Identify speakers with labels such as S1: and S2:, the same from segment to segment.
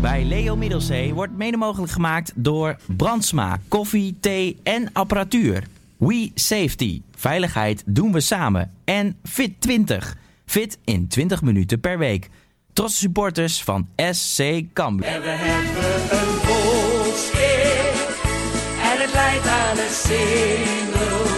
S1: bij Leo Middelzee wordt mede mogelijk gemaakt door Brandsma, koffie, thee en apparatuur. We Safety, veiligheid doen we samen. En Fit20, fit in 20 minuten per week. Trotse supporters van SC Cambuur.
S2: En we hebben een en het leidt aan een single.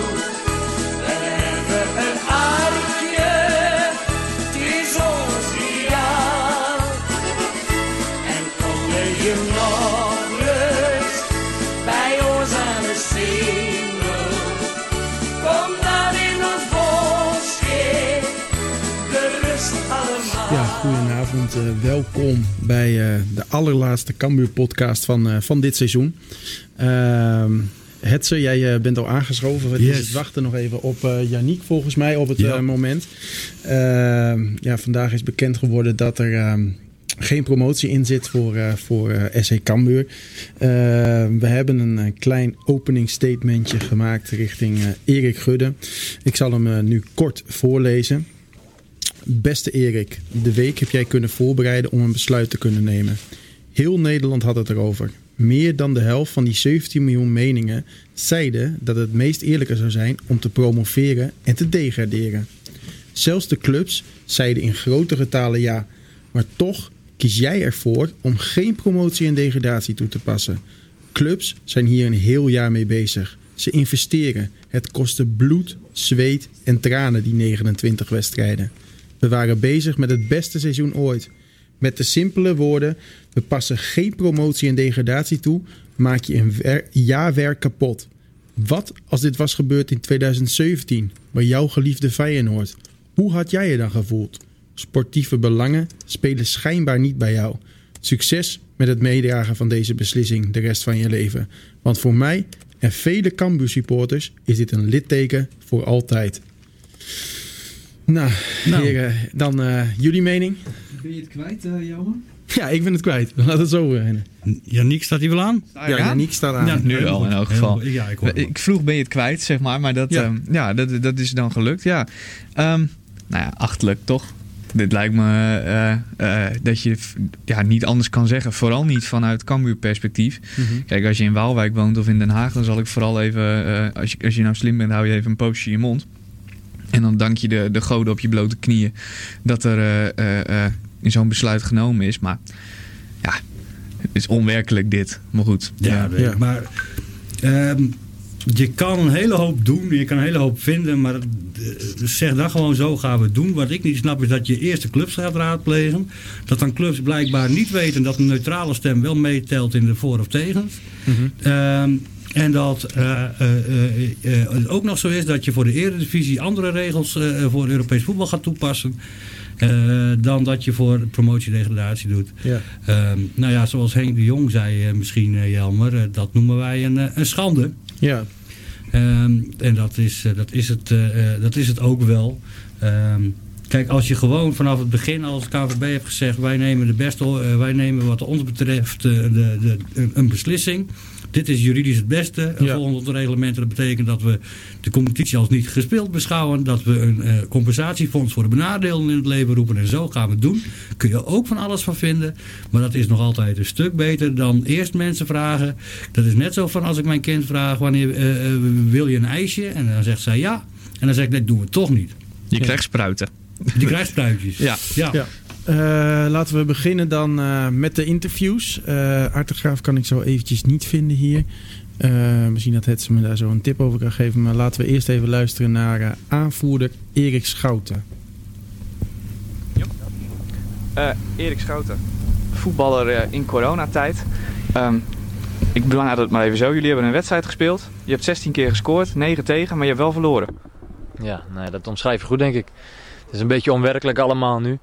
S3: Welkom bij eh, de allerlaatste Cambuur podcast van, eh, van dit seizoen. Ehm Hetze, jij eh, bent al aangeschoven. We
S4: Yes.
S3: wachten nog even op eh Yannick volgens mij op het
S4: Ja.
S3: eh, moment. Ehm, ja, vandaag is bekend geworden dat er ehm, geen promotie in zit voor, eh, voor eh, SC Cambuur. We hebben een, eh, klein opening statementje gemaakt richting eh, Erik Gudde. Ik zal hem eh, nu kort voorlezen. Beste Erik, de week heb jij kunnen voorbereiden om een besluit te kunnen nemen. Heel Nederland had het erover. Meer dan de helft van die 17 miljoen meningen zeiden dat het meest eerlijker zou zijn om te promoveren en te degraderen. Zelfs de clubs zeiden in grote getalen ja, maar toch kies jij ervoor om geen promotie en degradatie toe te passen. Clubs zijn hier een heel jaar mee bezig. Ze investeren. Het kostte bloed, zweet en tranen die 29 wedstrijden. We waren bezig met het beste seizoen ooit. Met de simpele woorden: we passen geen promotie en degradatie toe, maak je een wer- jaarwerk kapot. Wat als dit was gebeurd in 2017, bij jouw geliefde Feyenoord? Hoe had jij je dan gevoeld? Sportieve belangen spelen schijnbaar niet bij jou. Succes met het meedragen van deze beslissing de rest van je leven. Want voor mij en vele Cambuur supporters is dit een litteken voor altijd. Nou,
S4: Nou.
S3: heren, dan eh, jullie mening?
S4: Ben je het kwijt, uh, Johan?
S3: Ja, ik ben het kwijt. Laat het zo beginnen.
S4: Yannick, staat hij wel aan?
S3: Ja, Yannick staat aan.
S4: Ja,
S5: nu wel, in elk geval.
S4: Ja, ik.
S5: Ik vroeg ben je het kwijt, zeg maar. Maar dat,
S3: Ja.
S5: ja. ja, dat, dat is dan gelukt, ja. Ehm, nou ja, achterlijk toch? Dit lijkt me eh, eh, dat je ja, niet anders kan zeggen. Vooral niet vanuit Cambuur perspectief.
S3: Mhm.
S5: Kijk, als je in Waalwijk woont of in Den Haag... dan zal ik vooral even... eh, als, je, als je nou slim bent, hou je even een poosje in je mond. En dan dank je de, de goden op je blote knieën... dat er eh, eh, eh, in zo'n besluit genomen is. Maar ja, het is onwerkelijk dit. Maar goed.
S4: Ja, weet
S3: Ja.
S4: ik. maar ehm, je kan een hele hoop doen, je kan een hele hoop vinden, maar eh, zeg dan gewoon zo gaan we het doen. Wat ik niet snap is dat je eerst de clubs gaat raadplegen. Dat dan clubs blijkbaar niet weten dat een neutrale stem wel meetelt in de voor- of tegens. Ehm, en dat eh, eh, eh, eh, het ook nog zo is dat je voor de Eredivisie andere regels voor Europees voetbal gaat toepassen. dan dat je voor promotie-degradatie doet.
S3: Ja.
S4: Ehm, nou ja, zoals Henk de Jong zei misschien, Jelmer, dat noemen wij een, een schande.
S3: Ja,
S4: Ehm, en dat is, dat, is het, dat is het ook wel. Kijk, als je gewoon vanaf het begin als KVB hebt gezegd... wij nemen, de beste, eh, wij nemen wat ons betreft eh, de, de, een, beslissing... Dit is juridisch het beste.
S3: Ja.
S4: Volgens de reglementen. Dat betekent dat we de competitie als niet gespeeld beschouwen. Dat we een eh, compensatiefonds voor de benadeelden in het leven roepen. En zo gaan we het doen. Kun je ook van alles van vinden. Maar dat is nog altijd een stuk beter dan eerst mensen vragen. Dat is net zo van als ik mijn kind vraag. Wanneer wil je een ijsje? En dan zegt zij ja. En dan zeg ik nee, doen we toch niet.
S5: Je krijgt spruiten.
S4: Die krijgt.
S5: Ja.
S4: ja.
S3: Ja. Eh, laten we beginnen dan eh, met de interviews. Eh Artegraaf kan ik zo eventjes niet vinden hier. Eh, misschien dat het ze me daar zo een tip over kan geven. Maar laten we eerst even luisteren naar eh, aanvoerder Erik Schouten.
S6: Eh, Erik Schouten, voetballer eh, in coronatijd. Ehm ik benader het maar even zo. Jullie hebben een wedstrijd gespeeld. Je hebt 16 keer gescoord, 9 tegen, maar je hebt wel verloren.
S7: Ja, nee, dat omschrijf je goed, denk ik. Het is een beetje onwerkelijk allemaal nu.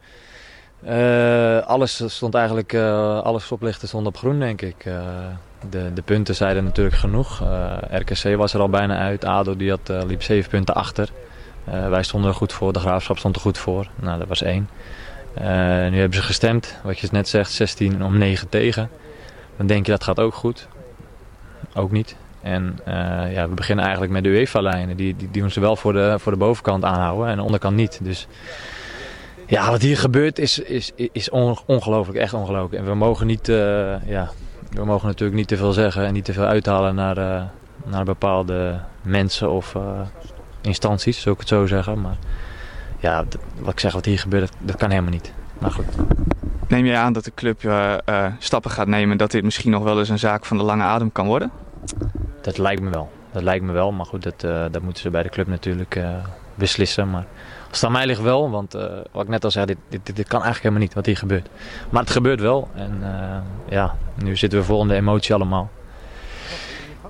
S7: Eh, alles stond eigenlijk, eh, alle stoplichten stonden op groen, denk ik. Eh, de, de punten zeiden natuurlijk genoeg. RKC was er al bijna uit. ADO die had, liep zeven punten achter. Wij stonden er goed voor. De Graafschap stond er goed voor. Nou, dat was één. Nu hebben ze gestemd, wat je net zegt, 16 om 9 tegen. Dan denk je dat gaat ook goed. Ook niet. En eh, ja, we beginnen eigenlijk met de UEFA-lijnen. Die, die, die doen ze wel voor de, voor de bovenkant aanhouden en de onderkant niet. Dus Ja, wat hier gebeurt is, is, is on- ongelooflijk, echt ongelooflijk. En we mogen niet, eh, ja, we mogen natuurlijk niet te veel zeggen en niet te veel uithalen naar, eh, naar bepaalde mensen of instanties, zou ik het zo zeggen. Maar ja, wat ik zeg, wat hier gebeurt, dat, kan helemaal niet. Maar goed.
S6: Neem jij aan dat de club stappen gaat nemen dat dit misschien nog wel eens een zaak van de lange adem kan worden?
S7: Dat lijkt me wel. Dat lijkt me wel, maar goed, dat, eh, dat moeten ze bij de club natuurlijk eh, beslissen. Maar het aan mij ligt wel, want eh, wat ik net al zei, dit, dit, dit, dit kan eigenlijk helemaal niet wat hier gebeurt. Maar het gebeurt wel en ja, nu zitten we vol in de emotie allemaal.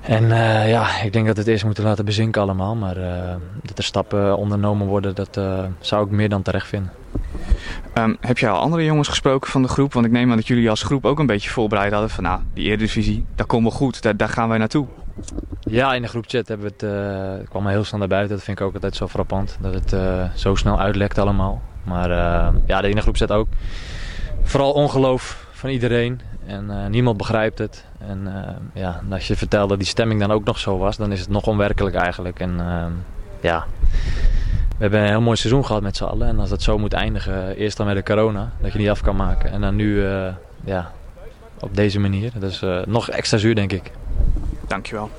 S7: En eh, ja, ik denk dat we het eerst moeten laten bezinken allemaal. Maar eh, dat er stappen ondernomen worden, dat eh, zou ik meer dan terecht vinden.
S6: Ehm, heb jij al andere jongens gesproken van de groep? Want ik neem aan dat jullie als groep ook een beetje voorbereid hadden van nou, die Eredivisie, dat komt wel goed, daar, daar gaan wij naartoe.
S7: Ja, in de groepchat hebben we het, het kwam heel snel naar buiten. Dat vind ik ook altijd zo frappant. Dat het zo snel uitlekt allemaal. Maar ja, in de groepchat ook. Vooral ongeloof van iedereen. En niemand begrijpt het. En eh, ja, als je vertelt dat die stemming dan ook nog zo was, dan is het nog onwerkelijk eigenlijk. En eh, ja, we hebben een heel mooi seizoen gehad met z'n allen. En als dat zo moet eindigen, eerst dan met de corona, dat je niet af kan maken. En dan nu, eh, ja, op deze manier. Dat is eh, nog extra zuur, denk ik.
S6: Dankjewel.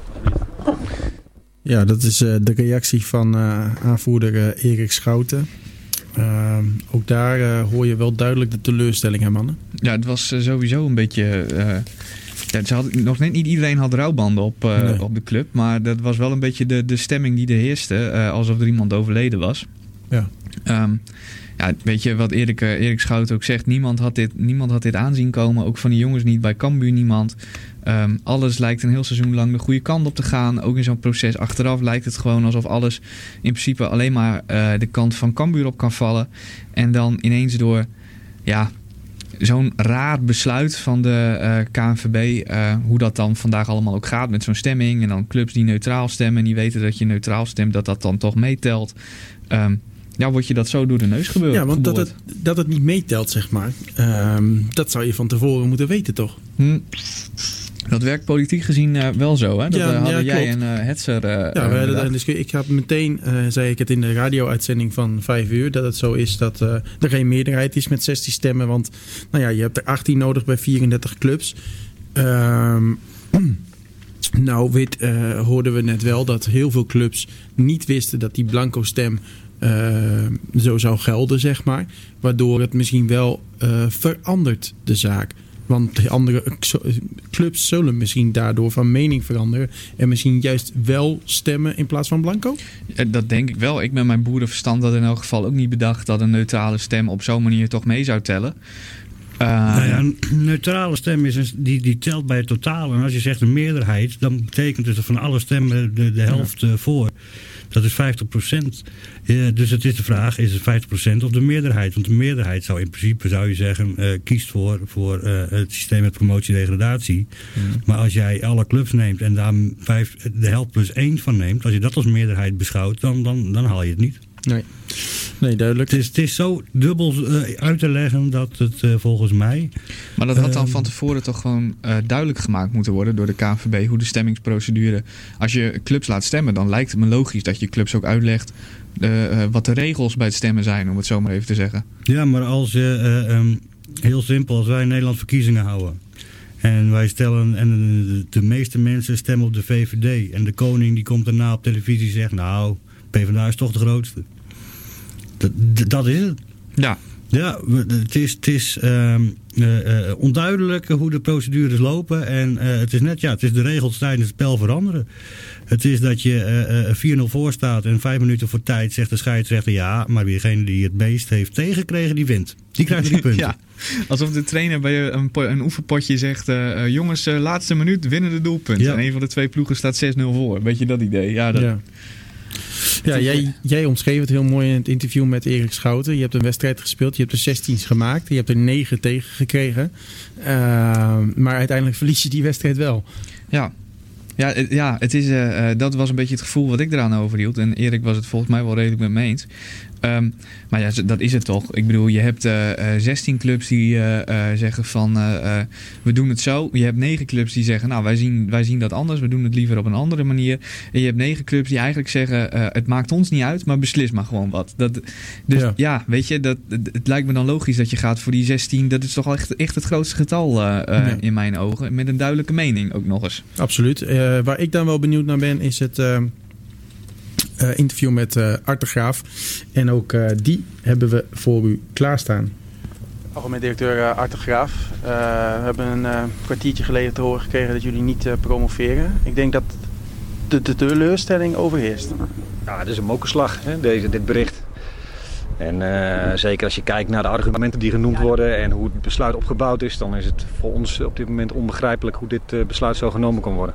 S3: Ja, dat is eh, de reactie van eh, aanvoerder Erik Schouten. Ehm, ook daar eh, hoor je wel duidelijk de teleurstelling, hè mannen?
S5: Ja, het was sowieso een beetje. Ja, ze hadden, nog net niet iedereen had rouwbanden op, eh,
S3: Nee.
S5: op de club. Maar dat was wel een beetje de, de stemming die er heerste. eh, alsof er iemand overleden was.
S3: Ja.
S5: Ehm, ja, weet je wat Erik, Erik Schout ook zegt? Niemand had, dit, niemand had dit aanzien komen. Ook van die jongens niet. Bij Cambuur niemand. Ehm, alles lijkt een heel seizoen lang de goede kant op te gaan. Ook in zo'n proces achteraf lijkt het gewoon alsof alles in principe alleen maar eh, de kant van Cambuur op kan vallen. En dan ineens door ja, zo'n raar besluit van de eh, KNVB, eh, hoe dat dan vandaag allemaal ook gaat met zo'n stemming. En dan clubs die neutraal stemmen en die weten dat je neutraal stemt, dat dat dan toch meetelt. Ehm, ja, word je dat zo door de neus gebeurd.
S3: Ja, want dat het, dat het niet meetelt, zeg maar. ehm, dat zou je van tevoren moeten weten, toch?
S5: Hm. Dat werkt politiek gezien eh, wel zo, hè? Dat
S3: Ja,
S5: eh, hadden
S3: ja,
S5: jij
S3: klopt.
S5: en eh Hetzer
S3: Ja, we hadden een discussie. ik had meteen, zei ik het in de radio-uitzending van 5 uur, dat het zo is dat er geen meerderheid is met 16 stemmen. Want nou ja, je hebt er 18 nodig bij 34 clubs. Ehm, nou, weet, eh, hoorden we net wel dat heel veel clubs niet wisten dat die blanco stem zo zou gelden, zeg maar. Waardoor het misschien wel verandert, de zaak. Want de andere clubs zullen misschien daardoor van mening veranderen. En misschien juist wel stemmen in plaats van blanco?
S5: Dat denk ik wel. Ik met mijn boerenverstand had in elk geval ook niet bedacht dat een neutrale stem op zo'n manier toch mee zou tellen.
S4: Nou ja, een neutrale stem is een, die, die telt bij het totaal. En als je zegt een meerderheid, dan betekent het van alle stemmen de, de helft eh, voor. Dat is 50 procent. dus het is de vraag, is het 50 procent of de meerderheid? Want de meerderheid zou in principe, zou je zeggen, eh, kiest voor, voor eh, het systeem met promotie-degradatie. Maar als jij alle clubs neemt en daar vijf, de helft plus één van neemt, als je dat als meerderheid beschouwt, dan, dan, dan haal je het niet.
S3: Nee. Nee, duidelijk.
S4: Het is, het is zo dubbel eh, uit te leggen dat het eh, volgens mij
S5: Maar dat had dan
S4: Ehm.
S5: van tevoren toch gewoon eh, duidelijk gemaakt moeten worden door de KNVB hoe de stemmingsprocedure. Als je clubs laat stemmen, dan lijkt het me logisch dat je clubs ook uitlegt wat de regels bij het stemmen zijn, om het zo maar even te zeggen.
S4: Ja, maar als je, eh, ehm, heel simpel, als wij in Nederland verkiezingen houden. En wij stellen, en de, de meeste mensen stemmen op de VVD. En de koning die komt daarna op televisie en zegt, nou, PvdA is toch de grootste. Dat, is het.
S5: Ja,
S4: Ja, het is, het is ehm, eh, eh, onduidelijk hoe de procedures lopen. En eh, het is net, ja, het is de regels tijdens het spel veranderen. Het is dat je eh, eh, 4-0 voor staat en vijf minuten voor tijd zegt de scheidsrechter ja. Maar diegene die het beest heeft tegengekregen, die wint. Die krijgt drie punten.
S5: ja. Alsof de trainer bij een, een oefenpotje zegt: Jongens, eh, laatste minuut winnen de doelpunt.
S4: Ja.
S5: En een van de twee ploegen staat 6-0 voor. Weet je dat idee? Ja, dat,
S3: Ja. Ja, jij, jij omschreef het heel mooi in het interview met Erik Schouten. Je hebt een wedstrijd gespeeld, je hebt er 16 gemaakt, je hebt er 9 tegen gekregen. Eh, maar uiteindelijk verlies je die wedstrijd wel.
S5: Ja. Ja, het- ja het is, eh, eh, dat was een beetje het gevoel wat ik eraan overhield. En Erik was het volgens mij wel redelijk met me eens. Ehm, maar ja, dat is het toch. Ik bedoel, je hebt eh, eh, 16 clubs die eh, eh, zeggen van eh, eh, we doen het zo. Je hebt 9 clubs die zeggen nou wij zien, wij zien dat anders. We doen het liever op een andere manier. En je hebt 9 clubs die eigenlijk zeggen eh, het maakt ons niet uit, maar beslis maar gewoon wat. Dat, dus ja.
S3: Ja.
S5: weet je, dat, het, lijkt me dan logisch dat je gaat voor die 16. Dat is toch echt, echt het grootste getal eh, eh,
S3: Ja.
S5: in mijn ogen. Met een duidelijke mening ook nog eens.
S3: Absoluut. Eh, waar ik dan wel benieuwd naar ben, is het eh, eh, interview met eh Art de Graaf. En ook eh, die hebben we voor u klaarstaan.
S8: Algemeen directeur uh, Art de Graaf. Uh, we hebben een uh, kwartiertje geleden te horen gekregen dat jullie niet uh, promoveren. Ik denk dat de, de teleurstelling overheerst.
S9: Ja, het is een mokerslag, hè, deze, dit bericht. En uh, zeker als je kijkt naar de argumenten die genoemd worden en hoe het besluit opgebouwd is, dan is het voor ons op dit moment onbegrijpelijk hoe dit uh, besluit zo genomen kan worden.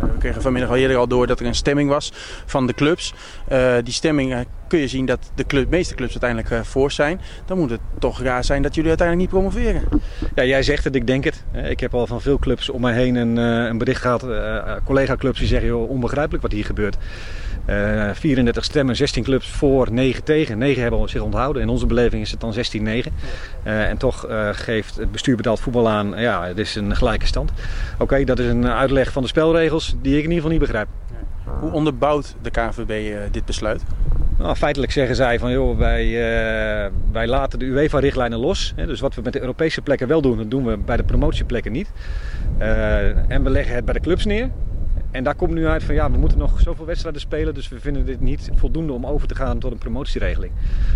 S8: We kregen vanmiddag al eerder al door dat er een stemming was van de clubs. Uh, die stemming kun je zien dat de, club, meeste clubs uiteindelijk voor zijn. Dan moet het toch raar zijn dat jullie uiteindelijk niet promoveren.
S9: Ja, jij zegt het, ik denk het. Ik heb al van veel clubs om mij heen een, een bericht gehad, collega-clubs die zeggen joh, onbegrijpelijk wat hier gebeurt. Uh, 34 stemmen, 16 clubs voor, 9 tegen. 9 hebben zich onthouden. In onze beleving is het dan 16-9. Uh, en toch uh, geeft het bestuur betaald voetbal aan, ja, het is een gelijke stand. Oké, okay, dat is een uitleg van de spelregels die ik in ieder geval niet begrijp.
S8: Hoe onderbouwt de KNVB uh, dit besluit?
S9: Nou, feitelijk zeggen zij van joh, wij, uh, wij laten de UEFA-richtlijnen los. Hè, dus wat we met de Europese plekken wel doen, dat doen we bij de promotieplekken niet. Uh, en we leggen het bij de clubs neer. En daar komt nu uit van ja, we moeten nog zoveel wedstrijden spelen, dus we vinden dit niet voldoende om over te gaan tot een promotieregeling.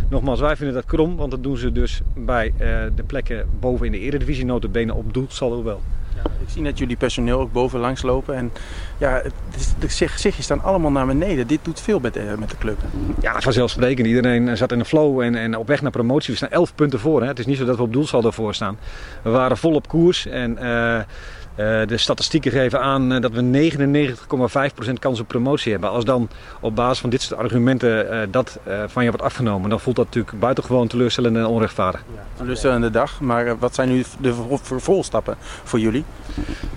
S9: Nogmaals, wij vinden dat krom, want dat doen ze dus bij uh, de plekken boven in de Eredivisie, notabene op doelsaldo wel.
S8: Ja, ik zie dat jullie personeel ook boven langs lopen en ja, de gezichtjes staan allemaal naar beneden. Dit doet veel met, uh, met de club.
S9: Ja, vanzelfsprekend. Iedereen zat in een flow en, en op weg naar promotie. We staan 11 punten voor. Hè. Het is niet zo dat we op doelsaldo voor staan. We waren vol op koers en... Uh, de statistieken geven aan uh, dat we 99,5% kans op promotie hebben. Als dan op basis van dit soort argumenten uh, dat van je wordt afgenomen, dan voelt dat natuurlijk buitengewoon teleurstellend en onrechtvaardig.
S8: Ja, teleurstellende dag, maar wat zijn nu de vervolgstappen voor jullie?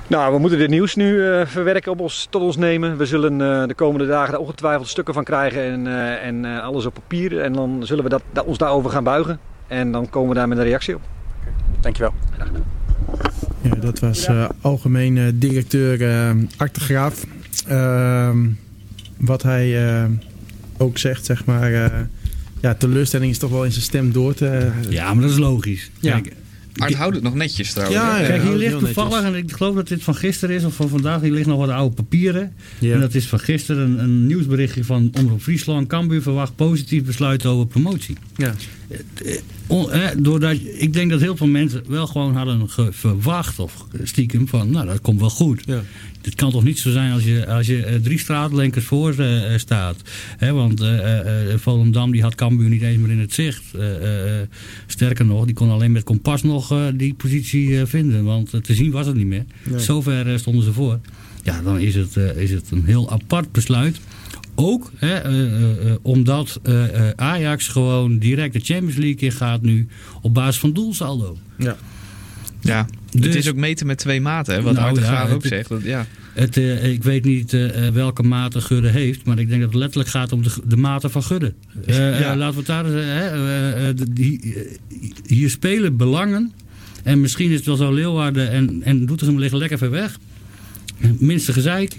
S9: Nou, we moeten dit nieuws nu verwerken, op ons, tot ons nemen. We zullen de komende dagen daar ongetwijfeld stukken van krijgen en, en alles op papier. En dan zullen we dat, dat, ons daarover gaan buigen. En dan komen we daar met een reactie op.
S8: Dankjewel.
S9: Graag gedaan.
S3: Ja, dat was uh, algemeen uh, directeur uh. Ehm, wat hij eh, ook zegt, zeg maar. ja, teleurstelling is toch wel in zijn stem door te.
S4: ja, maar dat is logisch.
S3: Ja.
S5: Kijk, Art houdt het nog netjes trouwens.
S3: Ja, ja,
S4: Kijk, hier ligt toevallig,
S3: netjes.
S4: en ik geloof dat dit van gisteren is of van vandaag, hier ligt nog wat oude papieren.
S3: Ja.
S4: En dat is van gisteren een, een nieuwsberichtje van Omroep Friesland. Cambuur verwacht positief besluit over promotie.
S3: Ja.
S4: On, eh, doordat, ik denk dat heel veel mensen wel gewoon hadden verwacht of stiekem van, nou dat komt wel goed.
S3: Ja.
S4: Het kan toch niet zo zijn als je, als je eh, drie straatlenkers voor eh, eh, staat. Hè, want eh, eh, Volendam die had Cambuur niet eens meer in het zicht. Eh, eh, sterker nog, die kon alleen met kompas nog eh, die positie eh, vinden. Want eh, te zien was het niet meer.
S3: Nee.
S4: Zover eh, stonden ze voor. Ja, dan is het, eh, is het een heel apart besluit. Ook hè, eh, eh, eh, omdat Ajax gewoon direct de Champions League in gaat nu op basis van doelsaldo.
S3: Ja.
S5: Ja,
S4: Dus-
S5: het is ook meten met twee maten, hè, wat
S4: Nou, ja, het-
S5: ook zegt. Dat, ja.
S4: Het, ik weet niet welke mate Gudde heeft, maar ik denk dat het letterlijk gaat om de, de mate van Gudde.
S3: Ja.
S4: laten we het daar eens, die, hier spelen belangen. En misschien is het wel zo Leeuwarden en, en Doetinchem liggen lekker ver weg. Minste gezeik.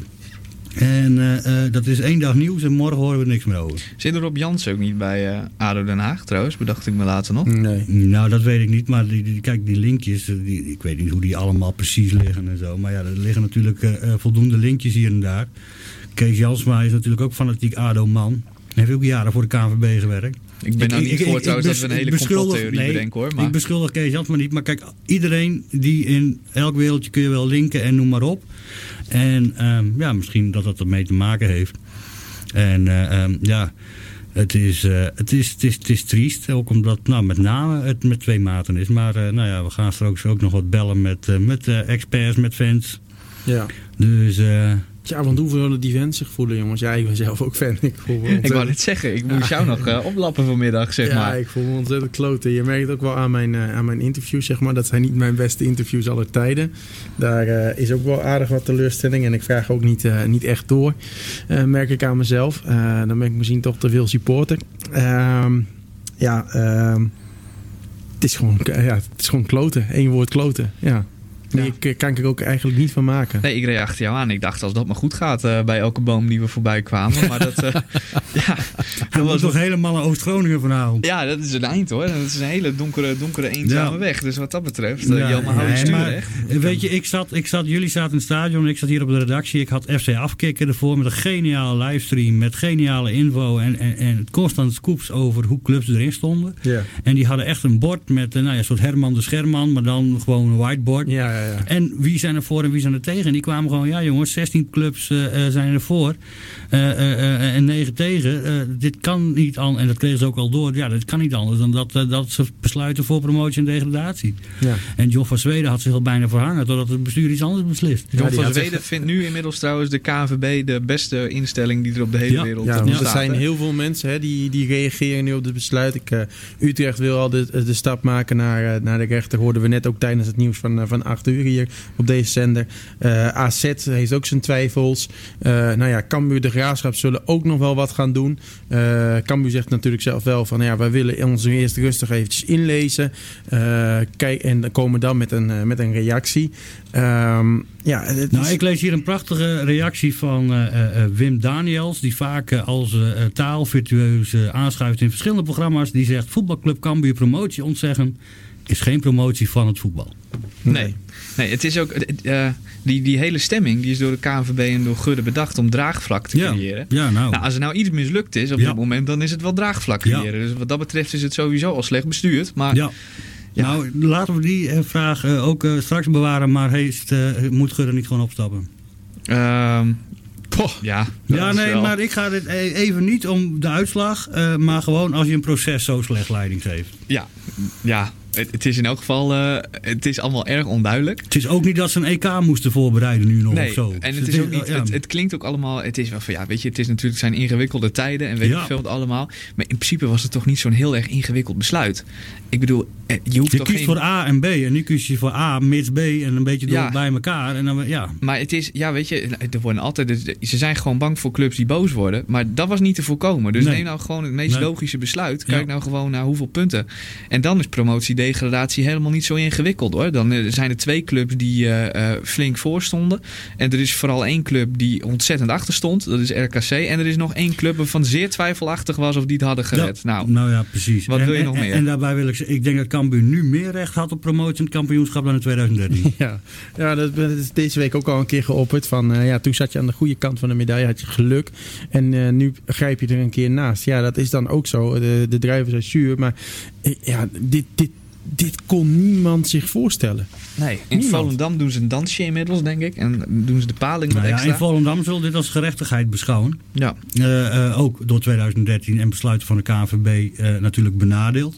S4: En eh, eh, dat is één dag nieuws en morgen horen we niks meer over.
S5: Zit er Rob Jans ook niet bij eh ADO Den Haag trouwens? Bedacht ik me later nog.
S3: Nee.
S4: Nou, dat weet ik niet, maar die, die- kijk, die linkjes, die, ik weet niet hoe die allemaal precies liggen en zo. Maar ja, er liggen natuurlijk voldoende linkjes hier en daar. Kees Jansma is natuurlijk ook fanatiek ADO-man. Heeft ook jaren voor de KNVB gewerkt.
S5: Ik ben nou niet voor trouwens dat we een hele complottheorie
S4: nee,
S5: bedenken hoor. Maar
S4: Ik beschuldig Kees Jansma niet, maar kijk, iedereen die in elk wereldje kun je wel linken en noem maar op. En ehm, ja, misschien dat dat ermee te maken heeft. En eh, ehm, ja, het is, eh, het, is, het, is, het is triest. Ook omdat nou, met name het met twee maten is. Maar eh, nou ja, we gaan straks ook nog wat bellen met, met experts, met fans.
S3: Ja.
S4: Dus eh,
S3: Tja, want hoe zullen die fans zich voelen, jongens? Ja, ik ben zelf ook fan. Ik voel me
S5: ik wou net zeggen, ik moest jou nog eh, oplappen vanmiddag, zeg
S3: ja,
S5: maar.
S3: ik voel me ontzettend kloten. Je merkt ook wel aan mijn, eh, aan mijn interviews, zeg maar. Dat zijn niet mijn beste interviews aller tijden. Daar eh, is ook wel aardig wat teleurstelling. En ik vraag ook niet, niet echt door. Merk ik aan mezelf. Dan ben ik misschien toch te veel supporter. Ehm, ja, ehm, het, is gewoon, ja, het is gewoon kloten. Eén woord kloten. Ja. K- kan ik er ook eigenlijk niet van maken.
S5: Nee, ik reed achter jou aan. Ik dacht, als dat maar goed gaat eh, bij elke boom die we voorbij kwamen. Maar dat, eh, ja, dat
S4: was toch helemaal naar Oost-Groningen vanavond.
S5: Ja, dat is een eind hoor. Dat is een hele donkere, donkere eenzame
S4: Ja.
S5: weg. Dus wat dat betreft, uh,
S4: Ja,
S5: Jelma, hou je
S4: nee,
S5: stuur
S4: maar,
S5: echt.
S4: Weet je, ik zat, ik zat, jullie zaten in het stadion, ik zat hier op de redactie. Ik had FC Afkikken ervoor met een geniale livestream, met geniale info en, en, en constant scoops over hoe clubs erin stonden.
S3: Ja.
S4: En die hadden echt een bord met nou ja, een soort Herman de Scherman, maar dan gewoon een whiteboard.
S3: Ja, ja, ja.
S4: En wie zijn er voor en wie zijn er tegen? En die kwamen gewoon, ja jongens, 16 clubs eh, eh, zijn er voor eh, eh, eh, en 9 tegen. Eh, dit kan niet anders, en dat kregen ze ook al door, ja, dat kan niet anders dan dat, dat ze besluiten voor promotie en degradatie.
S3: Ja.
S4: En John van Zweden had zich al bijna verhangen totdat het bestuur iets anders beslist.
S5: John van Zweden
S3: echt-
S5: vindt nu inmiddels trouwens de KNVB de beste instelling die er op de hele
S4: Ja.
S5: wereld
S3: Ja, want er zijn
S5: hè?
S3: heel veel mensen hè, die, die reageren nu op het besluit. Ik, eh, Utrecht wil al de, de stap maken naar, naar de rechter. Hoorden we net ook tijdens het nieuws van, van 8 uur hier op deze zender. Eh, AZ heeft ook zijn twijfels. Eh nou ja, Cambuur de Graafschap zullen ook nog wel wat gaan doen. Eh Cambuur zegt natuurlijk zelf wel van... Ja, wij willen ons nu eerst rustig eventjes inlezen. Kijk, en dan komen dan met een, met een reactie. Ehm, ja, het
S4: Nou, ik lees hier een prachtige reactie van Wim Daniels. Die vaak eh, als taalvirtueus aanschuift in verschillende programma's. Die zegt voetbalclub Cambuur promotie ontzeggen is geen promotie van het voetbal.
S5: Nee. Nee, het is ook... eh, die, die hele stemming die is door de KNVB en door Gudde bedacht om draagvlak te
S4: Ja.
S5: creëren.
S4: Ja, nou.
S5: Nou, als er nou iets mislukt is op
S4: Ja.
S5: dit moment, dan is het wel draagvlak
S4: Ja.
S5: creëren. Dus wat dat betreft is het sowieso al slecht bestuurd. Maar
S4: ja.
S5: Ja.
S4: Nou, laten we die eh, vraag eh, ook eh, straks bewaren. Maar heeft, eh, moet Gudde niet gewoon opstappen?
S5: ehm, ja, dat
S4: Ja,
S5: is
S4: nee,
S5: wel-
S4: maar ik ga dit even niet om de uitslag. eh, maar gewoon als je een proces zo slecht leiding geeft.
S5: Ja, ja. Het, het is in elk geval eh, het is allemaal erg onduidelijk.
S4: Het is ook niet dat ze een EK moesten voorbereiden nu nog
S5: Nee,
S4: of zo.
S5: en het is ook niet, het, het klinkt ook allemaal, het is wel van ja, weet je, het is natuurlijk zijn ingewikkelde tijden en weet ik veel wat allemaal. Maar in principe was het toch niet zo'n heel erg ingewikkeld besluit. Ik bedoel, eh, je hoeft
S4: Je
S5: toch
S4: kiest
S5: geen...
S4: voor A en B. En nu kies je voor A, mits B. En een beetje door
S5: Ja.
S4: bij elkaar. En dan, ja.
S5: Maar het is, ja, weet je, er worden altijd, dus ze zijn gewoon bang voor clubs die boos worden. Maar dat was niet te voorkomen. Dus
S4: Nee.
S5: neem nou gewoon het meest
S4: Nee.
S5: logische besluit. Kijk
S4: Ja.
S5: nou gewoon naar hoeveel punten. En dan is promotie-degradatie helemaal niet zo ingewikkeld hoor. Dan eh, zijn er twee clubs die eh, eh, flink voor stonden. En er is vooral één club die ontzettend achter stond. Dat is RKC. En er is nog één club waarvan zeer twijfelachtig was of die het hadden gered.
S4: Ja,
S5: Nou,
S4: nou ja, precies.
S5: wat
S4: en,
S5: wil je
S4: en-
S5: nog
S4: en-
S5: meer?
S4: En daarbij wil ik zeggen, ik denk dat Cambuur nu meer recht had op promotie in het kampioenschap dan in 2013.
S3: Ja, ja dat, dat is deze week ook al een keer geopperd. Van, eh, ja, toen zat je aan de goede kant van de medaille, had je geluk. En eh, nu grijp je er een keer naast. Ja, dat is dan ook zo. De, de drijvers zijn zuur. Maar ja, dit, dit, dit kon niemand zich voorstellen.
S5: nee. In
S3: Niemand.
S5: Volendam doen ze een dansje inmiddels, denk ik. En doen ze de paling wat
S4: nou ja,
S5: extra.
S4: in Volendam zullen dit als gerechtigheid beschouwen.
S5: ja.
S4: Eh, eh, ook door 2013 en besluiten van de KNVB eh, natuurlijk benadeeld.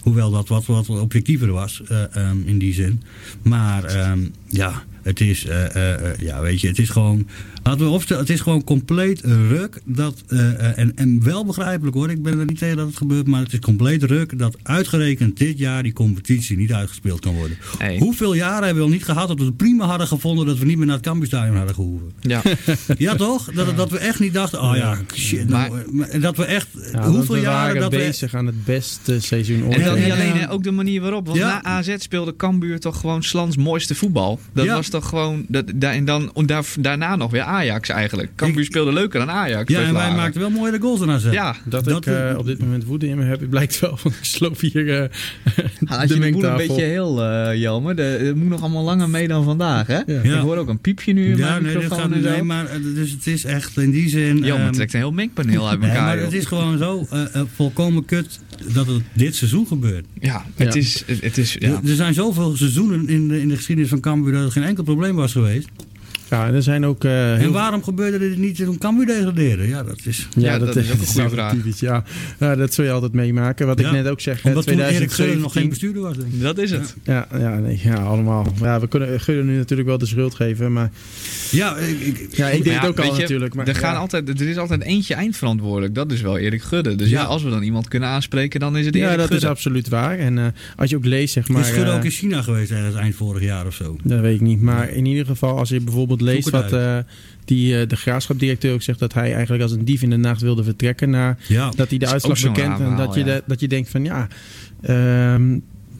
S4: Hoewel dat wat, wat objectiever was eh, ehm, in die zin. Maar ehm, ja, het is, eh, eh, eh, ja, weet je, het is gewoon. Laten we opstellen, het is gewoon compleet ruk. Dat, eh, eh, en, en wel begrijpelijk hoor, ik ben er niet tegen dat het gebeurt. Maar het is compleet ruk dat uitgerekend dit jaar die competitie niet uitgespeeld kan worden. Hoeveel jaren hebben we al niet gehad dat we het prima hadden gevonden dat we niet meer naar het Cambuurstadion hadden gehoeven?
S5: Ja.
S4: Ja, toch? Dat, dat we echt niet dachten, oh ja, shit. Nou, maar, dat we echt,
S3: Ja,
S4: hoeveel
S3: we
S4: jaren
S3: waren
S4: dat we...
S3: bezig aan het beste seizoen ooit.
S5: En dan niet
S4: En,
S5: alleen, ook de manier waarop. Want
S4: ja.
S5: na AZ speelde Cambuur toch gewoon Slans mooiste voetbal. Dat
S4: Ja.
S5: was toch gewoon... Dat, da- en dan, en daar, daarna nog weer Ajax eigenlijk. Cambuur speelde leuker dan Ajax.
S4: Ja, en wij maakten wel mooie goals erna zetten.
S5: Ja,
S3: Dat,
S4: Dat-
S3: ik eh, op dit moment woede in me heb, blijkt wel. Want ik sloop hier eh
S5: Had
S3: de
S5: je de boel een beetje heel, eh Jelmer. De- Het moet nog allemaal langer mee dan vandaag, hè?
S3: Ja.
S5: Ik hoor ook een piepje nu in
S4: Ja,
S5: mijn
S4: nee,
S5: microfoon
S4: gaat
S5: en
S4: niet.
S5: zo.
S4: Nee, maar dus het is echt in die zin.
S5: Jelmer
S4: ehm,
S5: trekt een heel mengpaneel uit
S4: nee,
S5: elkaar,
S4: maar
S5: joh.
S4: het is gewoon zo volkomen kut dat het dit seizoen gebeurt.
S5: Ja, het
S3: Ja.
S5: is... Het, is ja.
S4: Er, er zijn zoveel seizoenen in de, in de geschiedenis van Cambuur dat het geen enkel probleem was geweest.
S3: Ja, en er zijn ook eh,
S4: En
S3: heel
S4: waarom gebeurde dit niet toen Cambuur degradeerde? Ja, dat is...
S5: Ja, dat is ook een goede vraag.
S3: typisch, Ja. Ja, dat zul je altijd meemaken. Wat
S4: Ja.
S3: ik net ook zeg,
S4: Omdat toen Erik Gullen
S3: 2017.
S4: nog geen bestuurder was, denk ik.
S5: Dat is het.
S3: Ja, ja, nee, ja, allemaal. Ja, we kunnen Gullen nu natuurlijk wel de schuld geven. Maar
S4: Ja, ik, ik,
S3: ja, ik deed het ook al
S5: je,
S3: natuurlijk. Maar,
S5: er, gaan altijd, er is altijd eentje eindverantwoordelijk. Dat is wel Erik Gudde. Dus ja,
S4: Ja.
S5: als we dan iemand kunnen aanspreken, dan is het Erik
S3: Ja, dat
S5: Gudde.
S3: is absoluut waar. En eh, als je ook leest, zeg maar...
S4: is Gudde
S3: eh,
S4: ook in China geweest ergens eind vorig jaar of zo?
S3: Dat weet ik niet. Maar in ieder geval, als je bijvoorbeeld bijvoorbeeld leest wat eh, die, eh, de graafschapdirecteur ook zegt... dat hij eigenlijk als een dief in de nacht wilde vertrekken... naar
S4: Ja.
S3: dat hij de uitslag
S5: raar
S3: En dat, je de- dat je denkt van ja... ehm,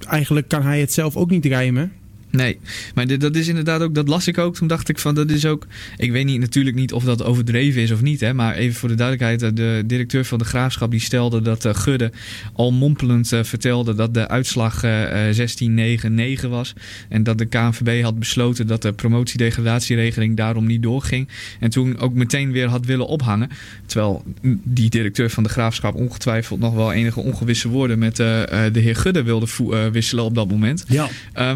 S3: eigenlijk kan hij het zelf ook niet rijmen.
S5: Nee, maar dit, dat is inderdaad ook, dat las ik ook. Toen dacht ik van, dat is ook, ik weet niet, natuurlijk niet of dat overdreven is of niet, hè, maar even voor de duidelijkheid, eh, de directeur van de graafschap die stelde dat eh, Gudde al mompelend eh, vertelde dat de uitslag eh, 16-9-9 was en dat de KNVB had besloten dat de promotiedegradatieregeling daarom niet doorging en toen ook meteen weer had willen ophangen, terwijl die directeur van de graafschap ongetwijfeld nog wel enige ongewisse woorden met de heer Gudde wilde wisselen op dat moment.
S4: Ja.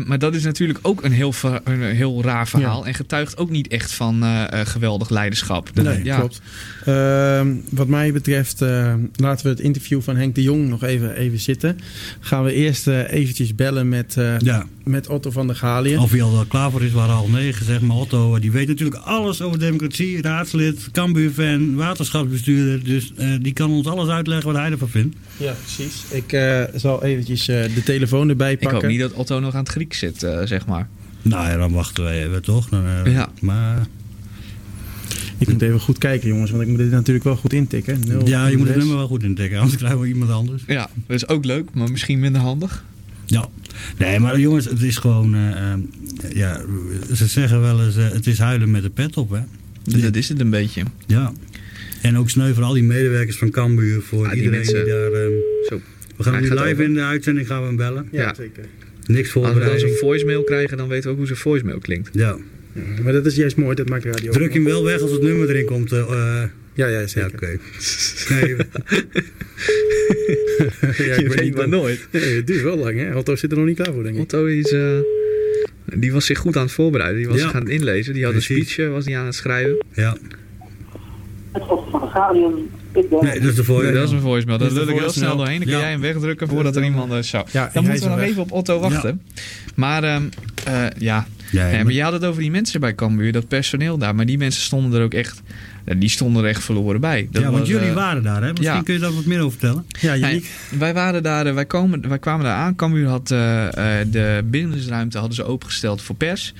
S5: Maar dat is natuurlijk ook een heel, ver- een heel raar verhaal. En getuigt ook niet echt van eh, eh, geweldig leiderschap. Dat-
S3: Nee,
S5: ja.
S3: klopt. Ehm, wat mij betreft, eh, laten we het interview van Henk de Jong nog even, even zitten. Gaan we eerst eh, eventjes bellen met, eh,
S4: Ja.
S3: met Otto van der Galiën.
S4: Of hij al wel klaar voor is, waren al negen, zeg maar. Otto, die weet natuurlijk alles over democratie, raadslid, Cambuur-fan, waterschapsbestuurder. Dus eh, die kan ons alles uitleggen wat hij ervan vindt.
S3: Ja, precies. Ik eh, zal eventjes eh, de telefoon erbij
S5: Ik
S3: pakken.
S5: hoop niet dat Otto nog aan het Grieks zit, eh, zeg maar.
S4: Nou ja, dan wachten we even toch. Dan, eh,
S5: Ja.
S4: Maar
S3: Ik moet even goed kijken, jongens, want ik moet dit natuurlijk wel goed intikken. Nul-
S4: ja, je moet het nummer wel goed intikken, anders krijgen we iemand anders.
S5: Ja, dat is ook leuk, maar misschien minder handig.
S4: Ja. Nee, maar jongens, het is gewoon... eh, eh, ja, ze zeggen wel eens, het is huilen met de pet op, hè.
S5: Dat is het een beetje.
S4: Ja. En ook sneu voor al die medewerkers van Cambuur, voor
S5: die
S4: iedereen die, daar...
S5: Zo.
S4: we gaan
S5: Hij
S4: nu live
S5: over.
S4: in de uitzending gaan we hem bellen.
S3: Ja,
S5: Ja.
S3: zeker.
S4: Niks
S5: Als we dan zo'n voicemail krijgen, dan weten we ook hoe zijn voicemail klinkt.
S4: Ja.
S3: Ja, maar dat is juist mooi, dat maakt radio.
S4: Druk je hem wel weg als het nummer erin komt. eh, eh,
S3: Ja, ja,
S4: ja,
S3: zeker.
S4: oké. Nee,
S3: ja,
S5: Je weet maar nooit.
S3: Nee, het duurt wel lang, hè? Otto zit er nog niet klaar voor, denk ik.
S5: Otto is, eh, die was zich goed aan het voorbereiden. Die was
S4: Ja.
S5: zich aan het inlezen. Die had een speech was die aan het schrijven.
S4: ja.
S10: Het Otto van Galium.
S4: Nee, dat is de voor.
S5: dat is een voicemail. Dat
S3: is
S5: lul
S3: de
S5: ik heel snel doorheen. Dan kun
S4: Ja.
S5: jij hem wegdrukken voordat er iemand zou.
S3: Ja, ik
S5: Dan moeten we nog even op Otto wachten. Maar ehm, eh, ja,
S4: maar-
S5: je had het over die mensen bij Cambuur, dat personeel daar. Maar die mensen stonden er ook echt, ja, die stonden er echt verloren bij. Dat
S4: ja, want
S5: was,
S4: jullie
S5: eh,
S4: waren daar, hè? Misschien
S5: ja.
S4: kun je daar wat meer over vertellen.
S3: Ja,
S5: Nee,
S3: Janiek.
S5: wij, waren daar, eh, wij, komen, wij kwamen daar aan. Cambuur had eh, eh, de binnenruimte hadden ze opengesteld voor pers.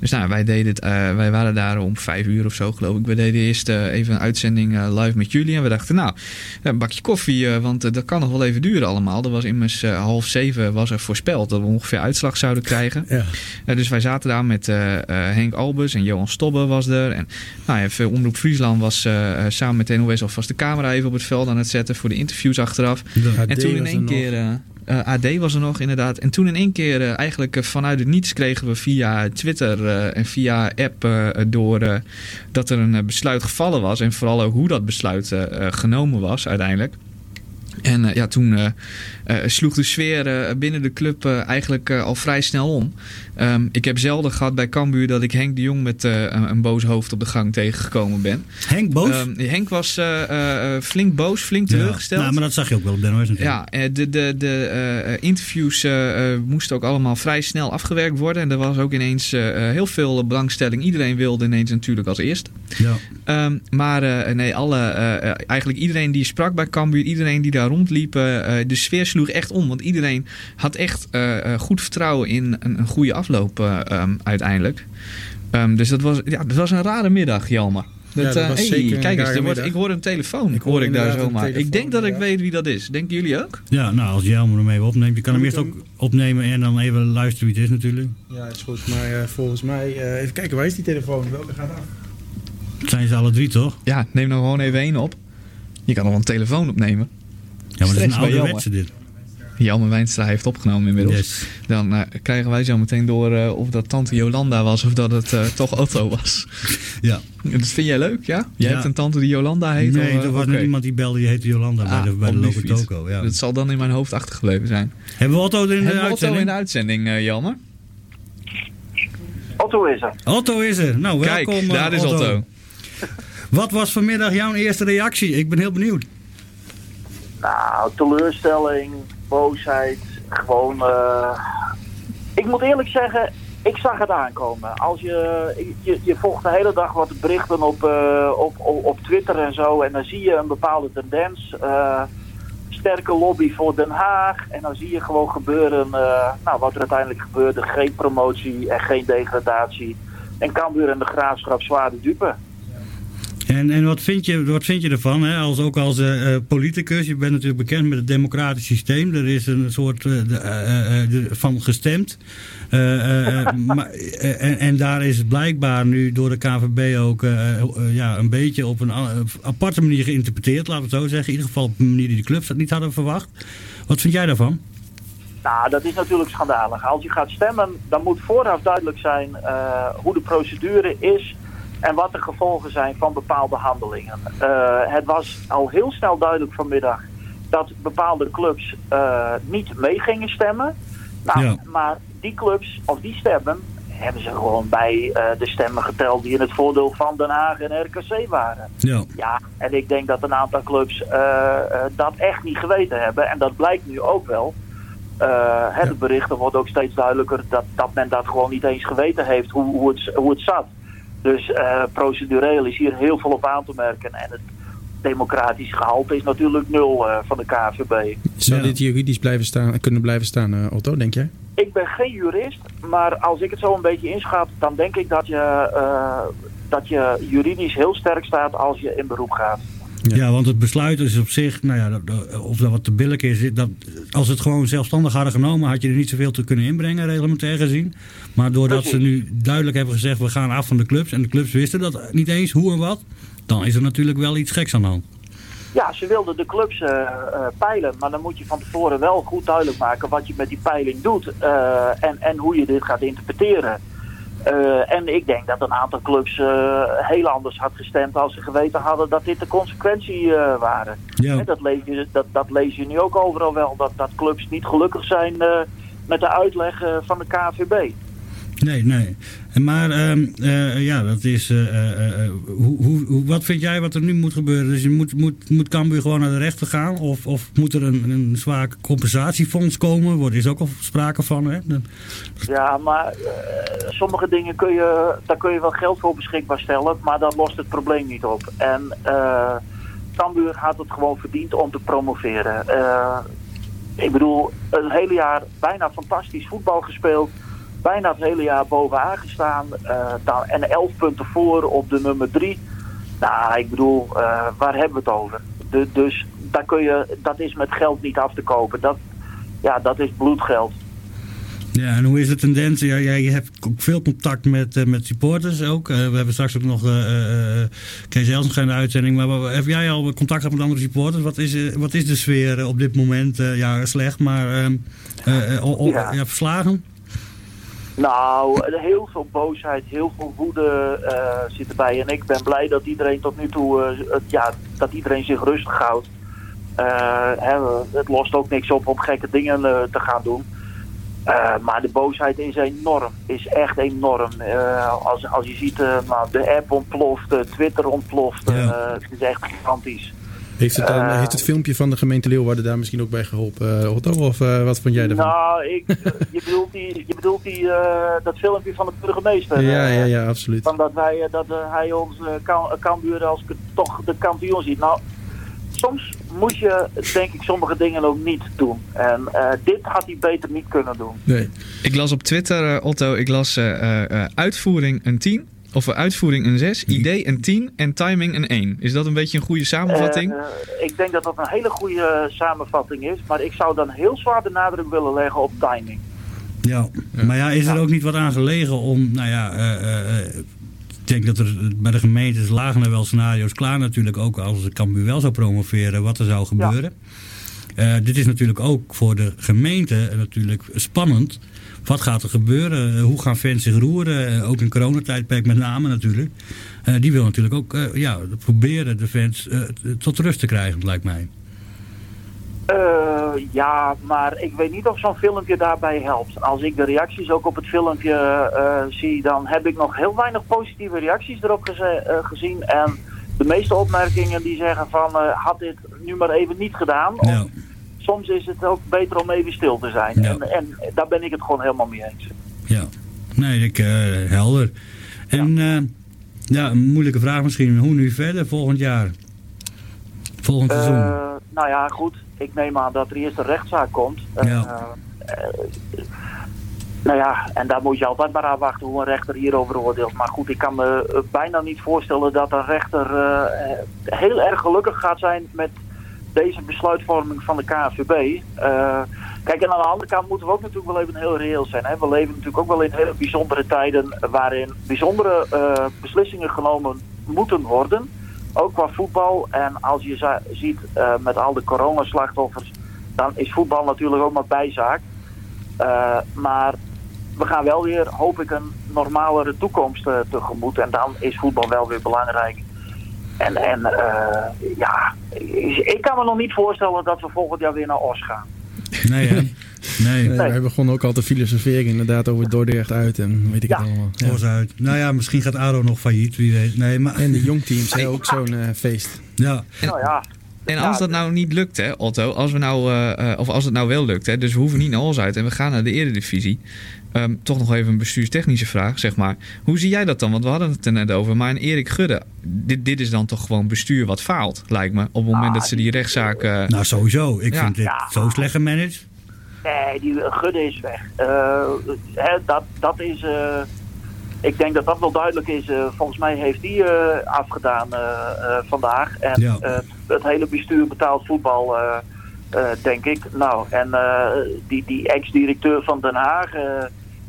S5: Dus nou, wij, deden het, eh, wij waren daar om vijf uur of zo, geloof ik. We deden eerst even een uitzending live met jullie. En we dachten, nou, een bakje koffie, eh, want dat kan nog wel even duren allemaal. Er was immers half zeven was er voorspeld dat we ongeveer uitslag zouden krijgen.
S3: Ja.
S5: Dus wij zaten daar met eh, eh, Henk Albers en Johan Stobbe was er. En nou, even Omroep Friesland was eh, samen met de NOS alvast de camera even op het veld aan het zetten voor de interviews achteraf. En toen in één keer... AD was er nog inderdaad. En toen in één keer eigenlijk vanuit het niets kregen we via Twitter en via app door dat er een besluit gevallen was. En vooral ook hoe dat besluit genomen was uiteindelijk. En ja, toen sloeg de sfeer eh, binnen de club eh, eigenlijk eh, al vrij snel om. Ehm, ik heb zelden gehad bij Cambuur dat ik Henk de Jong met eh, een, boos hoofd op de gang tegengekomen ben.
S4: Henk Boos?
S5: Ehm, Henk was eh, eh, eh, flink boos, flink
S4: Ja.
S5: teleurgesteld.
S4: Nou, maar dat zag je ook wel op de NOS natuurlijk.
S5: Ja, eh, de, de, de eh, eh, interviews eh, eh, moesten ook allemaal vrij snel afgewerkt worden. En er was ook ineens eh, eh, heel veel belangstelling. Iedereen wilde ineens natuurlijk als eerste.
S4: Ja.
S5: Ehm, maar eh, nee, alle, eh, eh, eigenlijk iedereen die sprak bij Cambuur, iedereen die daar rondliep, eh, eh, de sfeer sloeg echt om. Want iedereen had echt eh, eh, goed vertrouwen in een, een goede afloop eh, ehm, uiteindelijk. Ehm, dus dat was, ja, dat was een rare middag, Jelmer. Dat,
S3: Ja, dat
S5: eh,
S3: was
S5: hey,
S3: zeker een
S5: kijk eens, er wordt, ik hoor een telefoon.
S3: Ik hoor
S5: ik daar
S3: een
S5: zomaar. Ik denk dat ik
S3: ja.
S5: weet wie dat is. Denken jullie ook?
S4: ja, nou, als jij hem even opneemt. Je kan hem eerst ook opnemen en dan even luisteren wie het is natuurlijk.
S3: Ja, is goed. Maar eh, volgens mij... eh, even kijken, waar is die telefoon? Welke gaat af?
S4: Het zijn ze alle drie, toch?
S5: Ja, neem nou gewoon even één op. Je kan nog een telefoon opnemen.
S4: Ja, maar dat is een ouderwetse dit.
S5: Jelmer Wijnstra heeft opgenomen inmiddels.
S4: Yes.
S5: Dan eh, krijgen wij zo meteen door eh, of dat tante Jolanda was of dat het eh, toch Otto was.
S4: Ja.
S5: Dat vind jij leuk, ja? Jij
S4: Ja.
S5: hebt een tante die Jolanda heet?
S4: Nee,
S5: of,
S4: er was net iemand die belde, die heette Jolanda bij
S5: Ah,
S4: de, bij de. Ja.
S5: Dat zal dan in mijn hoofd achtergebleven zijn.
S4: Hebben we Otto in de
S5: Hebben we Otto
S4: uitzending?
S5: in de uitzending, eh, Jelmer?
S10: Otto is er.
S4: Otto is er. Nou,
S5: Kijk,
S4: welkom. eh,
S5: daar is Otto.
S4: Wat was vanmiddag jouw eerste reactie? Ik ben heel benieuwd.
S10: Nou, teleurstelling, boosheid, gewoon... eh, Ik moet eerlijk zeggen, ik zag het aankomen. Als je, je, je volgt de hele dag wat berichten op, eh, op, op, Twitter en zo... en dan zie je een bepaalde tendens... eh, sterke lobby voor Den Haag. En dan zie je gewoon gebeuren, nou, wat er uiteindelijk gebeurde. Geen promotie en geen degradatie. en Cambuur en de Graafschap zwaar de dupe.
S4: En, en wat, vind je, wat vind je ervan, hè? Als, ook als eh, eh, politicus? Je bent natuurlijk bekend met het democratisch systeem. Er is een soort eh, de, van gestemd. Maar, en, en daar is blijkbaar nu door de KVB ook ja, een beetje op een aparte manier geïnterpreteerd, laten we het zo zeggen. In ieder geval op een manier die de clubs dat niet hadden verwacht. Wat vind jij daarvan?
S10: Nou, dat is natuurlijk schandalig. Als je gaat stemmen, dan moet vooraf duidelijk zijn hoe de procedure is en wat de gevolgen zijn van bepaalde handelingen. Eh, het was al heel snel duidelijk vanmiddag dat bepaalde clubs eh, niet mee gingen stemmen. Nou,
S4: Ja.
S10: maar die clubs, of die stemmen, hebben ze gewoon bij eh, de stemmen geteld die in het voordeel van Den Haag en RKC waren.
S4: Ja.
S10: Ja, en ik denk dat een aantal clubs dat echt niet geweten hebben. En dat blijkt nu ook wel. Hè, De berichten worden ook steeds duidelijker dat, dat men dat gewoon niet eens geweten heeft hoe, hoe, het, hoe het zat. Dus eh, procedureel is hier heel veel op aan te merken. En het democratisch gehalte is natuurlijk nul eh, van de KVB.
S3: Zou
S4: Ja.
S3: dit juridisch blijven staan, kunnen blijven staan, eh, Otto, denk jij?
S10: Ik ben geen jurist, maar als ik het zo een beetje inschat, dan denk ik dat je, eh, dat je juridisch heel sterk staat als je in beroep gaat.
S4: Ja. want het besluit is op zich, nou ja, of dat wat te billig is, dat, als het gewoon zelfstandig hadden genomen, had je er niet zoveel te kunnen inbrengen, reglementair gezien. Maar doordat ze nu duidelijk hebben gezegd, we gaan af van de clubs, en de clubs wisten dat niet eens, hoe en wat, dan is er natuurlijk wel iets geks aan de hand.
S10: Ja, ze wilden de clubs eh, eh, peilen, maar dan moet je van tevoren wel goed duidelijk maken wat je met die peiling doet eh, en, en hoe je dit gaat interpreteren. Eh, en ik denk dat een aantal clubs eh, heel anders had gestemd als ze geweten hadden dat dit de consequentie eh, waren.
S4: Ja.
S10: Dat, lees je, dat, dat lees je nu ook overal wel, dat, dat clubs niet gelukkig zijn met de uitleg van de KVB.
S4: Nee, nee. Maar ehm, eh, ja, dat is. eh, eh, hoe, hoe, wat vind jij wat er nu moet gebeuren? Dus je moet, moet, moet Cambuur gewoon naar de rechter gaan? Of, of moet er een, een zwaar compensatiefonds komen? Er is ook al sprake van. Hè?
S10: Ja, maar sommige dingen kun je, daar kun je wel geld voor beschikbaar stellen, maar dat lost het probleem niet op. En eh Cambuur had het gewoon verdiend om te promoveren. Ik bedoel, een hele jaar bijna fantastisch voetbal gespeeld. Bijna het hele jaar bovenaan gestaan. eh, en elf punten voor op de nummer drie. Nou, ik bedoel, eh, waar hebben we het over? De, dus daar kun je, dat is met geld niet af te kopen. Dat, ja, dat is bloedgeld.
S4: Ja, en hoe is de tendens? Ja, jij hebt ook veel contact met, eh, met supporters ook. We hebben straks ook nog eh, Kees Elsens in de uitzending. Maar wat- heb jij al contact gehad met andere supporters? Wat is, wat is de sfeer op dit moment? Ja, slecht, maar ehm, eh, eh,
S10: Ja.
S4: ja, verslagen?
S10: Nou, heel veel boosheid, heel veel woede eh, zit erbij. En ik ben blij dat iedereen tot nu toe, eh, ja, dat iedereen zich rustig houdt. Eh, hè, het lost ook niks op om gekke dingen te gaan doen. Maar de boosheid is enorm, is echt enorm. Als, als je ziet, nou, de app ontploft, Twitter ontploft.
S4: Ja.
S10: het is echt gigantisch.
S3: Heeft het, dan,
S10: Eh.
S3: heeft het filmpje van de gemeente Leeuwarden daar misschien ook bij geholpen, eh, Otto? Of eh, wat vond jij ervan?
S10: Nou, ik, je bedoelt, die, je bedoelt die, eh, dat filmpje van de burgemeester.
S3: ja, ja, ja, absoluut.
S10: Van dat, wij, dat hij ons uh, als toch de kampioen ziet. Nou, soms moet je denk ik sommige dingen ook niet doen. En eh, dit had hij beter niet kunnen doen.
S3: Nee.
S5: Ik las op Twitter, Otto, ik las eh, eh, eh, uitvoering een 10. Of eh, uitvoering een 6, idee een 10 en timing een 1. Is dat een beetje een goede samenvatting?
S10: Eh, eh, ik denk dat dat een hele goede samenvatting is. Maar ik zou dan heel zwaar de nadruk willen leggen op timing.
S4: Ja. maar ja, is er ook niet wat aan gelegen om, nou ja, eh, eh, eh, ik denk dat er bij de gemeentes lagen er wel scenario's klaar natuurlijk, ook als de Cambuur wel zou promoveren, wat er zou gebeuren. Eh, dit is natuurlijk ook voor de gemeente natuurlijk spannend. Wat gaat er gebeuren? Eh, Hoe gaan fans zich roeren? Eh, Ook in coronatijdperk met name natuurlijk. Eh, die wil natuurlijk ook ja, proberen de fans tot rust te krijgen, lijkt mij.
S10: Ja, maar ik weet niet of zo'n filmpje daarbij helpt. Als ik de reacties ook op het filmpje zie, dan heb ik nog heel weinig positieve reacties erop geze- gezien. En de meeste opmerkingen die zeggen van, had dit nu maar even niet gedaan. Of
S4: Ja.
S10: Soms is het ook beter om even stil te zijn.
S4: Ja.
S10: En, en daar ben ik het gewoon helemaal mee eens.
S4: Ja, nee, ik, eh, helder. En ja. ja, een moeilijke vraag misschien. Hoe nu verder volgend jaar? Volgend seizoen?
S10: Eh, nou ja, goed. Ik neem aan dat er eerst een rechtszaak komt.
S4: Ja.
S10: Eh, eh, Nou ja, en daar moet je altijd maar aan wachten hoe een rechter hierover oordeelt. Maar goed, ik kan me eh, bijna niet voorstellen dat een rechter eh, heel erg gelukkig gaat zijn met deze besluitvorming van de KNVB. Eh, kijk, en aan de andere kant moeten we ook natuurlijk wel even heel reëel zijn. Hè? We leven natuurlijk ook wel in hele bijzondere tijden waarin bijzondere eh, beslissingen genomen moeten worden. Ook qua voetbal. En als je ziet eh, met al de coronaslachtoffers, dan is voetbal natuurlijk ook maar bijzaak. Maar we gaan wel weer, hoop ik, een normalere toekomst tegemoet. En dan is voetbal wel weer belangrijk. En, en eh, ja, ik kan me nog niet voorstellen dat we volgend jaar weer naar Os gaan.
S4: Nee, hè? Nee.
S3: Nee, Wij begonnen ook al te filosoferen inderdaad over Dordrecht uit en weet ik het allemaal. Ja.
S4: Os uit. Nou ja, misschien gaat ADO nog failliet, wie weet. Nee, maar...
S3: En de jongteams hebben ook zo'n eh, feest.
S4: Ja.
S10: Nou ja.
S5: En als dat nou niet lukt, hè, Otto, als we nou, eh, of als het nou wel lukt, hè, dus we hoeven niet naar Os uit en we gaan naar de Eredivisie. Ehm, toch nog even een bestuurstechnische vraag, zeg maar. Hoe zie jij dat dan? Want we hadden het er net over. Maar in Erik Gudde, dit, dit is dan toch gewoon bestuur wat faalt, lijkt me. Op het moment dat ze die rechtszaak...
S4: Nou, sowieso. Ik
S5: Ja.
S4: vind dit
S10: Ja.
S4: zo slecht gemanaged.
S10: Nee, die eh, Gudde is weg. Eh, hè, dat, dat is... eh, ik denk dat dat wel duidelijk is. Volgens mij heeft die eh, afgedaan vandaag. En
S4: Ja.
S10: eh, het hele bestuur betaalt voetbal, denk ik. Nou, en eh, die, die ex-directeur van Den Haag... eh,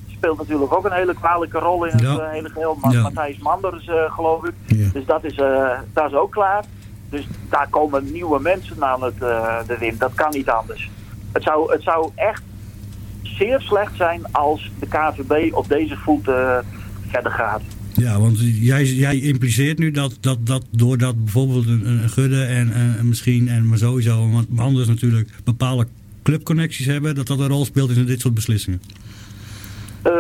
S10: speelt natuurlijk ook een hele kwalijke rol in het
S4: Ja.
S10: eh, hele geheel. Ma-
S4: Ja.
S10: Matthijs Manders, eh, geloof ik.
S3: Ja.
S10: Dus dat is, eh, dat is ook klaar. Dus daar komen nieuwe mensen aan het, eh, de wind. Dat kan niet anders. Het zou, het zou echt zeer slecht zijn als de KVB op deze voet eh, verder gaat.
S4: Ja, want jij, jij impliceert nu dat, dat, dat doordat bijvoorbeeld een, een Gudde en, en misschien, en maar sowieso, want anders natuurlijk bepaalde clubconnecties hebben, dat dat een rol speelt in dit soort beslissingen.
S10: Eh,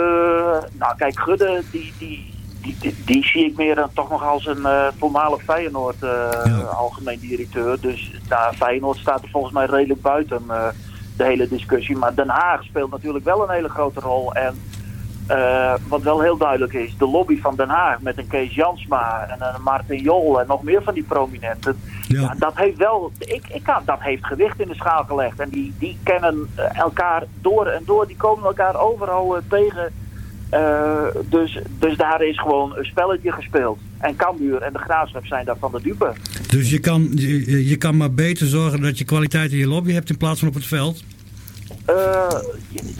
S10: nou kijk, Gudde, die, die, die, die, zie ik meer dan toch nog als een eh, voormalig Feyenoord eh,
S4: Ja.
S10: algemeen directeur. Dus nou, Feyenoord staat er volgens mij redelijk buiten de hele discussie. Maar Den Haag speelt natuurlijk wel een hele grote rol. En eh, wat wel heel duidelijk is, de lobby van Den Haag met een Kees Jansma en een Martin Jol en nog meer van die prominenten.
S4: Ja.
S10: Ja, dat heeft wel, ik, ik dat heeft gewicht in de schaal gelegd. En die, die kennen eh, elkaar door en door, die komen elkaar overal eh, tegen. Dus, dus daar is gewoon een spelletje gespeeld. En Cambuur en de Graafschap zijn daarvan de dupe.
S4: Dus je kan, je, je kan maar beter zorgen dat je kwaliteit in je lobby hebt in plaats van op het veld.
S10: Eh,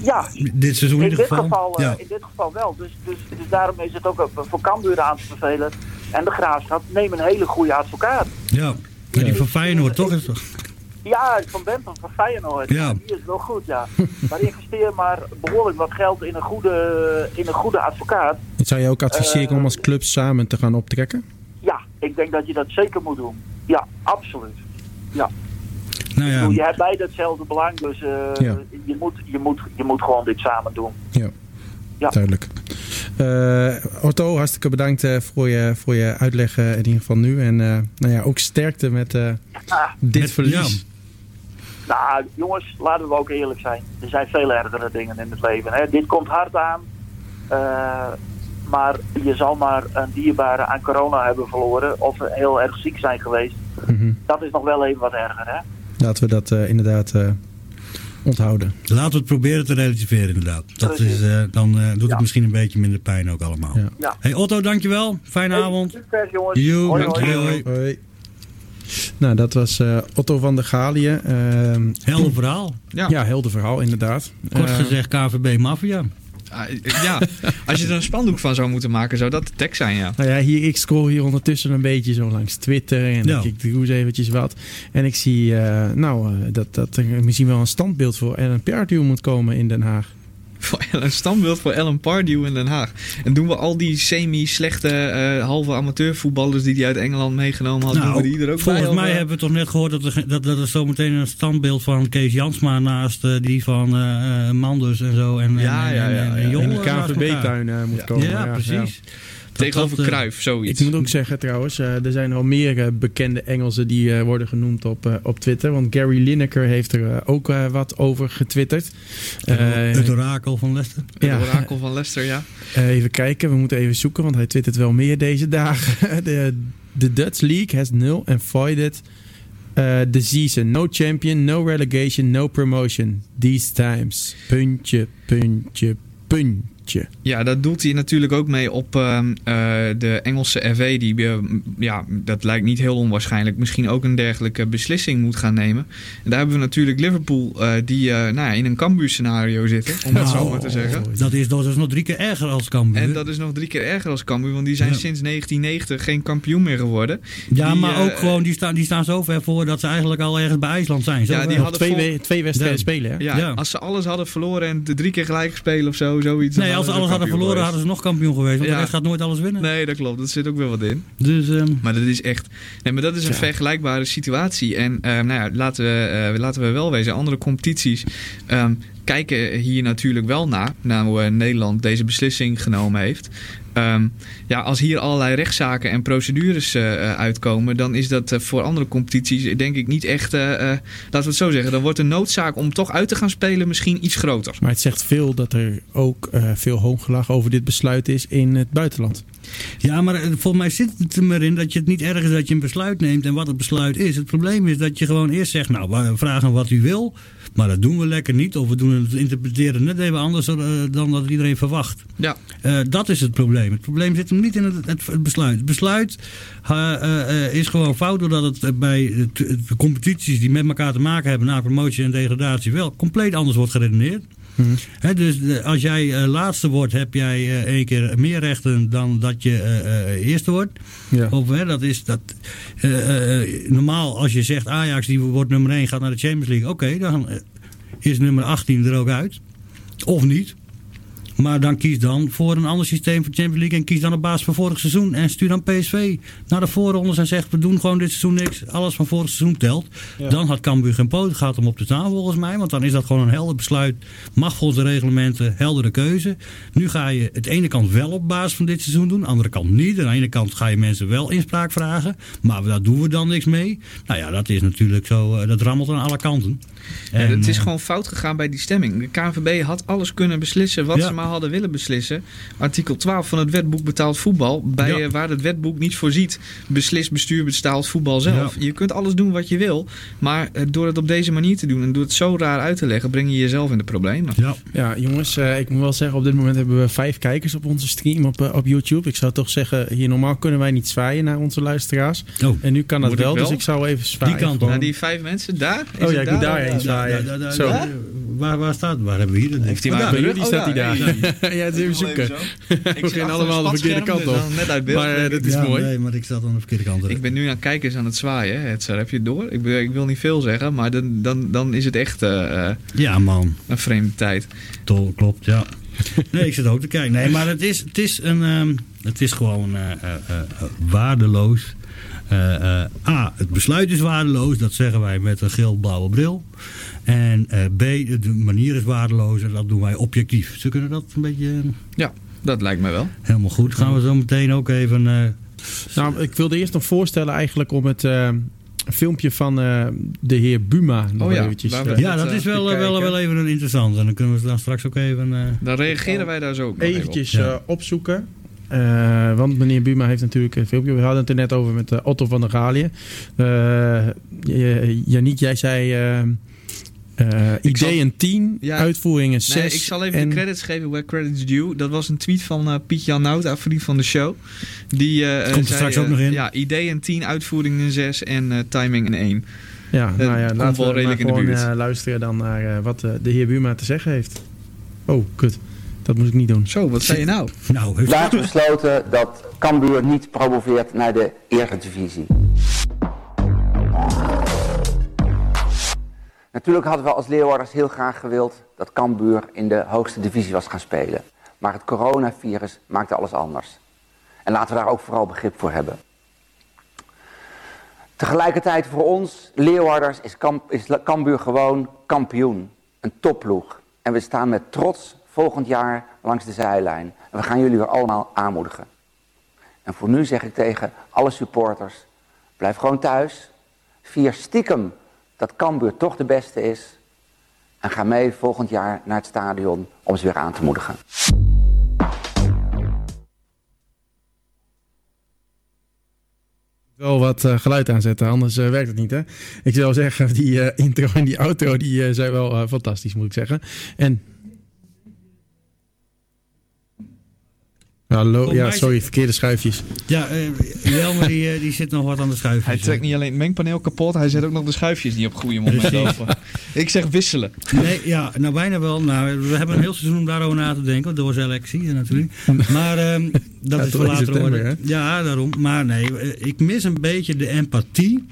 S10: ja,
S4: Dit seizoen in
S10: dit,
S4: geval.
S10: geval, eh,
S4: ja.
S10: in dit geval wel. Dus, dus, dus daarom is het ook eh, voor Cambuur aan te bevelen. En de Graafschap neem een hele goede advocaat.
S4: ja. Maar die van Feyenoord toch? Is toch?
S10: Ja, van Bentham van Feyenoord.
S4: Ja.
S10: Die is wel goed, ja. Maar investeer maar behoorlijk wat geld in een goede, in een goede advocaat.
S3: Zou je ook adviseren
S10: Eh,
S3: om als club samen te gaan optrekken?
S10: Ja, ik denk dat je dat zeker moet doen. Ja, absoluut. Ja.
S4: Nou
S10: bedoel, je
S4: ja,
S10: hebt beide hetzelfde belang, dus eh,
S3: Ja.
S10: je, moet, je, moet, je moet gewoon dit samen doen.
S3: Ja,
S10: Ja.
S3: duidelijk. Eh, Otto, hartstikke bedankt eh, voor, je, voor je uitleg in ieder geval nu. En eh, nou ja, ook sterkte met eh,
S10: Ah,
S3: dit
S4: Met-
S3: verlies.
S10: nou, jongens, laten we ook eerlijk zijn. Er zijn veel ergere dingen in het leven. Hè. Dit komt hard aan. Eh, maar je zal maar een dierbare aan corona hebben verloren. Of heel erg ziek zijn geweest.
S3: Mhm.
S10: Dat is nog wel even wat erger, hè?
S3: Laten we dat eh, inderdaad eh, onthouden.
S4: laten we het proberen te relativeren inderdaad. Dat is, eh, dan eh, doet
S10: Ja.
S4: het misschien een beetje minder pijn ook allemaal.
S3: Ja.
S10: Ja.
S4: Hey Otto, dankjewel. Fijne avond.
S10: Succes, jongens.
S4: Jo,
S10: Hoi,
S4: dankjewel. Hoi.
S3: Hoi. Nou, dat was eh, Otto van der Galiën. Ehm,
S4: Helder verhaal.
S5: ja.
S3: ja, helder verhaal inderdaad.
S4: Kort gezegd KVB Mafia.
S5: Ah, ja, als je er een spandoek van zou moeten maken, zou dat de tekst zijn, ja.
S3: Nou ja, hier, ik scroll hier ondertussen een beetje zo langs Twitter. En
S4: Ja.
S3: ik doe eens eventjes wat. En ik zie eh, nou, eh, dat, dat er misschien wel een standbeeld voor Ellen Pardew moet komen in Den Haag.
S5: Voor een standbeeld voor Ellen Pardew in Den Haag. En doen we al die semi-slechte eh, halve amateurvoetballers die hij uit Engeland meegenomen had, doen we die er ook
S4: Nou, volgens
S5: bij?
S4: mij
S5: eh?
S4: hebben we toch net gehoord dat er, dat, dat er zometeen een standbeeld van Kees Jansma naast eh, die van eh, eh, Manders en zo. En,
S5: Ja,
S4: en,
S5: ja, ja,
S4: en, en
S5: ja.
S4: Jol,
S3: in de. KVB-tuin eh, moet
S5: Ja.
S3: komen.
S4: Ja, precies.
S5: Tegenover
S4: dat, eh,
S5: zoiets.
S3: Ik moet ook zeggen trouwens, eh, er zijn al meer eh, bekende Engelsen die eh, worden genoemd op, eh, op Twitter. Want Gary Lineker heeft er ook eh, wat over getwitterd. Eh,
S4: het orakel van Leicester.
S3: ja.
S5: Het orakel van Leicester, ja.
S3: Even kijken, we moeten even zoeken, want hij twittert wel meer deze dagen. De, de Dutch League has nul and voided uh, the season. No champion, no relegation, no promotion. These times. Puntje, puntje, puntje.
S5: Ja, daar doelt hij natuurlijk ook mee op ehm, eh, de Engelse FA. Die, eh, ja, dat lijkt niet heel onwaarschijnlijk, misschien ook een dergelijke beslissing moet gaan nemen. En daar hebben we natuurlijk Liverpool, eh, die nou ja, in een Cambuur-scenario zitten, om het zo maar te zeggen.
S4: Dat is, dat is nog drie keer erger als Cambuur.
S5: En dat is nog drie keer erger als Cambuur, want die zijn
S4: Ja.
S5: sinds 1990 geen kampioen meer geworden.
S4: ja,
S5: Die,
S4: maar ook gewoon, die staan, die staan zo ver voor dat ze eigenlijk al ergens bij IJsland zijn. Zo
S5: Ja, die hadden
S3: twee,
S5: vol-
S3: twee wedstrijden spelen, hè?
S5: Ja,
S4: Ja.
S5: als ze alles hadden verloren en de drie keer gelijk spelen of zo, zoiets.
S4: Nee, als ze alles hadden verloren, hadden ze nog kampioen geweest. Want
S5: Ja.
S4: de rest gaat nooit alles winnen.
S5: Nee, dat klopt. Dat zit ook wel wat in.
S4: Dus, ehm,
S5: Maar dat is echt. Nee, maar dat is een
S3: Ja.
S5: vergelijkbare situatie. En eh, nou ja, laten, we, eh, laten we wel wezen. Andere competities ehm, kijken hier natuurlijk wel naar. Nou, eh, Nederland deze beslissing genomen heeft. Ehm, ja, als hier allerlei rechtszaken en procedures eh, eh, uitkomen, dan is dat voor andere competities denk ik niet echt. eh, eh, laten we het zo zeggen. Dan wordt de noodzaak om toch uit te gaan spelen misschien iets groter.
S3: Maar het zegt veel dat er ook eh, veel hoongelach over dit besluit is in het buitenland.
S4: Ja, maar volgens mij zit het er maar in dat je het niet erg is dat je een besluit neemt en wat het besluit is. Het probleem is dat je gewoon eerst zegt, nou, we vragen wat u wil, maar dat doen we lekker niet. Of we doen het interpreteren net even anders eh, dan dat iedereen verwacht.
S5: Ja.
S4: Eh, dat is het probleem. Het probleem zit hem niet in het, het, besluit. Het besluit eh, is gewoon fout doordat het bij de, de competities die met elkaar te maken hebben, na promotie en degradatie, wel compleet anders wordt geredeneerd. Hè, dus de- als jij eh, laatste wordt, heb jij eh, één keer meer rechten dan dat je eh, eh, eerste wordt.
S3: Ja.
S4: Of, hè, dat is dat, eh, eh, normaal als je zegt Ajax die wordt nummer 1 gaat naar de Champions League. Oké, dan eh, is nummer 18 er ook uit. Of niet. Maar dan kies dan voor een ander systeem voor Champions League. En kies dan op basis van vorig seizoen. En stuur dan PSV naar de voorrondes en zegt we doen gewoon dit seizoen niks. Alles van vorig seizoen telt. Dan had Cambuur geen poot gehad om op te staan volgens mij. Want dan is dat gewoon een helder besluit. Mag volgens de reglementen heldere keuze. Nu ga je het ene kant wel op basis van dit seizoen doen. De andere kant niet. Aan de ene kant ga je mensen wel inspraak vragen. Maar daar doen we dan niks mee. Nou ja, dat is natuurlijk zo. eh, Dat rammelt aan alle kanten.
S5: Ja,
S4: En,
S5: het is
S4: eh,
S5: gewoon fout gegaan bij die stemming. De KNVB had alles kunnen beslissen wat
S4: Ja.
S5: ze maar hadden willen beslissen. Artikel 12 van het wetboek betaald voetbal. Bij,
S4: Ja.
S5: eh, waar het wetboek niet voorziet, beslist bestuur betaald voetbal zelf.
S4: Ja.
S5: Je kunt alles doen wat je wil. Maar eh, door het op deze manier te doen en door het zo raar uit te leggen, breng je jezelf in de problemen.
S4: Ja.
S3: Ja, jongens, eh, ik moet wel zeggen, op dit moment hebben we vijf kijkers op onze stream op, op YouTube. Ik zou toch zeggen, hier normaal kunnen wij niet zwaaien naar onze luisteraars.
S4: Oh.
S3: En nu kan dat wel,
S5: wel?
S3: dus ik zou even zwaaien.
S4: Die kant op.
S3: gewoon.
S5: Nou, die vijf mensen daar. Is
S3: Oh ja, ik moet
S5: daar?
S3: daarheen zwaaien.
S4: Da- da- da-
S3: Zo.
S4: da- Waar, waar staat Waar hebben we hier?
S5: Heeft hij
S4: Oh.
S3: Bij jullie
S5: Oh,
S3: staat hij
S5: daar.
S3: ja, het is even zoeken. We gaan allemaal de verkeerde kant op.
S5: Net uit beeld.
S3: Maar eh, dat is
S4: Ja,
S3: mooi.
S4: Nee, maar ik zat aan de verkeerde kant.
S5: Ik ben nu aan kijkers aan het zwaaien. Het, heb je het door? Ik, wil- ik wil niet veel zeggen, maar dan, dan, dan is het echt eh, eh,
S4: Ja, man.
S5: een vreemde tijd.
S4: Tol, klopt, ja. Nee, ik zit ook te kijken. Nee, maar het is, het is, een, ehm, het is gewoon eh, eh, eh, waardeloos. Eh, eh, A, het besluit is waardeloos. Dat zeggen wij met een geel-blauwe bril. En eh, B, de manier is waardeloos. En dat doen wij objectief. Ze kunnen dat een beetje eh,
S5: Ja, dat lijkt me wel.
S4: helemaal goed. Gaan we zo meteen ook even... eh,
S3: Nou, ik wilde eerst nog voorstellen eigenlijk om het eh, filmpje van eh, de heer Buma nog
S5: Oh ja,
S3: eventjes...
S4: ja, dat is wel, wel, wel even een interessant. En dan kunnen we dan straks ook even... eh,
S5: Dan reageren wij daar zo ook nog even op.
S3: eventjes
S4: Ja.
S3: opzoeken. Eh, want meneer Buma heeft natuurlijk een filmpje. We hadden het er net over met Otto van der Galië. Eh Janiek, jij zei eh eh,
S5: Ik zal-
S3: ideeën 10,
S5: Ja.
S3: uitvoeringen 6.
S5: Nee, ik zal even
S3: en,
S5: de credits geven where credits due. Dat was een tweet van eh, Piet Jan Nauta, vriend van de show. Die eh,
S4: Komt er
S5: zei,
S4: straks ook nog in.
S5: Ja, ideeën 10, uitvoering een 6 en eh, timing een 1.
S3: Ja, nou ja, laten
S5: wel
S3: we maar
S5: redelijk in de
S3: gewoon
S5: buurt.
S3: luisteren dan naar eh, wat de heer Buma te zeggen heeft. Oh, kut. Dat moet ik niet doen.
S5: Zo, wat zei je nou?
S4: nou, heeft
S11: Daar besloten dat Cambuur niet promoveert naar de Eredivisie. Natuurlijk hadden we als Leeuwarders heel graag gewild dat Cambuur in de hoogste divisie was gaan spelen. Maar het coronavirus maakte alles anders. En laten we daar ook vooral begrip voor hebben. Tegelijkertijd voor ons, Leeuwarders, is, Kamp, is Cambuur gewoon kampioen. Een topploeg. En we staan met trots volgend jaar langs de zijlijn. En we gaan jullie weer allemaal aanmoedigen. En voor nu zeg ik tegen alle supporters, blijf gewoon thuis. Vier stiekem dat Cambuur toch de beste is. En ga mee volgend jaar naar het stadion om ze weer aan te moedigen.
S3: Wel wat eh, geluid aanzetten, anders eh, werkt het niet. Hè? Ik zou zeggen, die eh, intro en die outro die, zijn wel fantastisch, moet ik zeggen. En Hallo, ja, sorry, verkeerde schuifjes.
S4: Ja, eh Jelmer die, eh, die zit nog wat aan de schuifjes.
S5: Hij trekt niet alleen het mengpaneel kapot, hij zet ook nog de schuifjes niet op goede moment open. Ik zeg wisselen.
S4: Nee, ja, nou bijna wel. Nou, we hebben een heel seizoen om daarover na te denken, door selectie eh, natuurlijk. Maar ehm, dat
S3: Ja,
S4: is voor later worden. Ja, daarom. Maar nee, ik mis een beetje de empathie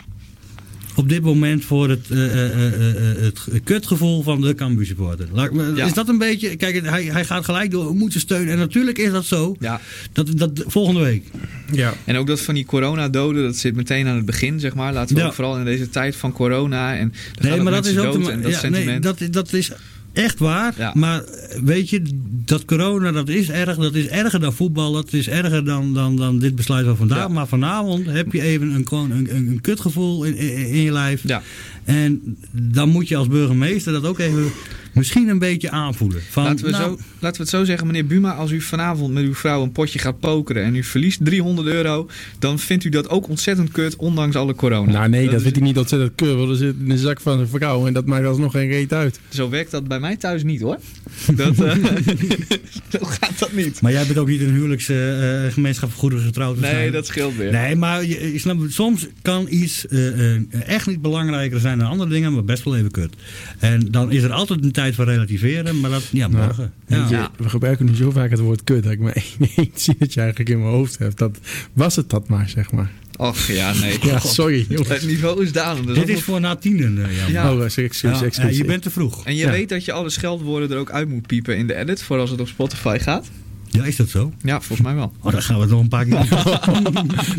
S4: op dit moment voor het, eh, eh, eh, eh, het kutgevoel van de Cambuur supporter. Is dat een beetje... Kijk, hij, hij gaat gelijk door, we moeten steunen. En natuurlijk is dat zo.
S5: Ja.
S4: Dat, dat, volgende week.
S3: Ja.
S5: En ook dat van die coronadoden, dat zit meteen aan het begin, zeg maar. Laten we
S4: Ja.
S5: ook vooral in deze tijd van corona en
S4: Nee, maar dat is ook de
S5: en dat
S4: ja,
S5: sentiment.
S4: nee, dat, dat is echt waar.
S5: Ja.
S4: Maar eh, weet je, dat corona, dat is erg. Dat is erger dan voetbal. Dat is erger dan, dan, dan dit besluit van vandaag.
S5: Ja.
S4: Maar vanavond heb je even een, gewoon een, een, een kutgevoel in, in, in je lijf.
S5: Ja.
S4: En dan moet je als burgemeester dat ook even misschien een beetje aanvoelen. Van,
S5: Laten we,
S4: nou,
S5: zo, laten we het zo zeggen, meneer Buma, als u vanavond met uw vrouw een potje gaat pokeren en u verliest 300 euro, dan vindt u dat ook ontzettend kut, ondanks alle corona.
S3: Nou nee, dat,
S5: is-
S3: vindt hij niet ontzettend keur, want er zit in de zak van zijn vrouw en dat maakt alsnog geen reet uit.
S5: Zo werkt dat bij mij thuis niet hoor. Dat, eh, zo gaat dat niet.
S4: Maar jij bent ook niet een huwelijksgemeenschap van goederen getrouwd.
S5: Nee,
S4: zijn.
S5: dat scheelt weer.
S4: Nee, maar je, je snapt, soms kan iets eh, eh, echt niet belangrijker zijn dan andere dingen, maar best wel even kut. En dan is er altijd een tijd van relativeren, maar dat, ja,
S3: Nou,
S4: morgen. Ja.
S3: je, we gebruiken nu zo vaak het woord kut dat ik maar één, één zinnetje eigenlijk in mijn hoofd heb. Dat was het dat maar, zeg maar.
S5: Och ja, nee.
S3: Ja, sorry. jongens.
S5: Het niveau is dalend. dus
S4: Dit is voor na tienen, Jan.
S5: Ja.
S3: Oh, excuus,
S4: Ja, je bent te vroeg.
S5: En je
S3: Ja.
S5: weet dat je alle scheldwoorden er ook uit moet piepen in de edit, voor als het op Spotify gaat.
S4: Ja, is dat zo?
S5: Ja, volgens mij wel.
S4: Oh, dan gaan we het nog een paar keer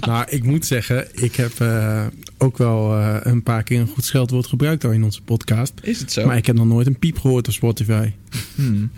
S3: Nou, ik moet zeggen, ik heb eh, ook wel eh, een paar keer een goed scheldwoord gebruikt al in onze podcast.
S5: Is het zo?
S3: Maar ik heb nog nooit een piep gehoord op Spotify.
S5: Hmm.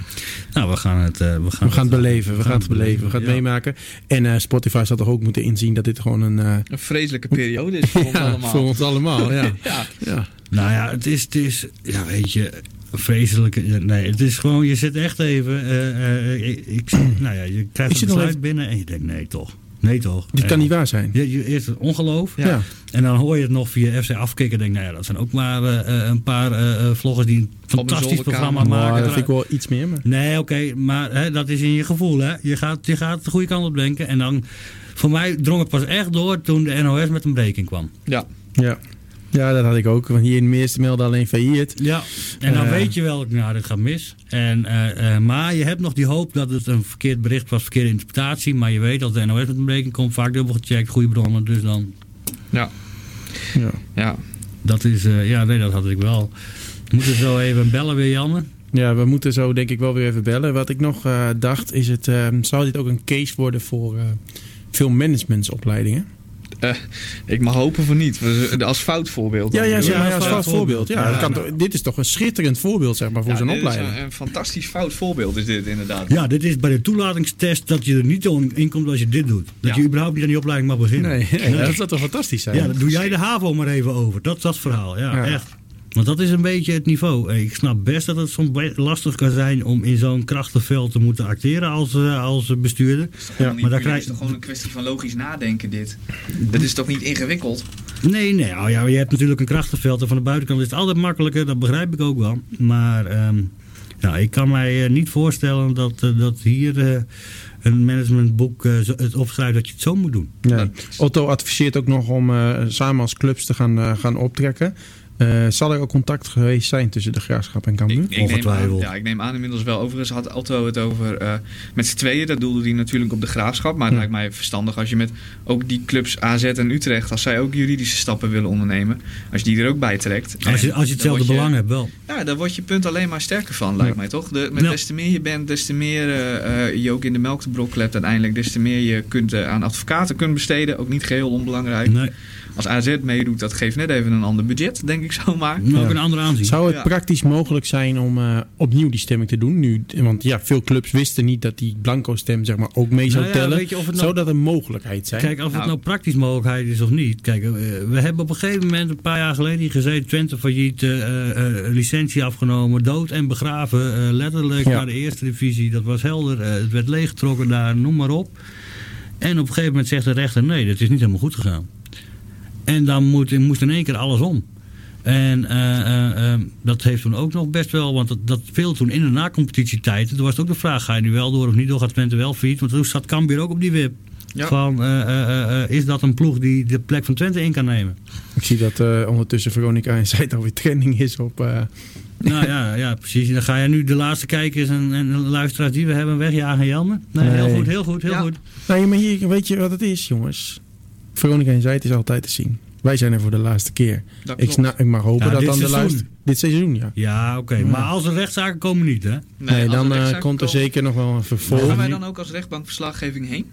S4: Nou, we gaan het, eh, we gaan
S3: We gaan het beleven, we gaan het beleven, we gaan het
S4: ja.
S3: meemaken. En eh, Spotify zal toch ook moeten inzien dat dit gewoon een... eh,
S5: Een vreselijke periode is voor ons allemaal.
S3: voor ons allemaal, ja.
S5: Ja.
S3: ja.
S4: Nou ja, het is, het is ja, weet je, vreselijk. Nee, het is gewoon, je zit echt even. eh, eh, ik, ik- nou ja, je krijgt
S3: Is
S4: een besluit
S3: even-
S4: binnen en je denkt, nee toch. Nee toch.
S3: Dit kan niet waar zijn.
S4: Je, je, eerst het ongeloof.
S3: Ja.
S4: En dan hoor je het nog via FC afkicken. Denk, nou ja, dat zijn ook maar eh, een paar vloggers die een fantastisch programma
S3: Maar
S4: maken.
S3: dat vind ik wel iets meer. Maar...
S4: Nee, oké, maar hè, dat is in je gevoel. Hè? Je, gaat, je gaat de goede kant op denken. En dan, voor mij drong het pas echt door toen de NOS met een breking kwam.
S5: Ja.
S3: Ja. Ja, dat had ik ook. Want hier in de meeste melden alleen failliet.
S4: Ja, en dan
S3: Eh.
S4: weet je wel, nou, dit gaat mis. En, eh, eh, maar je hebt nog die hoop dat het een verkeerd bericht was, verkeerde interpretatie. Maar je weet dat de NOS met een breking komt, vaak dubbel gecheckt, goede bronnen. Dus dan,
S5: Ja.
S3: Ja.
S5: Ja.
S4: dat is, eh, ja, nee, dat had ik wel. We moeten zo even bellen weer, Janne.
S3: Ja, we moeten zo denk ik wel weer even bellen. Wat ik nog eh, dacht, is het, eh, zou dit ook een case worden voor eh, veel managementsopleidingen?
S5: Eh, ik mag hopen van niet. Als fout voorbeeld.
S3: Ja, ja, zeg maar, als
S4: fout
S3: fout voorbeeld. Ja,
S4: Ja,
S3: kan toch- dit is toch een schitterend voorbeeld zeg maar, voor
S5: Ja,
S3: zo'n
S5: dit is
S3: opleiding.
S5: Een, een fantastisch fout voorbeeld is dit inderdaad.
S4: Ja, dit is bij de toelatingstest dat je er niet in komt als je dit doet. Dat
S5: Ja.
S4: je überhaupt niet aan die opleiding mag beginnen.
S3: Nee, nee, dat zou toch fantastisch zijn?
S4: Ja, dan doe jij de HAVO maar even over. Dat is dat verhaal, ja,
S3: Ja.
S4: echt. Want dat is een beetje het niveau. Ik snap best dat het soms lastig kan zijn om in zo'n krachtenveld te moeten acteren als, eh, als bestuurder.
S5: Ja,
S4: maar dan krijg
S5: is toch gewoon een kwestie van logisch nadenken dit. Dat is toch niet ingewikkeld?
S4: Nee, nee. Oh ja, je hebt natuurlijk een krachtenveld en van de buitenkant is het altijd makkelijker. Dat begrijp ik ook wel. Maar ehm, nou, ik kan mij eh, niet voorstellen dat, eh, dat hier eh, een managementboek het opschrijft dat je het zo moet doen.
S3: Nee. Otto adviseert ook nog om eh, samen als clubs te gaan, gaan optrekken. Eh, zal er ook contact geweest zijn tussen de Graafschap en Cambuur?
S5: Ik neem aan, ja, ik neem aan inmiddels wel. Overigens had Otto het over eh, met z'n tweeën. Dat doelde hij natuurlijk op de graafschap. Maar het lijkt mij verstandig als je met ook die clubs AZ en Utrecht, als zij ook juridische stappen willen ondernemen, als je die er ook bij trekt.
S4: Als je, als je hetzelfde
S5: je-
S4: belang hebt, wel.
S5: Ja, daar wordt je punt alleen maar sterker van, lijkt mij toch? De, met
S4: Ja.
S5: Des te meer je bent, des te meer eh, je ook in de melk te brokkelen hebt uiteindelijk. Des te meer je kunt aan advocaten kunt besteden. Ook niet geheel onbelangrijk.
S4: Nee.
S5: Als AZ meedoet, dat geeft net even een ander budget, denk ik zomaar.
S4: Maar ook een ander aanzien.
S3: Zou het
S5: Ja.
S3: praktisch mogelijk zijn om eh, opnieuw die stemming te doen? Nu, want ja, veel clubs wisten niet dat die blanco stem zeg maar, ook mee zou
S4: Nou ja,
S3: tellen.
S4: weet je of het nou-
S3: Zou dat een mogelijkheid zijn?
S4: Kijk, of het
S5: Nou.
S4: nou praktisch mogelijkheid is of niet. Kijk, eh, we hebben op een gegeven moment, een paar jaar geleden, hier gezeten. Twente failliet, eh, eh, licentie afgenomen, dood en begraven. letterlijk
S3: Ja.
S4: naar de eerste divisie. Dat was helder. het werd leeggetrokken daar, noem maar op. En op een gegeven moment zegt de rechter, nee, dat is niet helemaal goed gegaan. En dan moet, moest in één keer alles om. En eh, eh, eh, dat heeft toen ook nog best wel, want dat, dat viel toen in de na-competitietijd. Toen was het ook de vraag, ga je nu wel door of niet door, gaat Twente wel fiets? Want toen zat Cambuur ook op die wip.
S5: Ja.
S4: Van, eh, eh, eh, is dat een ploeg die de plek van Twente in kan nemen?
S3: Ik zie dat eh, ondertussen Veronica en Zijt alweer trending is op... eh,
S4: nou ja, ja, precies. En dan ga je nu de laatste kijkers en, en luisteraars die we hebben wegjagen, Jelme. Nee, heel
S3: Nee.
S4: goed, heel goed, heel
S5: Ja.
S4: goed.
S3: Nee, maar hier, weet je wat het is, jongens? Veronica en Zijt is altijd te zien. Wij zijn er voor de laatste keer.
S5: Dat
S3: Ik, ik mag hopen
S4: Ja,
S3: dat dan de
S4: seizoen.
S3: luister... Dit seizoen, ja.
S4: Ja, oké. Maar als er rechtszaken komen niet, hè?
S3: Nee, dan
S5: er
S3: eh,
S5: rechtszaken
S3: komt er
S5: komen-
S3: zeker nog wel een vervolg.
S5: Gaan wij dan ook als rechtbank verslaggeving heen?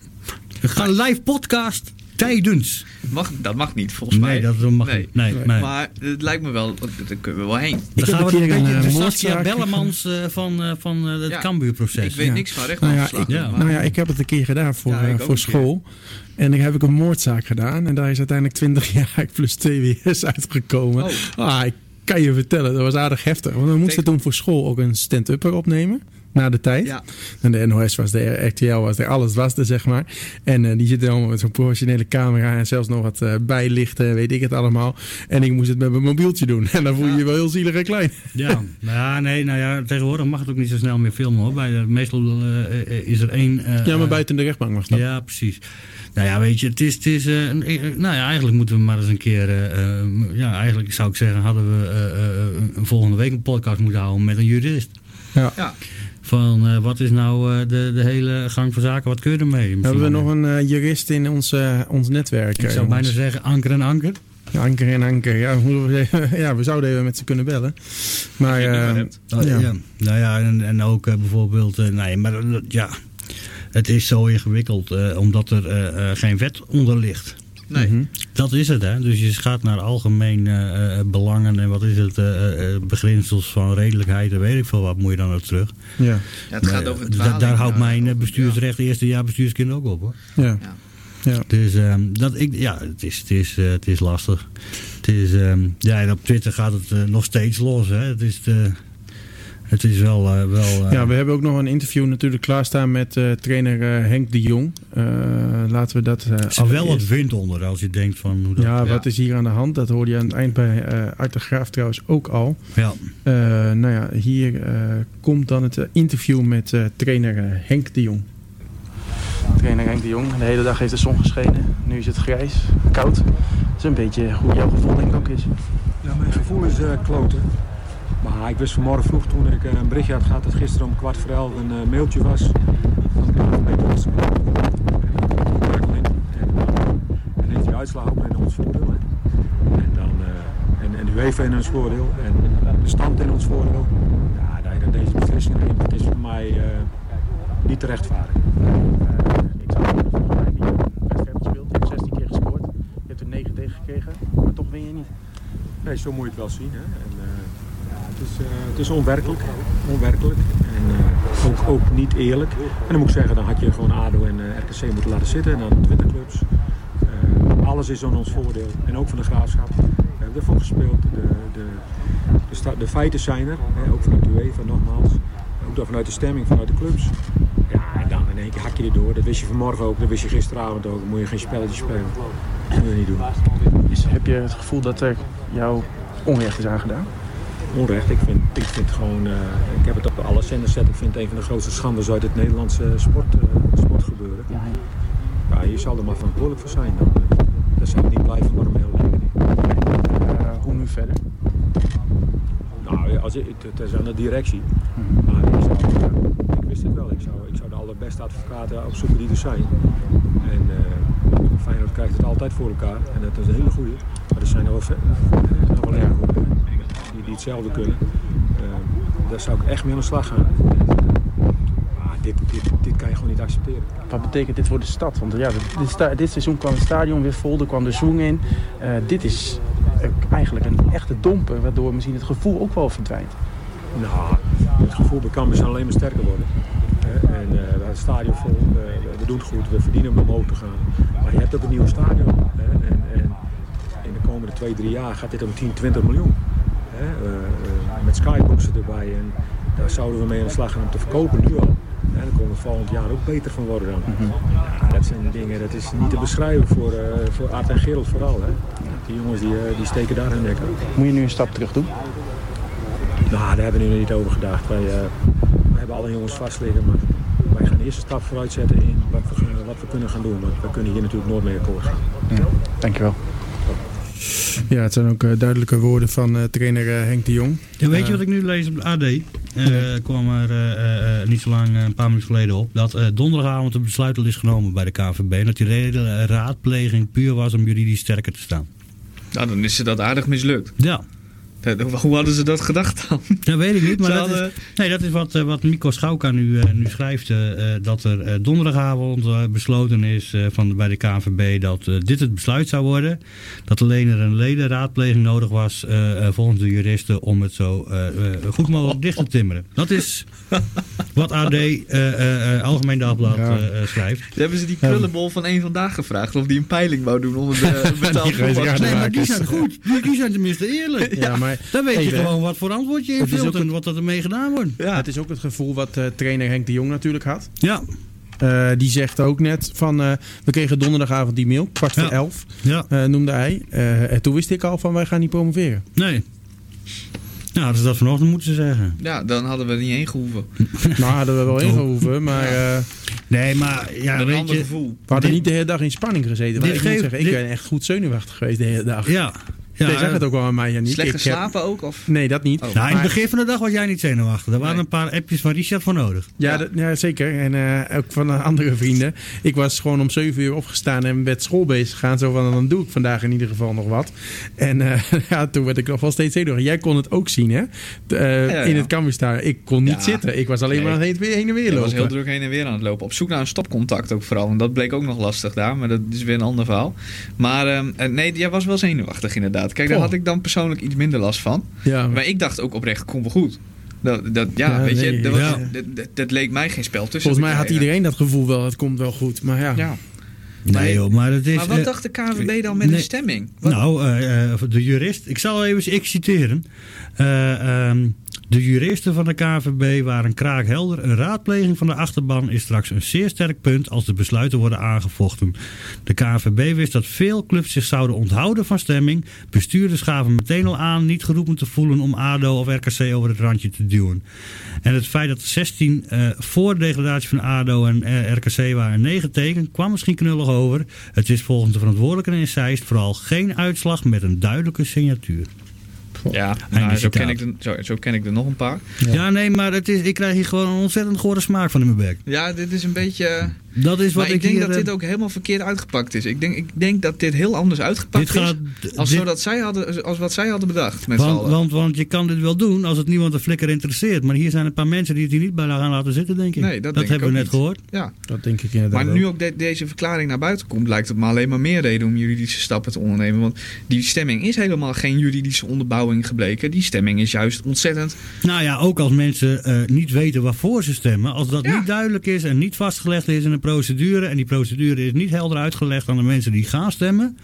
S4: We gaan live podcast tijdens.
S5: Mag, dat mag niet, volgens
S4: Nee,
S5: mij.
S4: dat mag
S5: Nee.
S4: niet. Nee, nee.
S5: Maar het lijkt me wel, daar kunnen we wel heen.
S3: Ik
S4: Dan gaan we
S3: een
S4: een
S3: keer
S4: beetje
S3: een,
S4: de
S3: eh,
S4: Saskia
S3: moordzaak-
S4: Bellemans eh, van, eh, van eh, het
S5: Ja.
S4: Cambuurproces.
S5: Ik weet
S3: Ja.
S5: niks van
S3: Nou
S5: rechtbankverslag.
S3: ja, ik, nou ja, ik heb het een keer gedaan voor, eh, voor
S5: keer.
S3: En dan heb ik een moordzaak gedaan. En daar is uiteindelijk 20 jaar plus TWS uitgekomen.
S5: Oh.
S3: Ah, ik kan je vertellen, dat was aardig heftig. Want we moesten toen voor school ook een stand-upper opnemen. Na de tijd.
S5: Ja.
S3: En de NOS was er, RTL was er, alles was er, zeg maar. En eh, die zitten allemaal met zo'n professionele camera en zelfs nog wat eh, bijlichten, weet ik het allemaal. En ik moest het met mijn mobieltje doen. En dan voel je je wel heel zielig en klein.
S4: Ja, nou ja, nee, nou ja, tegenwoordig mag het ook niet zo snel meer filmen hoor. Bij de, meestal eh, is er één. eh,
S3: Ja, maar buiten de rechtbank mag dat.
S4: Ja, precies. Nou ja, weet je, het is. Het is eh, een- eh, nou ja, eigenlijk moeten we maar eens een keer. eh, eh, ja, eigenlijk zou ik zeggen, hadden we eh, eh, volgende week een podcast moeten houden met een jurist.
S3: Ja.
S5: Ja.
S4: Van eh, wat is nou eh, de, de hele gang van zaken, wat kun je ermee?
S3: Hebben we nog een eh, jurist in ons, eh, ons netwerk?
S4: Ik
S3: eh,
S4: zou bijna zeggen anker en anker.
S3: Ja, Anker en Anker. Ja, ja, we zouden even met ze kunnen bellen. Maar eh,
S5: hebt.
S4: Oh,
S3: ja.
S4: ja. Nou ja, en, en ook eh, bijvoorbeeld, eh, nee, maar eh, ja, het is zo ingewikkeld eh, omdat er eh, eh, geen wet onder ligt.
S5: Nee.
S3: Mhm.
S4: Dat is het, hè. Dus je gaat naar algemeen eh, eh, belangen en wat is het, eh, eh, beginsels van redelijkheid en weet ik veel wat, moet je dan ook terug.
S3: ja,
S5: Ja, het gaat over dwaling,
S4: Daar houdt mijn bestuursrecht eerste jaar bestuurskind ook op, hoor.
S3: ja.
S5: Ja.
S3: ja.
S4: Dus ehm, dat, ik, ja, het is, het, is, het is lastig. Het is, ehm, ja, en op Twitter gaat het nog steeds los, hè. Het is, de, het is wel... eh, wel eh,
S3: Ja, we hebben ook nog een interview natuurlijk klaarstaan met eh, trainer eh, Henk de Jong. Eh, laten we dat
S4: is wel wat wind onder als je denkt van... Hoe dat,
S3: Ja,
S5: Ja.
S3: wat is hier aan de hand? Dat hoorde je aan het eind bij eh Art de Graaf trouwens ook al.
S4: ja.
S3: Eh, nou ja, hier eh, komt dan het interview met eh, trainer eh, Henk de Jong.
S12: Trainer Henk de Jong. De hele dag heeft de zon geschenen. Nu is het grijs, koud. Dat is een beetje hoe jouw gevoel denk ik ook is.
S9: Ja, mijn gevoel is eh, kloten. Maar ik wist vanmorgen vroeg toen ik eh, een berichtje had gehad dat gisteren om kwart voor elf een eh, mailtje was. Van de was en, heeft die uitslag ook in ons voordeel. En dan eh, en, en de UEFA in ons voordeel en de stand in ons voordeel. Ja, dat deze beslissing neemt, dat is voor mij niet te rechtvaardigen.
S12: Ik zag dat volgens mij niet een wedstrijd gespeeld. Je hebt 16 keer gescoord. Je hebt er 9 tegen gekregen. Maar toch win je niet.
S9: Nee, zo moet je het wel zien. Hè. En, het, is, eh, het is onwerkelijk. onwerkelijk. En eh, ook, ook niet eerlijk. En dan moet ik zeggen, dan had je gewoon ADO en eh, RKC moeten laten zitten. En dan de. Eh, alles is in ons voordeel. En ook van de graafschap. We hebben ervoor gespeeld. De, de, de, de feiten zijn er. Hè, ook vanuit de UEFA nogmaals. Ook dan vanuit de stemming vanuit de clubs. Ja, dan in één keer hak je erdoor. Dat wist je vanmorgen ook. Dat wist je gisteravond ook. Dan moet je geen spelletje spelen. Dat moet je niet doen.
S12: Is, heb je het gevoel dat er jou onrecht is aangedaan?
S9: Onrecht. Ik vind, ik vind gewoon, eh, ik heb het op alle zenders gezet. Ik vind het een van de grootste schandes uit het Nederlandse sport, eh, sportgebeuren. Ja, je zal er maar verantwoordelijk voor zijn. Dan, eh, dan zou ik niet blijven, maar om heel.
S12: Eh, hoe nu verder?
S9: Nou, ja, als ik, het is aan de directie. Maar ik, zou, ik wist het wel. Ik zou, ik zou de allerbeste advocaten opzoeken die er zijn. En Feyenoord krijgt het altijd voor elkaar. En dat is een hele goede. Maar er zijn er wel, zijn wel hele goede die, hetzelfde kunnen. Eh, daar zou ik echt mee aan de slag gaan. Maar dit, dit, dit kan je gewoon niet accepteren.
S12: Wat betekent dit voor de stad? Want ja, dit, dit seizoen kwam het stadion weer vol, er kwam de zoen in. Eh, dit is eigenlijk een echte domper, waardoor misschien het gevoel ook wel verdwijnt.
S9: Nou, het gevoel bij zal alleen maar sterker worden. En we hebben het stadion vol, we, we doen het goed, we verdienen om omhoog te gaan. Maar je hebt ook een nieuw stadion. Hè, en, en in de komende twee, drie jaar gaat dit om 10, 20 miljoen. Hè, eh, eh, met skyboxen erbij. En daar zouden we mee aan de slag gaan om te verkopen nu al. En daar komen we volgend jaar ook beter van worden dan. Ja, dat zijn dingen, dat is niet te beschrijven voor, eh voor Aart en Gerald vooral. Hè. Die jongens die, die steken daar hun nek uit.
S12: Moet je nu een stap terug doen?
S9: Nou, daar hebben we nu niet over gedacht. Wij, wij hebben alle jongens vast liggen, maar wij gaan de eerste stap vooruit zetten in wat we, wat we kunnen gaan doen. Want we kunnen hier natuurlijk nooit mee akkoord gaan.
S12: Dankjewel.
S3: Ja, het zijn ook eh, duidelijke woorden van eh, trainer eh, Henk de Jong.
S4: Ja, weet je wat ik nu lees op de AD? Eh kwam er eh, eh, eh, niet zo lang, een paar minuten geleden op. Dat eh, donderdagavond een besluit al is genomen bij de KVB. En dat die eh, raadpleging puur was om juridisch sterker te staan.
S5: Nou, dan is ze dat aardig mislukt.
S4: Ja.
S5: Dat- Hoe hadden ze dat gedacht dan?
S4: Dat weet ik niet, maar dat,
S5: hadden-
S4: is, nee, dat is wat, eh, wat Mico Schauka nu, eh, nu schrijft. eh, eh, dat er eh, donderdagavond eh, besloten is eh, van, bij de KNVB dat eh, dit het besluit zou worden. Dat alleen er een ledenraadpleging nodig was eh, eh, volgens de juristen om het zo eh, eh, goed mogelijk dicht te timmeren. Dat is wat AD, eh, eh, eh, Algemeen Dagblad,
S3: Ja.
S4: eh, eh, schrijft.
S5: Hebben ze die krullenbol van één vandaag gevraagd of die een peiling wou doen onder de betaald
S3: Die geweest, ja,
S5: voetbal?
S4: Nee, maar die zijn goed. Die, die zijn tenminste eerlijk.
S3: Ja, maar
S4: Dan weet je gewoon wat voor antwoord je invult en wat er ermee gedaan wordt.
S3: Het is ook het gevoel wat eh, trainer Henk de Jong natuurlijk had.
S4: Ja.
S3: Eh, die zegt ook net van, eh, we kregen donderdagavond die mail, kwart voor
S4: Ja.
S3: elf,
S4: Ja.
S3: eh, noemde hij. Eh, en toen wist ik al van, wij gaan niet promoveren.
S4: Nee. Nou, hadden ze dat vanochtend moeten zeggen.
S5: Ja, dan hadden we er niet heen gehoeven.
S3: Nou, hadden we wel ingehoeven, maar eh,
S4: Nee, maar ja,
S5: een
S4: weet
S5: ander
S4: je...
S5: gevoel.
S3: we hadden
S4: Dit-
S3: niet de hele dag in spanning gezeten. Maar
S4: dit
S3: ik moet
S4: geeft-
S3: zeggen, ik
S4: dit-
S3: ben echt goed zenuwachtig geweest de hele dag.
S4: Ja. Ja
S3: Jij zag het
S4: eh,
S3: ook wel aan mij, Janiek.
S5: Slecht
S3: Ik heb-
S5: geslapen ook? Of?
S3: Nee, dat niet.
S5: Oh.
S4: Nou, in het begin van de dag was jij niet zenuwachtig. Er waren
S5: Nee.
S4: een paar appjes van Richard voor nodig.
S3: Ja, dat- ja zeker. En eh, ook van andere vrienden. Ik was gewoon om 7 uur opgestaan en met school bezig gegaan. Zo van, dan doe ik vandaag in ieder geval nog wat. En eh, ja, toen werd ik nog wel steeds zenuwachtig. Jij kon het ook zien, hè? Eh,
S5: ja.
S3: In het Cambuur Ik kon niet
S5: Ja.
S3: zitten. Ik was alleen
S5: Nee.
S3: maar heen, heen en weer
S5: Ik
S3: lopen.
S5: was heel druk heen en weer aan het lopen. Op zoek naar een stopcontact ook vooral. En dat bleek ook nog lastig daar. Maar dat is weer een ander verhaal. Maar ehm, eh, nee, jij was wel zenuwachtig inderdaad. Kijk, daar had ik dan persoonlijk iets minder last van.
S3: Ja,
S5: Maar ik dacht ook oprecht, komt wel goed. Dat, dat, ja,
S3: Ja,
S5: weet je, dat, was-
S4: ja.
S5: dat, dat- dat leek mij geen spel tussen.
S3: Volgens mij had iedereen dat gevoel wel. Het komt wel goed. Maar ja,
S5: Ja.
S4: Nee joh, maar het is...
S5: Maar wat
S4: eh,
S5: dacht de KVB dan met
S4: nee.
S5: een stemming? Wat-
S4: Nou, eh, eh, de jurist, ik zal even ik citeren. Eh, ehm, de juristen van de KVB waren kraakhelder. Een raadpleging van de achterban is straks een zeer sterk punt als de besluiten worden aangevochten. De KVB wist dat veel clubs zich zouden onthouden van stemming. Bestuurders gaven meteen al aan niet geroepen te voelen om ADO of RKC over het randje te duwen. En het feit dat er 16 eh, voor de degradatie van ADO en eh, RKC waren 9 tegen, kwam misschien knullig over. Het is volgens de verantwoordelijken in Zeist vooral geen uitslag met een duidelijke signatuur.
S5: Ja, nou, zo, ken ik er, zo, zo ken ik er nog een paar.
S4: Ja, nee, maar het is, ik krijg hier gewoon een ontzettend gore smaak van in mijn bek.
S5: Ja, dit is een beetje... eh,
S4: Dat is wat
S5: maar ik, denk
S4: hier,
S5: dat
S4: eh,
S5: dit ook helemaal verkeerd uitgepakt is. Ik denk, ik denk dat dit heel anders uitgepakt
S4: Dit gaat-
S5: is als,
S4: dit-
S5: zodat zij hadden, als wat zij hadden bedacht met
S4: Want, want, want je kan dit wel doen als het niemand een flikker interesseert. Maar hier zijn een paar mensen die het hier niet bij gaan laten zitten, denk ik.
S5: Nee, dat denk ik
S4: hebben we net
S5: niet.
S4: gehoord.
S5: ja.
S3: dat denk ik inderdaad
S5: Maar nu ook de- deze verklaring naar buiten komt, lijkt het me alleen maar meer reden om juridische stappen te ondernemen. Want die stemming is helemaal geen juridische onderbouwing gebleken. Die stemming is juist ontzettend.
S4: Nou ja, ook als mensen eh, niet weten waarvoor ze stemmen. Als dat
S5: Ja.
S4: niet duidelijk is en niet vastgelegd is in een procedure. En die procedure is niet helder uitgelegd aan de mensen die gaan stemmen.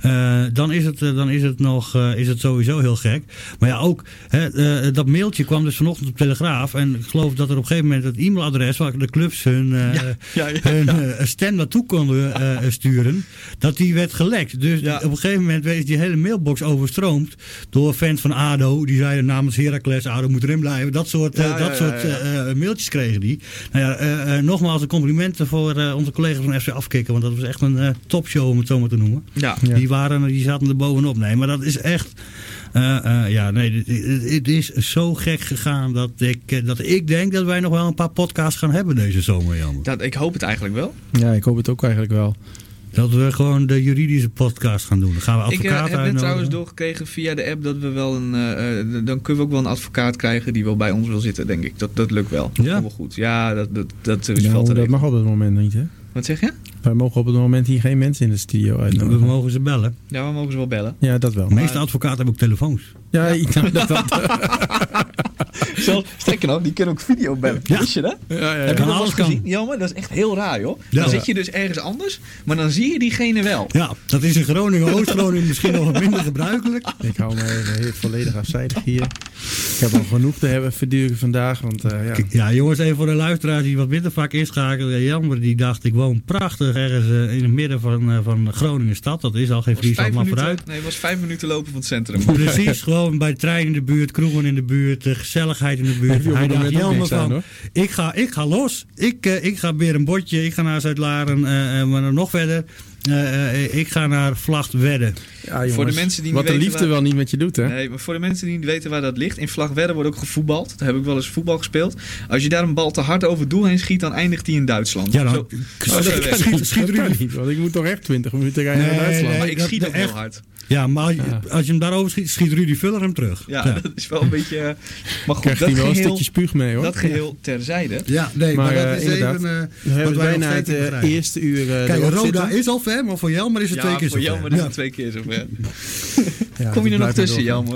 S4: eh, dan, is het, eh, dan is het nog eh, is het sowieso heel gek. Maar ja, ook hè, dat mailtje kwam dus vanochtend op Telegraaf. En ik geloof dat er op een gegeven moment het e-mailadres waar de clubs hun,
S5: ja, ja,
S4: hun stem naartoe konden sturen. Dat die werd gelekt. Dus op een gegeven moment werd die hele mailbox overstroomd door fans van ADO. Die zeiden namens Heracles, ADO moet erin blijven. Dat soort, dat soort mailtjes kregen die. Nou ja, nogmaals een complimenten voor eh, onze collega's van FC Afkikken. Want dat was echt een eh, topshow om het zo maar te noemen.
S5: Ja.
S3: Ja.
S4: Die, waren, die zaten er bovenop. Nee, maar dat is echt... eh, eh, ja, nee, het- is zo gek gegaan dat ik, dat ik denk dat wij nog wel een paar podcasts gaan hebben deze zomer, Jan.
S5: Dat, ik hoop het eigenlijk wel.
S3: Ja, ik hoop het ook eigenlijk wel.
S4: Dat we gewoon de juridische podcast gaan doen. Dan gaan we
S5: Ik eh,
S4: advocaten
S5: heb net
S4: uitnodigen.
S5: trouwens doorgekregen via de app dat we wel een. eh, eh, dan kunnen we ook wel een advocaat krijgen die wel bij ons wil zitten, denk ik. Dat, dat lukt wel. Dat
S4: Ja?
S5: komt wel goed. Ja, dat, dat, dat is
S3: Nou,
S5: wel te
S3: dat mag op het moment niet, hè?
S5: Wat zeg je?
S3: Wij mogen op het moment hier geen mensen in de studio
S4: We
S3: uitnodigen.
S4: mogen ze bellen.
S5: Ja, we mogen ze wel bellen.
S3: Ja, dat wel.
S4: De meeste advocaten hebben ook telefoons.
S3: Ja, ik, dat, dat,
S5: Zelfs, sterker nog, die kunnen ook video bellen. Wist je dat?
S3: Ja, ja, ja.
S5: Heb je dat
S4: alles kan.
S5: gezien? Jammer, dat is echt heel raar, joh.
S4: Ja.
S5: Dan zit je dus ergens anders, maar dan zie je diegene wel.
S4: Ja, dat is in Groningen, Oost-Groningen misschien nog wat minder gebruikelijk.
S3: Ik hou me even heel volledig afzijdig hier. Ik heb al genoeg te hebben verduren vandaag. Want eh, ja,
S4: Ja, jongens, even voor de luisteraars die wat minder vaak inschakelen. Jammer, die dacht, ik woon prachtig ergens eh, in het midden van, eh, van Groningen stad. Dat is al geen Friesland,
S5: vijf
S4: maar
S5: minuten,
S4: vooruit.
S5: nee, het was vijf minuten lopen van het centrum.
S4: Precies, gewoon bij trein in de buurt, kroegen in de buurt, de gezelligheid in de buurt. Hij dacht,
S3: aan,
S4: ik ga, ik ga los. Ik, eh, ik ga weer een botje, ik ga naar Zuid-Laren, eh, eh, maar dan nog verder. Eh, eh, ik ga naar Vlachtwedde.
S3: ja,
S5: Voor de mensen die niet
S3: wat de liefde
S5: waar-
S3: wel niet met je doet, hè?
S5: Nee, maar voor de mensen die niet weten waar dat ligt, in Vlagwedde wordt ook gevoetbald. Daar heb ik wel eens voetbal gespeeld. Als je daar een bal te hard over het doel heen schiet, dan eindigt hij in Duitsland.
S4: Ja, dan-
S5: Zo,
S4: Schiet- schiet- schiet
S3: dat kan
S4: Ruud.
S3: niet, want ik moet toch echt 20 minuten rijden
S4: Nee,
S3: naar Duitsland.
S4: nee.
S5: Maar ik
S4: dat-
S5: schiet ook
S4: echt.
S5: heel hard.
S4: Ja, maar als, je-
S3: Ja.
S4: als je hem daarover schiet, schiet Rudy Vuller hem terug.
S5: Ja, dat is wel een beetje... eh, Maar goed,
S3: Krijgt
S5: dat
S3: hij wel een
S5: geheel,
S3: stukje spuug mee, hoor.
S5: dat geheel terzijde.
S4: Ja, nee,
S3: Maar,
S4: maar, dat
S3: eh,
S4: is
S3: inderdaad.
S4: even... eh,
S3: We
S4: wat
S3: hebben bijna het eerste uur eh,
S4: Kijk, Roda
S3: zitten.
S4: is al ver, maar voor Jelmer is het twee keer zo
S5: voor jou,
S4: ver.
S5: maar is
S4: Ja.
S5: het twee keer zover.
S3: Ja,
S5: Kom je er nog tussen,
S3: maar
S5: Jan?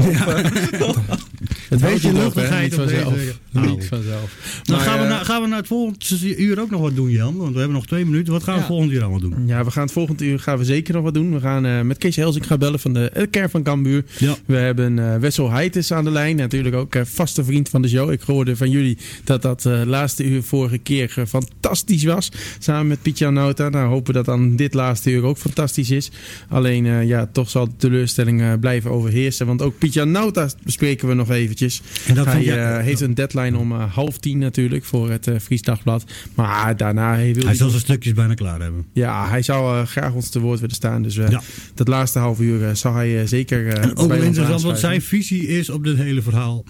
S3: Het weet je
S4: luchtigheid
S3: Niet
S4: op deze-
S3: vanzelf.
S4: Nou.
S3: Niet vanzelf.
S4: Dan
S3: Maar,
S4: gaan we, naar, gaan we naar het volgende uur ook nog wat doen, Jan. Want we hebben nog twee minuten. Wat gaan we
S5: Ja.
S4: volgend uur allemaal doen?
S3: Ja, we gaan het volgende uur gaan we zeker nog wat doen. We gaan eh, met Kees Helsing gaan bellen van de eh, kern van Cambuur.
S4: Ja.
S3: We hebben eh, Wessel Heites aan de lijn. Natuurlijk ook eh, vaste vriend van de show. Ik hoorde van jullie dat dat eh, laatste uur vorige keer fantastisch was. Samen met Pietje Nauta. Nou, hopen dat dan dit laatste uur ook fantastisch is. Alleen, eh, ja, toch zal de teleurstelling eh, blijven overheersen. Want ook Pietje Nauta bespreken we nog
S4: En dat
S3: Hij eh, heeft een deadline om eh, half tien natuurlijk voor het eh Fries Dagblad. Maar daarna hij wil
S4: Hij zal zijn stukjes bijna klaar hebben.
S3: ja, hij zou graag ons te woord willen staan. Dus
S4: Ja.
S3: dat laatste half uur zal hij zeker.
S4: En ook interessant wat zijn visie is op dit hele verhaal.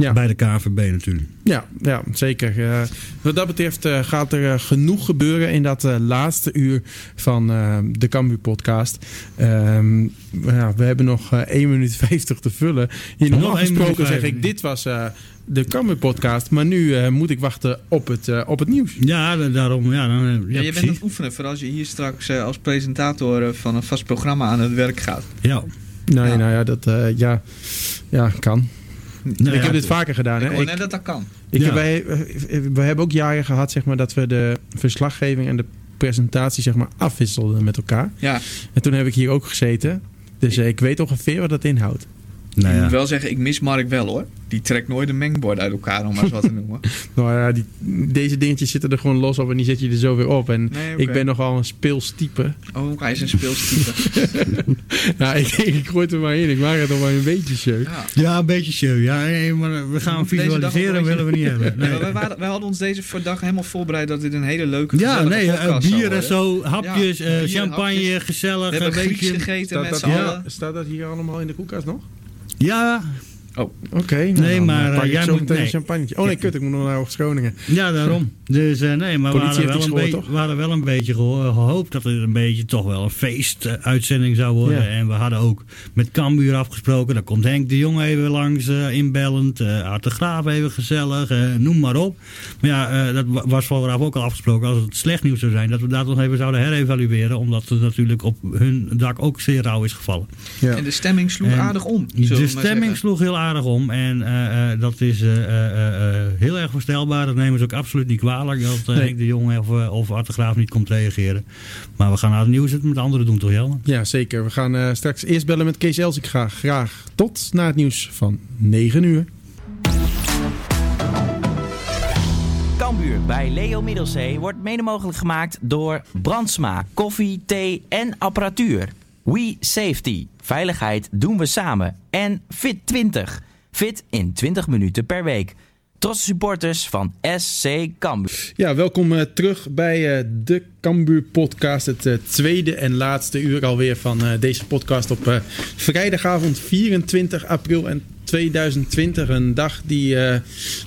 S3: Ja.
S4: Bij de KVB natuurlijk.
S3: Ja, ja zeker. Eh, wat dat betreft eh, gaat er eh, genoeg gebeuren in dat eh, laatste uur van eh, de Cambuur podcast. Ehm, ja, we hebben nog eh 1 minuut 50 te vullen. Hier
S4: Nog
S3: normaal
S4: 1 minuut
S3: gesproken zeg
S4: 50.
S3: ik, dit was eh, de Cambuur podcast. Maar nu eh, moet ik wachten op het, op het nieuws.
S4: Ja, da- daarom. Ja, dan, ja,
S5: Ja, je bent aan het oefenen voor als je hier straks als presentator van een vast programma aan het werk gaat.
S4: Ja.
S3: Nou,
S5: Ja.
S3: nou ja, dat eh, ja, ja, kan.
S4: Nou
S3: ik
S4: ja,
S3: heb dit vaker gedaan.
S5: Ik
S3: Hè?
S5: net dat dat kan.
S3: Ik,
S4: Ja.
S3: wij, we hebben ook jaren gehad zeg maar, dat we de verslaggeving en de presentatie zeg maar, afwisselden met elkaar.
S5: Ja,
S3: En toen heb ik hier ook gezeten. Dus eh, ik weet ongeveer wat dat inhoudt.
S4: Nou
S5: ik
S4: ja.
S5: moet wel zeggen, ik mis Mark wel hoor. Die trekt nooit een mengbord uit elkaar, om maar eens wat te noemen.
S3: Nou ja, die, deze dingetjes zitten er gewoon los op en die zet je er zo weer op. En
S5: Nee,
S3: ik ben nogal een speelstype.
S5: Oh, hij is een speelstype.
S3: nou, ik, ik gooi het er maar in. Ik maak het al maar een beetje show.
S5: Ja.
S4: ja, een beetje show. Ja, nee, maar we gaan hem visualiseren, willen we niet hebben.
S5: Nee, waren, wij hadden ons deze voor dag helemaal voorbereid dat dit een hele leuke
S4: Ja, nee, eh,
S5: podcast zou
S4: bier en zo, hapjes,
S5: Ja,
S4: eh,
S5: bier,
S4: champagne,
S5: hapjes.
S4: gezellig,
S5: We hebben
S4: een beetje.
S5: gegeten
S3: Staat
S5: met z'n allen.
S3: staat dat hier allemaal in de koelkast nog?
S4: Ja,
S3: Oké. nou,
S4: Nee,
S3: dan,
S4: maar,
S3: eh, pak
S4: eh,
S3: ik
S4: jij
S3: zo
S4: moet- nee.
S3: een champagne. Oh nee, kut. Ik moet nog naar Hoogst-Groningen.
S4: ja, daarom. Dus eh, nee, maar we
S3: Politie
S4: hadden,
S3: heeft
S4: wel een beetje,
S3: toch?
S4: we hadden wel een beetje geho- gehoopt dat het een beetje toch wel een feestuitzending zou worden.
S3: Ja.
S4: En we hadden ook met Cambuur afgesproken. Dan komt Henk de Jong even langs eh, inbellend. eh Art de Graaf even gezellig. eh, noem maar op. Maar ja, eh, dat wa- was vooraf ook al afgesproken. Als het slecht nieuws zou zijn, dat we dat nog even zouden herevalueren. Omdat het natuurlijk op hun dak ook zeer rauw is gevallen.
S3: Ja.
S5: En de stemming sloeg
S4: En
S5: aardig om.
S4: De stemming
S5: zeggen.
S4: sloeg heel aardig om. En eh, eh, dat is eh, eh, eh, heel erg voorstelbaar. Dat nemen ze ook absoluut niet kwalijk. Dat eh,
S3: Nee.
S4: Henk de Jong of, of Art de Graaf niet komt reageren. Maar we gaan naar het nieuws het met anderen doen, toch Jelmer?
S3: Ja, zeker. We gaan eh, straks eerst bellen met Kees Els. Ik ga graag tot na het nieuws van 9 uur.
S1: Kambuur bij Leo Middelzee wordt mede mogelijk gemaakt door Brandsma, koffie, thee en apparatuur. We Safety, veiligheid doen we samen. En Fit20, fit in 20 minuten per week. Trotse supporters van SC Kambuur.
S3: Ja, welkom eh, terug bij eh, de Cambuur podcast. Het eh, tweede en laatste uur alweer van deze podcast op vrijdagavond 24 april en 2020. Een dag die eh,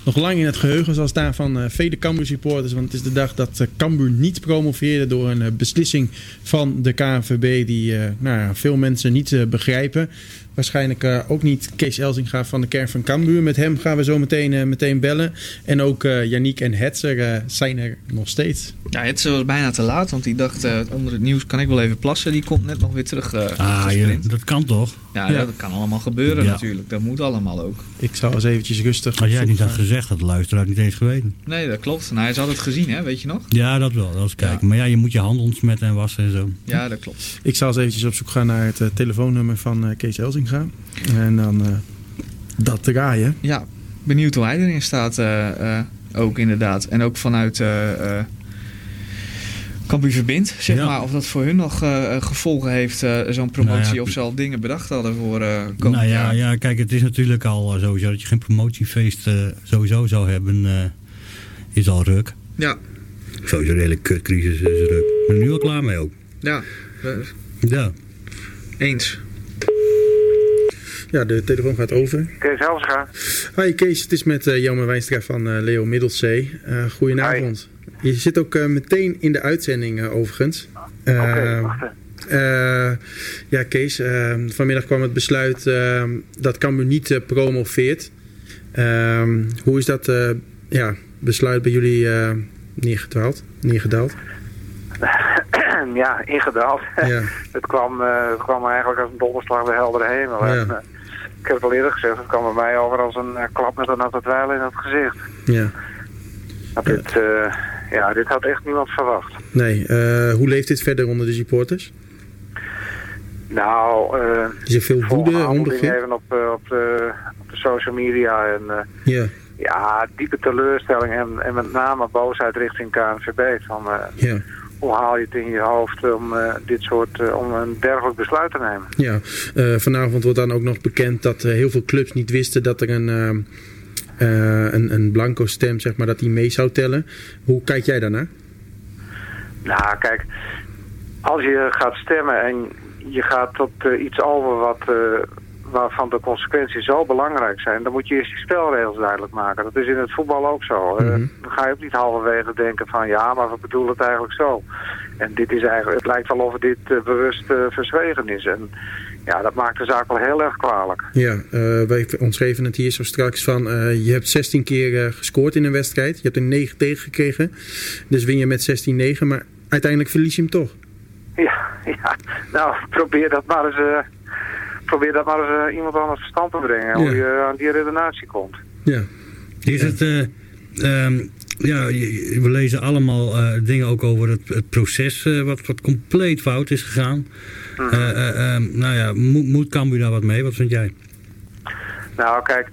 S3: nog lang in het geheugen zal staan van eh, vele Cambuur supporters. Want het is de dag dat eh, Cambuur niet promoveerde door een beslissing van de KNVB die eh, nou ja, veel mensen niet eh, begrijpen. Waarschijnlijk ook niet Kees Elzinga van de kern van Cambuur. Met hem gaan we zo meteen, eh, meteen bellen. En ook eh Yannick en Hetzer zijn er nog steeds.
S5: Ja, het was bijna te laat, want die dacht onder het nieuws kan ik wel even plassen. Die komt net nog weer terug.
S4: Ah, dat kan toch?
S5: Ja,
S3: Ja.
S5: dat kan allemaal gebeuren
S4: Ja.
S5: natuurlijk. Dat moet allemaal. Allemaal ook.
S3: Ik zou eens eventjes rustig...
S4: Als jij het niet had
S3: gaan.
S4: gezegd, had de luisteraar niet eens geweten.
S5: Nee, dat klopt. Nou, hij had het gezien, hè? Weet je nog?
S4: Ja, dat wel. Dat is kijken. Maar ja, je moet je handen ontsmetten en wassen en zo.
S5: Ja, dat klopt.
S3: Ik zal eens eventjes op zoek gaan naar het eh, telefoonnummer van eh, Kees Elzinga. En dan eh, dat draaien.
S5: Ja, benieuwd hoe hij erin staat eh, eh, ook inderdaad. En ook vanuit eh eh Cambuur Verbind, zeg
S4: Ja.
S5: maar. Of dat voor hun nog eh, gevolgen heeft, eh, zo'n promotie.
S4: Nou ja,
S5: of ze al dingen bedacht hadden voor eh komend
S4: Nou ja,
S5: jaar.
S4: ja, kijk, het is natuurlijk al sowieso dat je geen promotiefeest eh, sowieso zou hebben, eh, is al ruk.
S5: Ja,
S4: Sowieso een hele kutcrisis is ruk. Ik ben er nu al klaar mee ook.
S5: ja.
S4: Ja.
S5: eens.
S3: Ja, de telefoon gaat over.
S13: Kees Helsga.
S3: Hi Kees, het is met uh, Jelmer Wijnstra van eh, Leo Middelzee. Eh goedenavond. Je zit ook eh, meteen in de uitzending eh, overigens. Eh,
S13: Oké, even.
S3: eh, ja Kees, eh, vanmiddag kwam het besluit eh, dat Cambuur niet promoveert. Eh, hoe is dat ja, besluit bij jullie neergedaald? neergedaald?
S13: ja, ingedaald.
S3: Ja.
S13: het, kwam, kwam eigenlijk als een donderslag de heldere hemel.
S3: Ja.
S13: En, ik heb het al eerder gezegd, het kwam bij mij over als een klap met een natte dweil in het gezicht.
S3: ja.
S13: Dat dit, ja, dit had echt niemand verwacht.
S3: Nee, eh, hoe leeft dit verder onder de supporters?
S13: Nou, eh
S3: Is er veel woede, onbegrip?
S13: even op, eh, op, de, op de social media en...
S3: Ja,
S13: ja, diepe teleurstelling en, en met name boosheid richting KNVB. Van, hoe haal je het in je hoofd om dit soort, om een dergelijk besluit te nemen?
S3: Ja, vanavond wordt dan ook nog bekend dat heel veel clubs niet wisten dat er een, een, een blanco stem, zeg maar, dat die mee zou tellen. Hoe kijk jij daarnaar?
S13: Nou, kijk, als je gaat stemmen en je gaat tot eh, iets over wat, eh, waarvan de consequenties zo belangrijk zijn, dan moet je eerst die spelregels duidelijk maken. Dat is in het voetbal ook zo. Eh,
S3: Mhm.
S13: dan ga je ook niet halverwege denken van ja, maar we bedoelen het eigenlijk zo. En dit is eigenlijk, het lijkt wel of dit eh, bewust eh, verzwegen is. En ja, dat maakt de zaak wel heel erg kwalijk.
S3: Ja, eh, wij omschreven het hier zo straks van, eh, je hebt 16 keer eh, gescoord in een wedstrijd. Je hebt er 9 tegen gekregen. Dus win je met 16-9, maar uiteindelijk verlies je hem toch.
S13: Ja, ja. nou probeer dat maar eens, eh, probeer dat maar eens iemand aan het verstand te brengen. Hoe
S3: Ja.
S13: je aan die redenatie komt.
S3: Ja,
S4: Is het, eh, ehm, ja, we lezen allemaal eh, dingen ook over het, het proces eh, wat, wat compleet fout is gegaan.
S13: Mhm.
S4: Eh, nou ja, moet, moet Cambuur daar wat mee? Wat vind jij?
S13: Nou, kijk,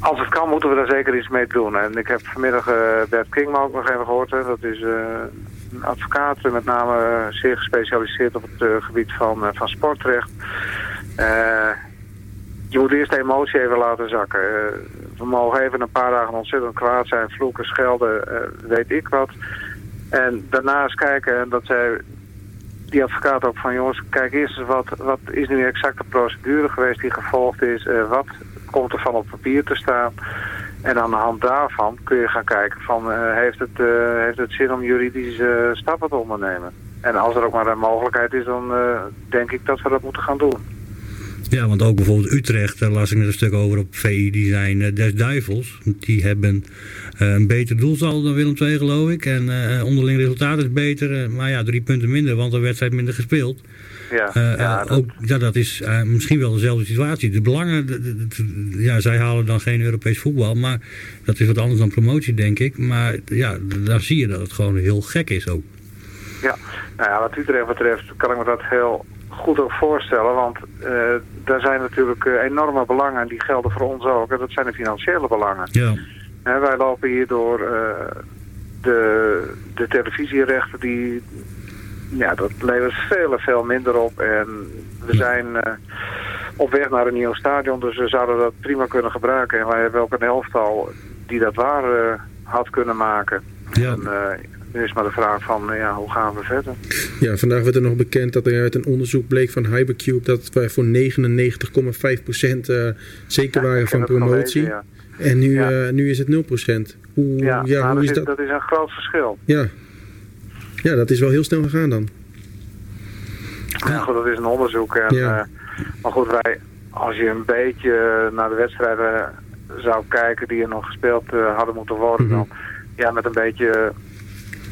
S13: als het kan moeten we daar zeker iets mee doen. En ik heb vanmiddag Bert Kingma ook nog even gehoord. Hè. Dat is een advocaat, met name zeer gespecialiseerd op het gebied van, van sportrecht. Je moet eerst de emotie even laten zakken. Eh, we mogen even een paar dagen ontzettend kwaad zijn, vloeken, schelden, eh, weet ik wat. En daarna eens kijken, en dat zei die advocaat ook van jongens, kijk eerst eens wat, wat is nu exact de procedure geweest die gevolgd is, eh, wat komt er van op papier te staan. En aan de hand daarvan kun je gaan kijken van heeft, het, heeft het zin om juridische stappen te ondernemen. En als er ook maar een mogelijkheid is, dan denk ik dat we dat moeten gaan doen.
S4: Ja, want ook bijvoorbeeld Utrecht, daar las ik net een stuk over op VI, die zijn eh, des duivels. Die hebben eh, een beter doelsaldo dan Willem II geloof ik. En eh, onderling resultaat is beter, maar ja, drie punten minder, want een wedstrijd minder gespeeld.
S13: Ja, ja, dat-
S4: ook, ja, dat is misschien wel dezelfde situatie. De belangen, de- de- de- ja, zij halen dan geen Europees voetbal, maar dat is wat anders dan promotie, denk ik. Maar ja, daar zie je dat het gewoon heel gek is ook.
S13: Ja, nou ja, wat Utrecht betreft kan ik me dat heel goed ook voorstellen. Want eh, daar zijn natuurlijk eh, enorme belangen en die gelden voor ons ook. En dat zijn de financiële belangen.
S4: Ja.
S13: Wij lopen hier door eh, de, de televisierechten die... Ja, dat levert veel veel minder op. En we zijn op weg naar een nieuw stadion, dus we zouden dat prima kunnen gebruiken. En wij hebben ook een elftal die dat waar had kunnen maken.
S4: Ja.
S13: En, nu is maar de vraag van, ja, hoe gaan we verder?
S3: Ja, vandaag werd er nog bekend dat er uit een onderzoek bleek van Hypercube dat wij voor 99,5% eh zeker waren van promotie. En nu,
S13: Ja.
S3: eh, nu is het 0%. Hoe,
S13: Ja,
S3: hoe is
S13: dat, is,
S3: dat?
S13: is een groot verschil.
S3: Ja. ja, dat is wel heel snel gegaan dan.
S13: Ja. Goed, dat is een onderzoek. En, eh, maar goed, wij, als je een beetje naar de wedstrijden zou kijken die er nog gespeeld eh, hadden moeten worden,
S3: Mhm.
S13: dan ja, met een beetje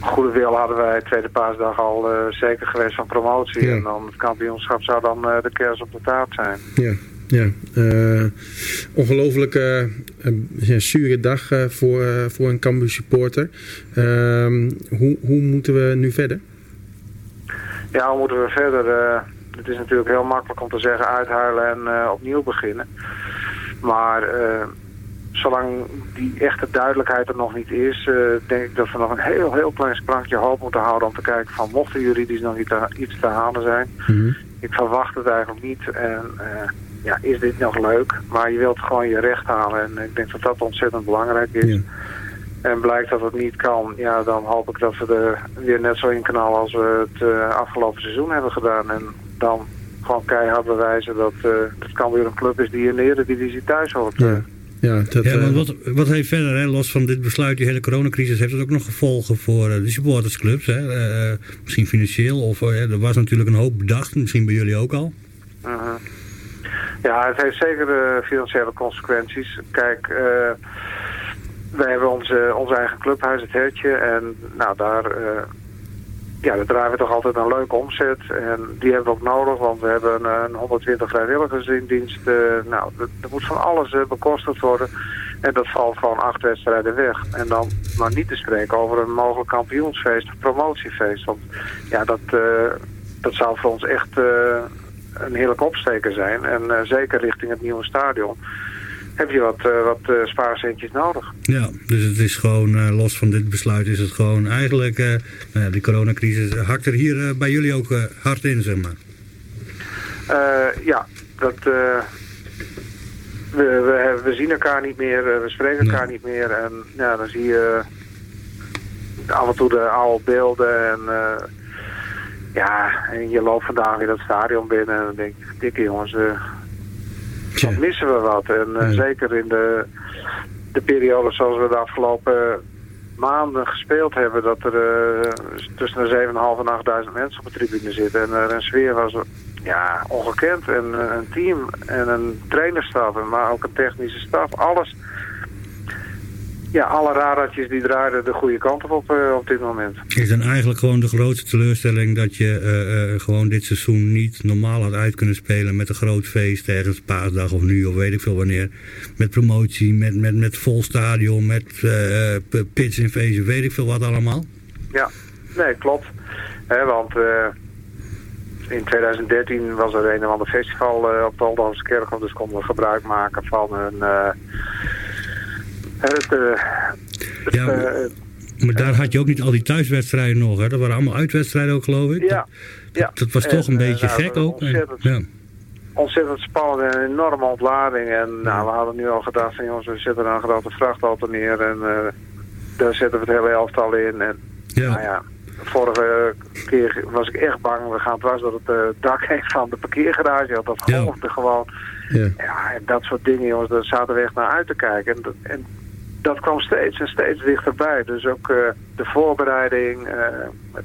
S13: goede wil hadden wij tweede paasdag al eh, zeker geweest van promotie.
S3: Ja.
S13: En dan het kampioenschap zou dan eh, de kers op de taart zijn.
S3: Ja, ja. eh ongelooflijk een ja, zure dag voor, voor een Cambuur supporter. Ehm, hoe, hoe moeten we nu verder?
S13: Ja, hoe moeten we verder? het is natuurlijk heel makkelijk om te zeggen uithuilen en opnieuw beginnen. Maar eh, zolang die echte duidelijkheid er nog niet is, eh, denk ik dat we nog een heel, heel klein sprankje hoop moeten houden om te kijken van mocht er juridisch nog iets te, iets te halen zijn. Ik verwacht het eigenlijk niet. En eh, ja, is dit nog leuk? Maar je wilt gewoon je recht halen. En ik denk dat dat ontzettend belangrijk is. En blijkt dat het niet kan, ja, dan hoop ik dat we er weer net zo in knallen als we het eh, afgelopen seizoen hebben gedaan. En dan gewoon keihard bewijzen dat het kan weer een club is die in de Eredivisie thuis hoort.
S3: Ja, ja, dat,
S4: Ja,
S3: eh,
S4: want wat, wat heeft verder, hè, los van dit besluit, die hele coronacrisis, heeft het ook nog gevolgen voor eh, de supportersclubs? Hè? Eh, misschien financieel, of er was natuurlijk een hoop bedacht, misschien bij jullie ook al.
S13: Mhm. Ja, het heeft zeker eh, financiële consequenties. Kijk, eh wij hebben onze, ons eigen clubhuis, het Hertje. En nou, daar, eh, ja, daar draaien we toch altijd een leuke omzet. En die hebben we ook nodig, want we hebben een, een 120 vrijwilligers in dienst. Eh, nou, er moet van alles eh, bekostigd worden. En dat valt gewoon acht wedstrijden weg. En dan maar niet te spreken over een mogelijk kampioensfeest of promotiefeest. Want ja, dat, eh, dat zou voor ons echt... een heerlijk opsteken zijn. En zeker richting het nieuwe stadion heb je wat, eh, wat eh, spaarcentjes nodig.
S4: Ja, dus het is gewoon, eh, los van dit besluit, is het gewoon eigenlijk, nou ja, die coronacrisis hakt er hier bij jullie ook hard in, zeg maar.
S13: Ja, dat, we, we, we zien elkaar niet meer, we spreken elkaar niet meer. En ja, dan zie je af en toe de oude beelden. En ja, en je loopt vandaag weer dat stadion binnen en dan denk je, dikke jongens, missen we wat. En eh, zeker in de, de periode zoals we de afgelopen maanden gespeeld hebben, dat er eh, tussen de 7.500 en 8.000 mensen op de tribune zitten. En er een sfeer was ja, ongekend. En eh, een team en een trainerstaf, en maar ook een technische staf. Alles. Ja, alle radartjes die draaiden de goede kant op op, eh, op dit moment.
S4: Is dan eigenlijk gewoon de grootste teleurstelling dat je eh, eh, gewoon dit seizoen niet normaal had uit kunnen spelen met een groot feest ergens paasdag of nu of weet ik veel wanneer. Met promotie, met, met, met vol stadion, met pits in feesten, weet ik veel wat allemaal.
S13: Ja, nee, klopt. Hè, want in 2013 was er een of ander festival op de Oldhoofse Kerkhof, dus konden we gebruik maken van een... het, eh, het,
S4: Ja,
S13: eh,
S4: Maar daar had je ook niet al die thuiswedstrijden nog, hè? Dat waren allemaal uitwedstrijden ook, geloof ik.
S13: ja, ja.
S4: Dat was toch
S13: En,
S4: een
S13: eh,
S4: beetje
S13: nou,
S4: gek ook. En-
S13: Ontzettend,
S4: ja.
S13: ontzettend spannend en een enorme ontlading. En nou, we hadden nu al gedacht van jongens, we zetten een grote vrachtauto neer en daar zetten we het hele elftal in. En
S4: Ja.
S13: nou ja, vorige keer was ik echt bang, we gaan dwars door het dak heen van de parkeergarage. Want dat
S4: Ja.
S13: golfde gewoon.
S3: Ja.
S13: Ja, en dat soort dingen jongens, daar zaten we echt naar uit te kijken. En, dat- en dat kwam steeds en steeds dichterbij. Dus ook eh, de voorbereiding, eh,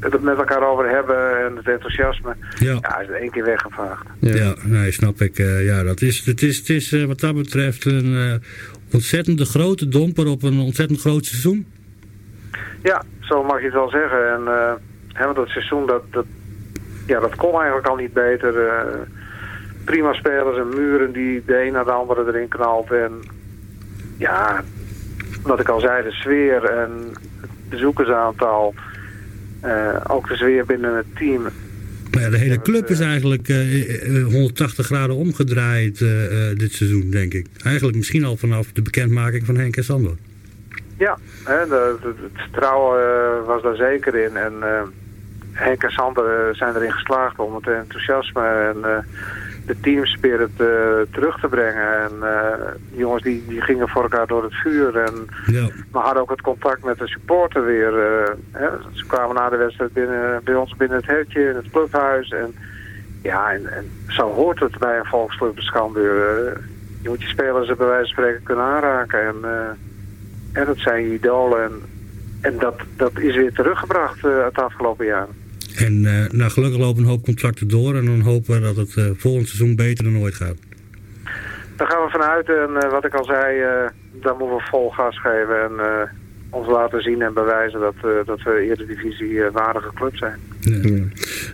S13: het met elkaar over hebben en het enthousiasme.
S4: Ja.
S13: Ja, is in één keer weggevaagd.
S4: Ja, nee, snap ik. eh, ja, dat is, het is, het is wat dat betreft een ontzettende grote domper op een ontzettend groot seizoen.
S13: Ja, zo mag je het wel zeggen. En hè, dat seizoen, dat, dat, ja, dat kon eigenlijk al niet beter. prima spelers en muren die de een naar de andere erin knalt. En ja, wat ik al zei, de sfeer en het bezoekersaantal. eh, ook de sfeer binnen het team.
S4: Maar ja, de hele club is eigenlijk eh, eh, 180 graden omgedraaid eh, eh, dit seizoen, denk ik. Eigenlijk misschien al vanaf de bekendmaking van Henk en Sander.
S13: Ja, hè, de, de- het vertrouwen eh, was daar zeker in. En eh, Henk en Sander eh, zijn erin geslaagd om het enthousiasme en eh, de teamspirit eh, terug te brengen. En eh, die jongens die, die gingen voor elkaar door het vuur. En
S4: Ja.
S13: we hadden ook het contact met de supporter weer. eh, hè. Ze kwamen na de wedstrijd binnen, bij ons binnen het hertje in het clubhuis. En ja, en, en zo hoort het bij een volksclub Cambuur. eh. je moet je spelers er bij wijze van spreken kunnen aanraken. En, en dat zijn je idolen. En, en dat, dat is weer teruggebracht het afgelopen jaar.
S4: En eh, nou, gelukkig lopen een hoop contracten door. En dan hopen we dat het eh, volgend seizoen beter dan ooit gaat.
S13: Daar gaan we vanuit. En eh, wat ik al zei, eh daar moeten we vol gas geven. En eh, ons laten zien en bewijzen dat, eh, dat we Eredivisie eh, waardige club zijn.
S3: Ja.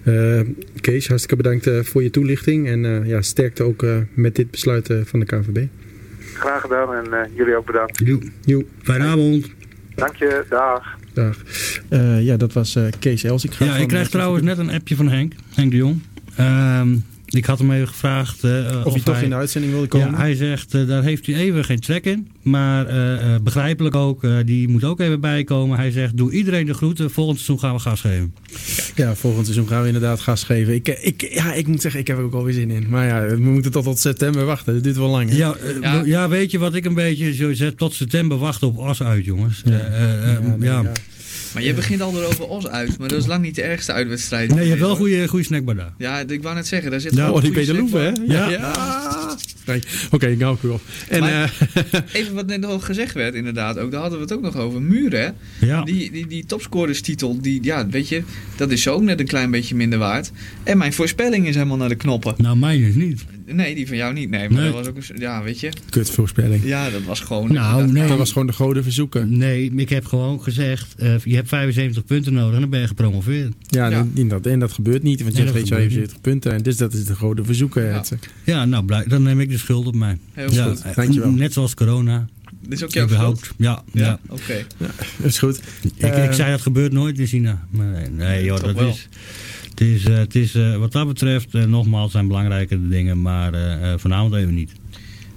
S3: Eh, Kees, hartstikke bedankt voor je toelichting. En eh, ja, sterkte ook eh, met dit besluit eh, van de KVB.
S13: Graag gedaan en eh, jullie ook bedankt.
S4: Joe.
S3: Joe.
S4: Fijne avond.
S13: Dank je, dag.
S3: Dag. Eh, ja, dat was eh, Kees Els. Ik ga
S4: Ja, ik krijg
S3: eh,
S4: trouwens net een appje van Henk, Henk de Jong. Ehm, ik had hem even gevraagd eh,
S3: Of hij toch in de uitzending wilde komen.
S4: Ja, hij zegt, eh, daar heeft hij even geen trek in. Maar eh, eh, begrijpelijk ook, eh, die moet ook even bijkomen. Hij zegt, doe iedereen de groeten. Volgend seizoen gaan we gas geven.
S3: Ja, volgend seizoen gaan we inderdaad gas geven. Ik, ik, ja, ik moet zeggen, ik heb er ook alweer zin in. Maar ja, we moeten tot, tot september wachten. Dat duurt wel lang. hè?
S4: Ja, eh, ja. weet je wat ik een beetje zo zet? Tot september wachten op As uit, jongens.
S3: Ja.
S4: Eh, eh, eh,
S3: Ja, nee,
S4: ja.
S5: Maar je begint al erover Os uit, maar dat is lang niet de ergste uitwedstrijd.
S4: Nee, je hebt wel een goede, goede snackbar daar.
S5: Ja, ik wou net zeggen, daar zit
S4: Ja,
S5: gewoon
S3: Oh, die Peter Loeven, hè? Ja. Nee, Oké, ik hou het weer op. En,
S5: Maar-
S3: eh,
S5: Even wat net nog gezegd werd, inderdaad, ook, daar hadden we het ook nog over. Muren, hè?
S4: Ja.
S5: Die, die, die topscorerstitel, die, ja, weet je, dat is zo ook net een klein beetje minder waard. En mijn voorspelling is helemaal naar de knoppen.
S4: Nou, mijn is niet.
S5: Nee, die van jou niet, nee. Maar
S4: Nee.
S5: dat was ook, een, ja, weet je.
S3: kutvoorspelling.
S5: Ja, dat was gewoon...
S4: Nou, nee.
S3: Dat was gewoon de goden verzoeken.
S4: Nee, ik heb gewoon gezegd, eh, je hebt 75 punten nodig en dan ben je gepromoveerd.
S3: Ja,
S5: Ja.
S3: En, en dat, en dat gebeurt niet, want je hebt
S4: dat
S3: geen
S4: gebeurt
S3: 77 punten. En dus dat is de goden verzoeken.
S5: Ja.
S4: Ja, nou, dan neem ik de schuld op mij.
S5: Heel
S4: ja,
S5: goed.
S4: eh,
S3: Dankjewel.
S4: Net zoals corona.
S5: Dit is ook jouw schuld?
S4: Ja, ja.
S5: Ja, oké.
S3: dat is goed.
S4: Ik,
S3: Eh,
S4: ik zei dat gebeurt nooit in China. Maar nee, nee joh, dat
S5: wel.
S4: is... Het is, eh, het is eh, wat dat betreft, eh, nogmaals, zijn belangrijke dingen, maar eh, eh, vanavond even niet.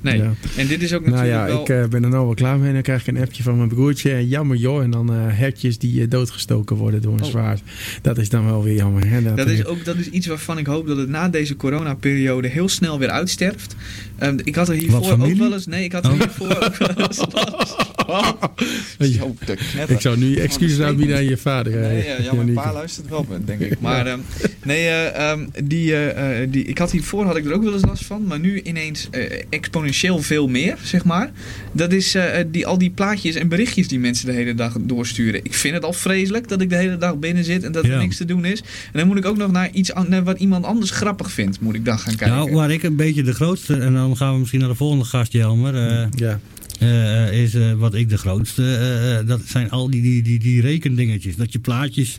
S5: Nee,
S3: Ja.
S5: en dit is ook
S3: Nou
S5: natuurlijk
S3: ja,
S5: wel...
S3: ik eh, ben er nou wel klaar mee. Dan krijg ik een appje van mijn broertje. En Jammer joh. En dan eh hertjes die doodgestoken worden door een
S5: Oh.
S3: zwaard. Dat is dan wel weer jammer. Hè?
S5: Dat
S3: eh,
S5: is ook dat is iets waarvan ik hoop dat het na deze coronaperiode heel snel weer uitsterft. Ehm, ik had er hiervoor ook wel eens. Nee, ik had er
S4: Oh.
S5: hiervoor ook wel eens last. Zo, knapper.
S3: Ik zou nu excuses aanbieden aan je vader. eh,
S5: Nee, ja, ja, mijn
S3: Janieke.
S5: pa luistert wel, denk ik. Maar ehm, nee, eh, ehm, die, eh, die, ik had hiervoor had ik er ook wel eens last van, maar nu ineens eh, exponentieel veel meer, zeg maar. Dat is eh, die, al die plaatjes en berichtjes die mensen de hele dag doorsturen. Ik vind het al vreselijk dat ik de hele dag binnen zit en dat er niks te doen is. En dan moet ik ook nog naar iets naar wat iemand anders grappig vindt, moet ik dan gaan kijken.
S4: Nou, waar ik een beetje de grootste, en dan gaan we misschien naar de volgende gast, Jelmer. eh,
S3: Ja.
S4: Eh, is eh, wat ik de grootste. eh, dat zijn al die, die, die, die rekendingetjes. Dat je plaatjes,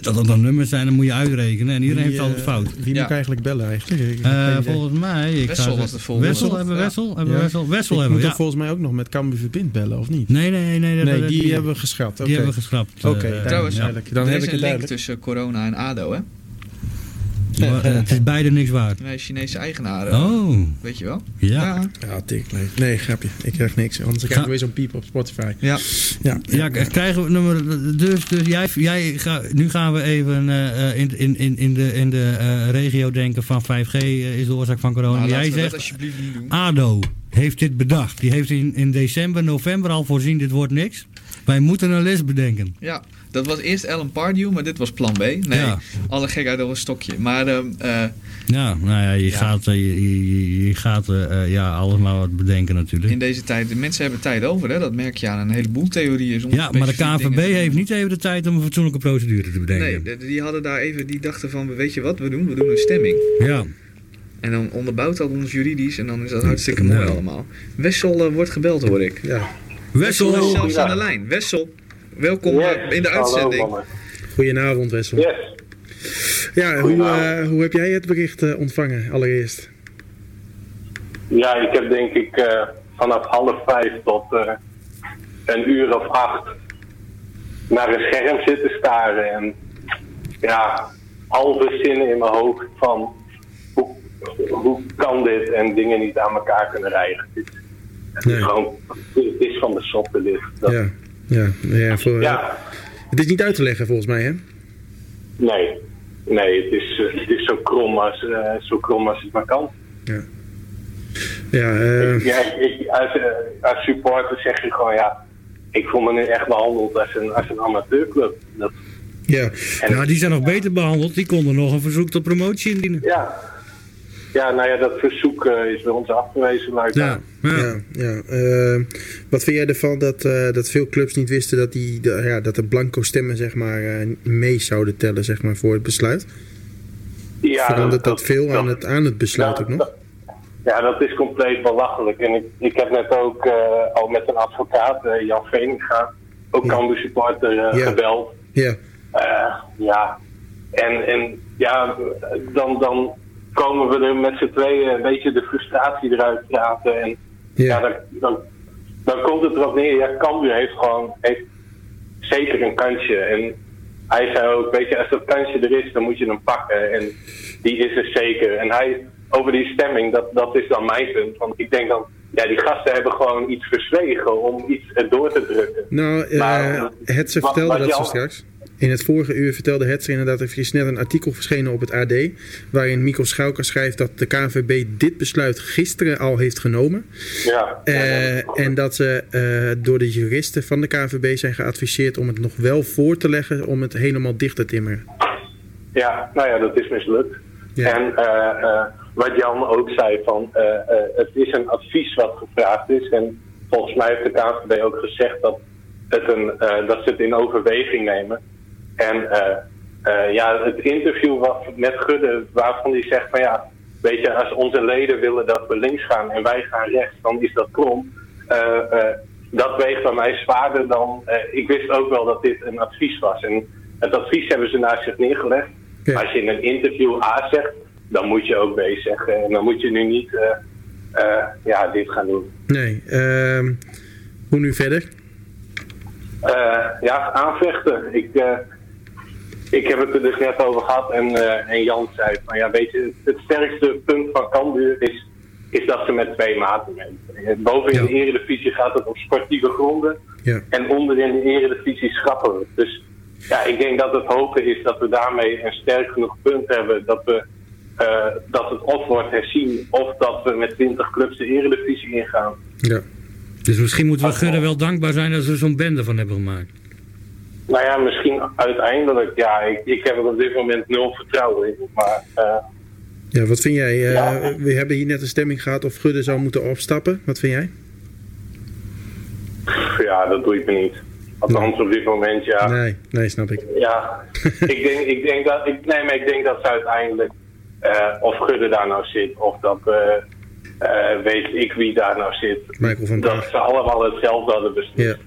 S4: dat dat dan nummers zijn, dan moet je uitrekenen. En iedereen
S3: Wie,
S4: heeft altijd fout.
S3: Wie
S5: Ja.
S3: moet ik eigenlijk bellen eigenlijk?
S4: Eh, volgens mij. Ik
S5: Wessel was de volgende.
S4: Wessel hebben we
S5: Ja.
S4: Wessel? Hebben
S3: Ja.
S4: Wessel? Wessel
S3: ik
S4: hebben
S3: moet
S4: we. Ja.
S3: volgens mij ook nog met Cambuur Verbind bellen, of niet?
S4: Nee, nee, nee.
S3: Nee,
S4: dat-
S3: die, hebben we geschrapt.
S4: Die
S3: Oké.
S4: hebben we geschrapt.
S3: Oké,
S5: Trouwens,
S3: ja, duidelijk. Dan
S5: er
S3: heb ik
S5: een link
S3: duidelijk.
S5: tussen corona en ADO, hè?
S4: Maar, eh, het is beide niks waard.
S5: Wij Chinese eigenaren.
S4: Oh,
S5: Weet je wel?
S4: ja.
S3: Ja, tik, nee. Nee, grapje. Ik krijg niks. Anders krijg ik
S4: Ga-
S3: weer zo'n piep op Spotify.
S5: Ja.
S3: Ja,
S4: Ja, krijgen we nummer. Dus, dus jij, jij ga, nu gaan we even eh, eh, in, in, in, in de, in de eh, regio denken van 5G eh, is de oorzaak van corona.
S5: Nou,
S4: jij zegt
S5: alsjeblieft niet doen.
S4: ADO heeft dit bedacht. Die heeft in, in december, november al voorzien: dit wordt niks. Wij moeten een les bedenken.
S5: Ja, dat was eerst Alan Pardew, maar dit was plan B. Nee,
S4: Ja.
S5: alle gekheid over een stokje. Maar eh,
S4: Ja, nou ja, je
S5: Ja.
S4: gaat, eh, je, je, je gaat eh, ja, alles maar wat bedenken natuurlijk.
S5: in deze tijd, de mensen hebben tijd over, hè? dat merk je aan een heleboel theorieën.
S4: Ja, maar de KNVB
S5: te
S4: heeft niet even de tijd om een fatsoenlijke procedure te bedenken.
S5: Nee, die hadden daar even, die dachten van, weet je wat we doen? We doen een stemming.
S4: Ja.
S5: En dan onderbouwt dat ons juridisch en dan is dat hartstikke mooi allemaal. Wessel wordt gebeld hoor ik.
S3: ja.
S5: Wessel is zelfs aan de lijn. Wessel, welkom eh, in de uitzending.
S3: Goedenavond, Wessel.
S13: Yes.
S3: Ja, hoe, eh, hoe heb jij het bericht eh, ontvangen allereerst?
S13: Ja, ik heb denk ik eh, vanaf half vijf tot eh, een uur of acht naar een scherm zitten staren. En ja, halve zinnen in mijn hoofd van hoe, hoe kan dit en dingen niet aan elkaar kunnen rijgen. Het is, het is
S3: Nee.
S13: gewoon, het is van de dit. Dat-
S3: Ja, ja, ja, voor,
S13: ja.
S3: Het is niet uit te leggen volgens mij, hè?
S13: Nee, nee, het is, eh, het is zo, krom als, eh, zo krom als het maar kan.
S3: Ja. Ja, eh,
S13: Ja, ik, als, als supporter zeg je gewoon ja, ik voel me nu echt behandeld als een, als een amateurclub. Dat,
S3: ja.
S13: en,
S4: Nou, die zijn nog beter behandeld. Die konden nog een verzoek tot promotie indienen.
S13: ja. Ja, nou ja, dat verzoek eh, is bij ons afgewezen. Maar
S4: Ja, ja.
S3: Ja, ja. Eh, wat vind jij ervan dat, eh, dat veel clubs niet wisten dat, die, de, ja, dat de blanco stemmen zeg maar, eh, mee zouden tellen zeg maar, voor het besluit?
S13: ja,
S3: Verandert dat, veel
S13: dat-
S3: aan het, aan het besluit
S13: ja,
S3: ook nog?
S13: dat- Ja, dat is compleet belachelijk. En ik, ik heb net ook eh, al met een advocaat, eh, Jan Veninga,
S14: ook Cambuur supporter
S3: Ja.
S14: gebeld.
S3: Ja.
S14: Eh, ja, en, en ja, dan, dan komen we er met z'n tweeën een beetje de frustratie eruit praten. En ja, dan, dan, dan komt het erop neer, ja, Cambuur heeft gewoon heeft zeker een kansje. En hij zei ook, weet je, als dat kansje er is, dan moet je hem pakken. En die is er zeker. En hij, over die stemming, dat, dat is dan mijn punt. Want ik denk dan, ja, die gasten hebben gewoon iets verzwegen om iets erdoor te drukken.
S3: Nou, eh
S14: Maar,
S3: Hetze
S14: wat-
S3: vertelde
S14: wat
S3: dat zo straks. In het vorige uur vertelde Hetze inderdaad, er is net een artikel verschenen op het AD. Waarin Mikkel Schauker schrijft dat de KNVB dit besluit gisteren al heeft genomen.
S14: Ja.
S3: Eh, en dat ze eh, door de juristen van de KNVB zijn geadviseerd om het nog wel voor te leggen om het helemaal dicht te timmeren.
S14: Ja, nou ja, dat is mislukt. En eh, wat Jan ook zei, van, het is een advies wat gevraagd is. En volgens mij heeft de KNVB ook gezegd dat, het een, dat ze het in overweging nemen. En eh, eh, ja, het interview wat met Gudde, waarvan hij zegt van ja, weet je, als onze leden willen dat we links gaan en wij gaan rechts, dan is dat krom. Eh, dat weegt bij mij zwaarder dan. ik wist ook wel dat dit een advies was. En het advies hebben ze naast zich neergelegd. Als je in een interview A zegt, dan moet je ook B zeggen. En dan moet je nu niet ja, dit gaan doen.
S3: Nee, ehm, hoe nu verder?
S14: Ja, aanvechten. Ik, ik heb het er dus net over gehad en, eh, en Jan zei van ja, weet je, het sterkste punt van Cambuur is, is dat ze met twee maten meten. Eh, Boven in de eredivisie gaat het op sportieve gronden
S3: Ja.
S14: en onder in de eredivisie schrappen we. Dus ja, ik denk dat het hopen is dat we daarmee een sterk genoeg punt hebben dat we eh, dat het of wordt herzien of dat we met 20 clubs de eredivisie ingaan.
S3: Ja.
S4: Dus misschien moeten we Gudde wel dankbaar zijn dat ze er zo'n bende van hebben gemaakt.
S14: Nou ja, misschien uiteindelijk. Ja, ik, ik heb er op dit moment nul vertrouwen in. Maar eh,
S3: Ja, wat vind jij? Eh, We hebben hier net een stemming gehad of Gudde zou moeten opstappen. Wat vind jij?
S14: ja, dat doe ik me niet. Althans, op dit moment ja.
S3: Nee, nee, snap ik.
S14: Ja, ik denk, ik denk dat, ik, nee, maar ik denk dat ze uiteindelijk, eh, of Gudde daar nou zit, of dat, weet ik wie daar nou zit,
S3: Michael van
S14: dat ze allemaal hetzelfde hadden beslist.
S3: Ja.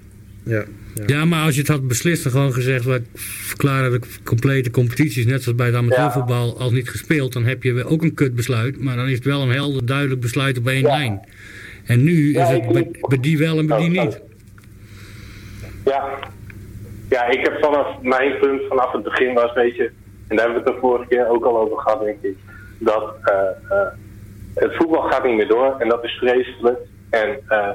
S4: Ja, maar als je het had beslist en gewoon gezegd... we verklaren de complete competities net zoals bij het amateurvoetbal als niet gespeeld... dan heb je ook een kutbesluit, maar dan is het wel een helder duidelijk besluit op één lijn. En nu is het bij, bij die wel en bij die niet.
S14: Ja. ja, ik heb vanaf mijn punt vanaf het begin was, weet je, en daar hebben we het de vorige keer ook al over gehad, denk ik, dat eh, eh, het voetbal gaat niet meer door en dat is vreselijk. En eh,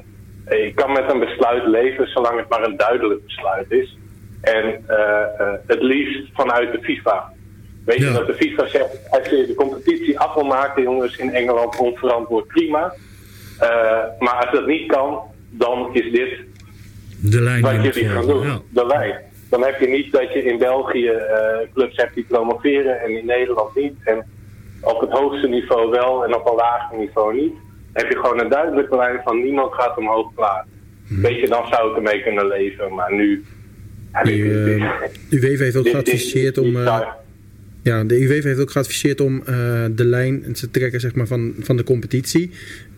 S14: ik kan met een besluit leven zolang het maar een duidelijk besluit is. En eh, eh, het liefst vanuit de FIFA. Weet je dat de FIFA zegt, als je de competitie af wil maken, jongens, in Engeland onverantwoord, prima. Eh, maar als dat niet kan, dan is dit
S4: De lijn
S14: wat jullie gaan doen.
S4: Ja.
S14: De lijn. Dan heb je niet dat je in België clubs hebt die promoveren en in Nederland niet. En op het hoogste niveau wel en op een lager niveau niet. Heb je gewoon een duidelijke lijn van niemand gaat omhoog klaar.
S3: Mhm.
S14: Weet je, dan zou ik ermee kunnen leven. Maar nu... Ja,
S3: U,
S14: dit-
S3: eh, UEFA heeft ook geadviseerd om. eh, ja, de UEFA heeft ook geadviseerd om eh, de lijn te trekken zeg maar, van, van de competitie.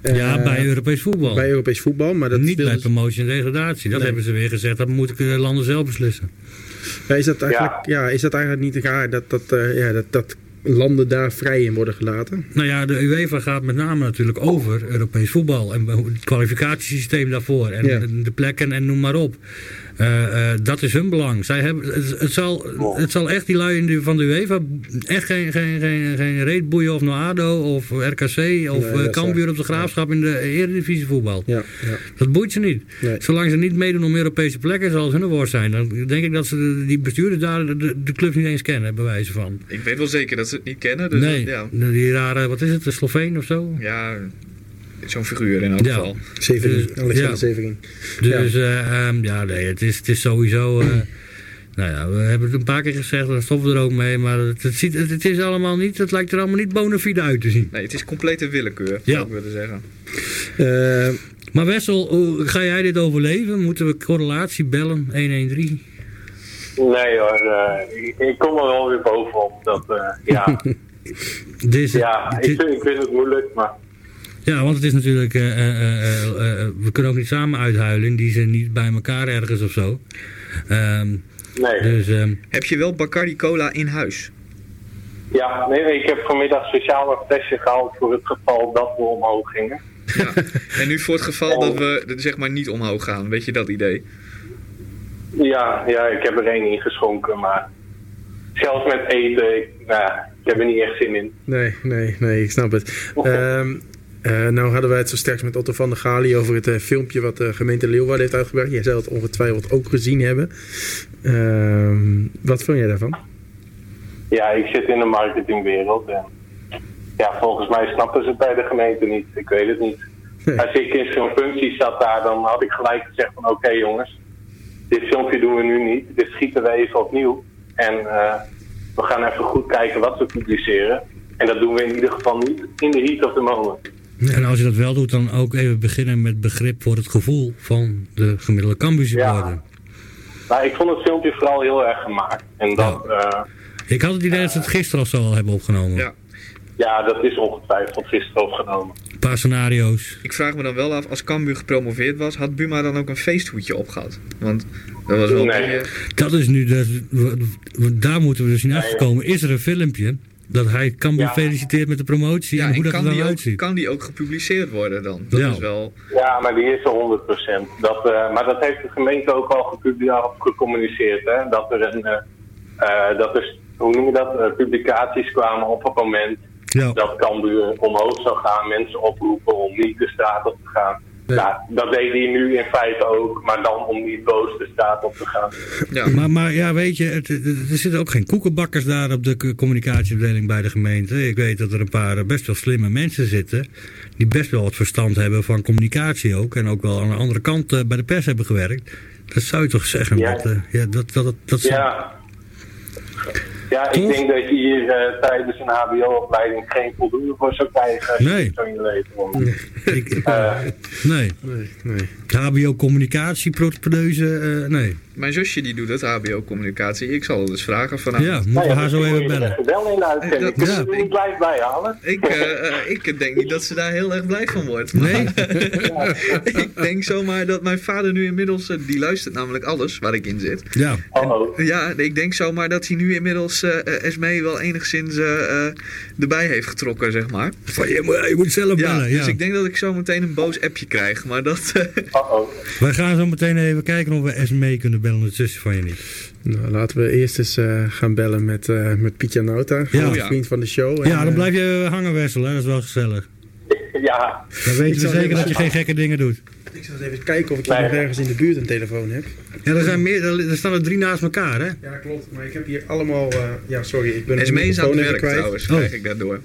S4: Ja,
S3: Eh,
S4: bij Europees voetbal.
S3: Bij Europees voetbal, maar dat
S4: Niet bij
S3: ze-
S4: promotie en degradatie. Dat
S3: Nee.
S4: hebben ze weer gezegd. Dat moeten de landen zelf beslissen.
S3: Ja, is, dat eigenlijk, ja. is dat eigenlijk niet raar dat, dat, eh, ja, dat, dat landen daar vrij in worden gelaten?
S4: Nou ja, de UEFA gaat met name natuurlijk over Europees voetbal. En het kwalificatiesysteem daarvoor. En
S3: Ja.
S4: de, de plekken en noem maar op. Eh, eh, dat is hun belang. Zij hebben, het, het, zal, het zal echt die lui in de- van de UEFA echt geen, geen, geen, geen reet boeien of Noado of RKC of
S3: Nee,
S4: eh, Cambuur op de Graafschap in de Eredivisie voetbal.
S3: Ja, ja.
S4: Dat boeit ze niet.
S3: Nee.
S4: Zolang ze niet meedoen om Europese plekken, zal het hun woord zijn. Dan denk ik dat ze de- die bestuurders daar de, de, de clubs niet eens kennen, bij wijze van.
S5: Ik weet wel zeker dat ze het niet kennen. Dus
S4: nee,
S5: ja,
S4: die rare, wat is het, de Sloveen of zo?
S5: ja zo'n figuur in elk
S4: Ja.
S5: geval.
S3: Severin,
S4: Dus-
S3: Alexander
S4: ja.
S3: Severin.
S4: Dus ja, ja nee, het is, het is sowieso. eh, nou ja, we hebben het een paar keer gezegd, dan stoppen we er ook mee. Maar het, het, ziet, het, het is allemaal niet, het lijkt er allemaal niet bona fide uit te zien.
S5: Nee, het is complete willekeur,
S4: Ja.
S5: zou ik willen zeggen.
S3: Eh,
S4: Maar Wessel, hoe ga jij dit overleven? Moeten we correlatie bellen? 113?
S14: Nee hoor, eh, ik, ik kom er wel weer bovenop. Dat, eh, ja,
S4: Dit,
S14: ja ik, vind, ik vind het moeilijk, maar...
S4: Ja, want het is natuurlijk. eh, eh, eh, eh, eh, we kunnen ook niet samen uithuilen. In die zin niet bij elkaar ergens of zo. Ehm,
S14: Nee.
S4: Dus, ehm,
S5: Heb je wel Bacardi Cola in huis?
S14: Ja, nee, nee, ik heb vanmiddag speciaal een flesje gehaald voor het geval dat we omhoog gingen.
S5: En nu voor het geval dat we zeg maar niet omhoog gaan, weet je dat idee?
S14: Ja, ja, ik heb er één ingeschonken, maar zelfs met eten, ik, nou, ja, ik heb er niet echt zin in.
S3: Nee, nee, nee, ik snap het. Ehm eh, nou hadden wij het zo straks met Otto van der Gali over het eh, filmpje wat de gemeente Leeuwarden heeft uitgebracht. Jij zou het ongetwijfeld ook gezien hebben. Ehm, wat vond jij daarvan?
S14: Ja, ik zit in de marketingwereld en ja, volgens mij snappen ze het bij de gemeente niet. Ik weet het niet. Als ik in zo'n functie zat daar, dan had ik gelijk gezegd van oké jongens, dit filmpje doen we nu niet. Dit schieten we even opnieuw. En eh, we gaan even goed kijken wat we publiceren. En dat doen we in ieder geval niet in de heat of the moment.
S4: En als je dat wel doet, dan ook even beginnen met begrip voor het gevoel van de gemiddelde Cambuur supporter.
S14: Maar ik vond het filmpje vooral heel erg gemaakt. En dat, ja,
S4: Ik had het idee dat ze het gisteren of zo al hebben opgenomen.
S5: Ja.
S14: ja dat is ongetwijfeld gisteren opgenomen.
S4: Een paar scenario's.
S5: Ik vraag me dan wel af, als Cambuur gepromoveerd was, had Buma dan ook een feesthoedje opgehad? Want dat was wel
S14: Nee.
S5: een.
S4: Dat is nu, de, daar moeten we dus in afkomen. Is er een filmpje dat hij Cambuur
S5: Ja.
S4: feliciteert met de promotie
S5: Ja,
S4: en hoe
S5: en
S4: dat
S5: kan
S4: er dan
S5: die, ook,
S4: uitziet?
S5: kan die ook gepubliceerd worden dan? Dat
S4: Ja.
S5: is wel...
S14: Ja, maar die is er 100%. Dat, eh, maar dat heeft de gemeente ook al gecommuniceerd. Hè? Dat er een, eh, eh, dat er, hoe noem je dat, Eh, publicaties kwamen op het moment
S4: Ja.
S14: dat Cambuur omhoog zou gaan. Mensen oproepen om niet de straat op te gaan. Ja, dat deed hij nu in feite ook, maar dan om niet boos de straat op te gaan.
S4: Maar, maar ja, weet je, het, het- er zitten ook geen koekenbakkers daar op de communicatieafdeling bij de gemeente. Ik weet dat er een paar eh, best wel slimme mensen zitten. Die best wel wat verstand hebben van communicatie ook. En ook wel aan de andere kant eh, bij de pers hebben gewerkt. Dat zou je toch zeggen?
S14: Ja.
S4: Dat, eh, ja, dat, dat, dat, dat
S14: Ja, ja ik denk dat je hier eh, tijdens een HBO-opleiding geen voldoende voor zou krijgen. als je
S4: Nee.
S14: zo in je leven
S4: ik-
S14: Eh,
S4: nee.
S3: Nee, nee.
S4: HBO communicatie, propedeuse, eh, nee.
S5: Mijn zusje die doet het, HBO-communicatie. Ik zal het eens vragen van
S4: Ja, moeten we haar zo even bellen.
S14: wel in de uitzending.
S5: Dat- ja,
S14: niet blijven bijhalen?
S5: Ik, eh, eh, ik denk niet dat ze daar heel erg blij van wordt.
S4: Nee?
S5: ik denk zomaar dat mijn vader nu inmiddels... eh, die luistert namelijk alles waar ik in zit.
S4: Ja.
S14: Oh,
S5: Ja, ik denk zomaar dat hij nu inmiddels eh eh, Esmee wel enigszins eh, eh, erbij heeft getrokken, zeg maar.
S4: Van, je, moet, je moet zelf
S5: Ja,
S4: bellen. Ja.
S5: dus ik denk dat ik zo meteen een boos appje krijg. Maar dat... eh,
S14: oh.
S4: Wij gaan zo meteen even kijken of we Esmee kunnen bellen, het zusje van je niet.
S3: Nou, laten we eerst eens eh, gaan bellen met, eh met Pietje Nauta,
S4: Ja.
S3: een vriend van de show.
S4: Ja,
S3: En,
S4: dan
S3: eh,
S4: blijf je hangen wesselen, hè? dat is wel gezellig.
S14: Ja.
S4: Dan
S3: Ik
S4: weten we zeker dat je geen gekke dingen doet.
S3: Ik zal eens even kijken of ik hier nog ergens in de buurt een telefoon heb.
S4: Ja, er, zijn meer, er staan er drie naast elkaar, hè?
S3: Ja, klopt. Maar ik heb hier allemaal... eh, ja, sorry, ik ben
S5: Esmee is aan het werk
S3: kwijt.
S5: trouwens,
S4: Oh.
S5: krijg ik daardoor.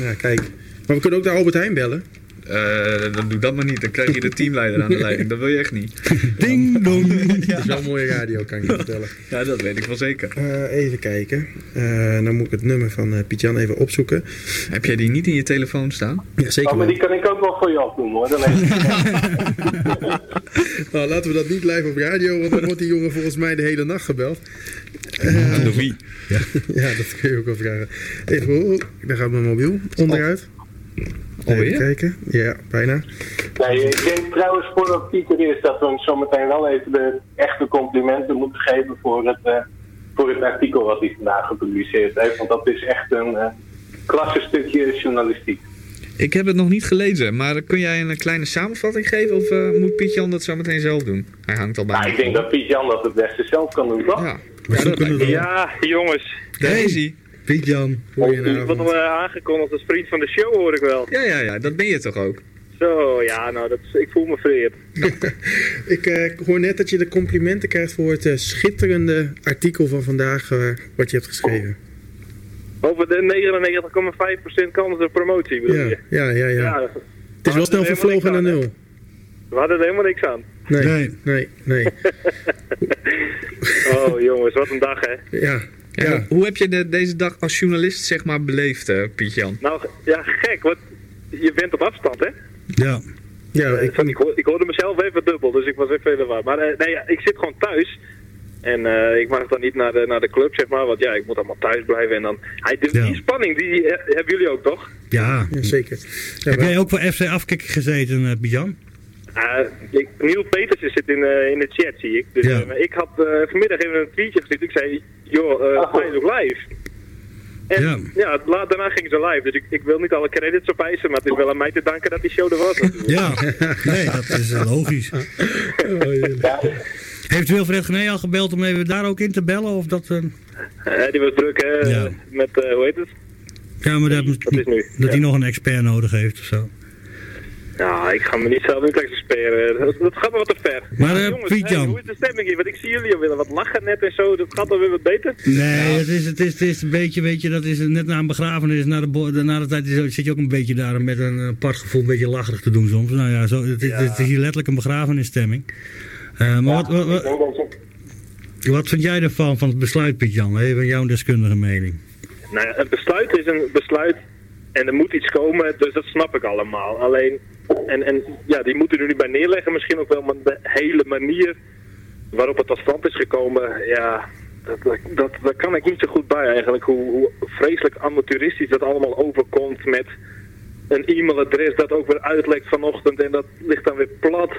S3: Ja, kijk. Maar we kunnen ook naar Albert Heijn bellen.
S5: Eh dan doe dat maar niet, dan krijg je de teamleider aan de leiding. Dat wil je echt niet.
S4: Ding dong.
S3: Dat is wel een mooie radio, kan ik je vertellen.
S5: Ja, dat weet ik wel zeker.
S3: Eh, even kijken. Eh dan moet ik het nummer van eh Pietjan even opzoeken.
S5: Heb jij die niet in je telefoon staan?
S3: Ja, zeker
S14: Oh, maar
S3: wel.
S14: die kan ik ook wel voor je opdoen hoor. Dan
S3: Nou, laten we dat niet live op radio, want dan wordt die jongen volgens mij de hele nacht gebeld. Eh,
S5: Door wie?
S3: ja, dat kun je ook wel vragen. Even, oh, daar gaat mijn mobiel onderuit.
S5: Alweer?
S3: Even kijken. Ja, bijna.
S14: Nee, ik denk trouwens voor wat Pieter is dat we hem zometeen wel even de echte complimenten moeten geven voor het, eh, voor het artikel wat hij vandaag gepubliceerd heeft. Want dat is echt een eh klasse stukje journalistiek.
S5: Ik heb het nog niet gelezen, maar kun jij een kleine samenvatting geven of eh, moet Piet-Jan dat zo meteen zelf doen? Hij hangt al bij me.
S14: ik denk dat Piet Jan dat het beste zelf kan doen, toch?
S5: Ja.
S15: Ja, jongens.
S5: daar is hij.
S4: Piet Jan.
S15: Ik
S3: Goedenavond.
S15: word uh, aangekondigd als vriend van de show, hoor ik wel.
S5: Ja, ja, ja, dat ben je toch ook?
S15: Zo, ja, nou, dat is, ik voel me vereerd.
S3: Ik eh, hoor net dat je de complimenten krijgt voor het eh, schitterende artikel van vandaag eh, wat je hebt geschreven.
S15: Over de 99,5% kans op promotie, bedoel
S3: Ja,
S15: je?
S3: ja, ja. ja.
S15: Ja,
S3: Het is wel snel vervlogen naar nul.
S15: we hadden er helemaal niks aan.
S3: Nee,
S4: Nee.
S3: nee, nee.
S15: Oh, jongens, wat een dag, hè.
S3: Ja,
S5: Ja,
S3: ja.
S5: Hoe heb je de, deze dag als journalist zeg maar beleefd, eh, Piet-Jan?
S15: Nou, ja, gek, want je bent op afstand, hè.
S4: Ja.
S3: ja
S15: Ik,
S3: ik,
S15: ik, hoor- ik hoorde mezelf even dubbel, dus ik was even in de war. Maar eh, nee, ja, ik zit gewoon thuis. En eh, ik mag dan niet naar de, naar de club, zeg maar. Want ja, ik moet allemaal thuis blijven. En dan, hij, die,
S4: Ja.
S15: die spanning, die eh, hebben jullie ook, toch?
S4: Ja.
S3: ja, zeker. Ja,
S4: Heb jij ook voor FC Afkikken gezeten, eh, Piet Jan?
S15: Ah, ik, Niels Petersen zit in, eh, in de chat, zie ik. Dus
S4: Ja.
S15: eh, ik had eh, vanmiddag even een tweetje gezien. Ik zei, joh, uh, zijn ook live? En
S4: Ja.
S15: ja, la- daarna gingen ze live. Dus ik, ik wil niet alle credits opeisen, maar het is wel aan mij te danken dat die show er was.
S4: Ja, nee, dat is eh, logisch. Heeft Wilfred Gené al gebeld om even daar ook in te bellen? Of dat, eh,
S15: Eh, die was druk, hè,
S4: Ja.
S15: met, eh, hoe heet het?
S4: ja, maar dat,
S15: Dat is nu.
S4: dat hij nog een expert nodig heeft of zo.
S15: Ja, ik ga me niet zelf in tekst spelen. Dat, dat gaat me wat te ver.
S4: Maar,
S15: jongens,
S4: Piet
S15: hey,
S4: Jan.
S15: hoe is de stemming hier? Want ik zie jullie al willen wat lachen net en zo. Dat gaat dan weer wat beter.
S4: Nee, het, is, het, is, het is een beetje, weet je, dat is net na een begrafenis, na de, na de tijd is- zit je ook een beetje daar met een apart gevoel, een beetje lacherig te doen soms. Nou ja, zo, het, is- het is hier letterlijk een begrafenisstemming. Eh, maar wat, wat, wat, wat vind jij ervan, van het besluit, Piet Jan? Even jouw deskundige mening.
S15: Nou ja, een besluit is een besluit en er moet iets komen, dus dat snap ik allemaal. Alleen, en, en ja, die moeten er nu bij neerleggen misschien ook wel, maar de hele manier waarop het tot stand is gekomen, ja, dat, dat, dat, daar kan ik niet zo goed bij eigenlijk. Hoe, hoe vreselijk amateuristisch dat allemaal overkomt met een e-mailadres dat ook weer uitlekt vanochtend en dat ligt dan weer plat.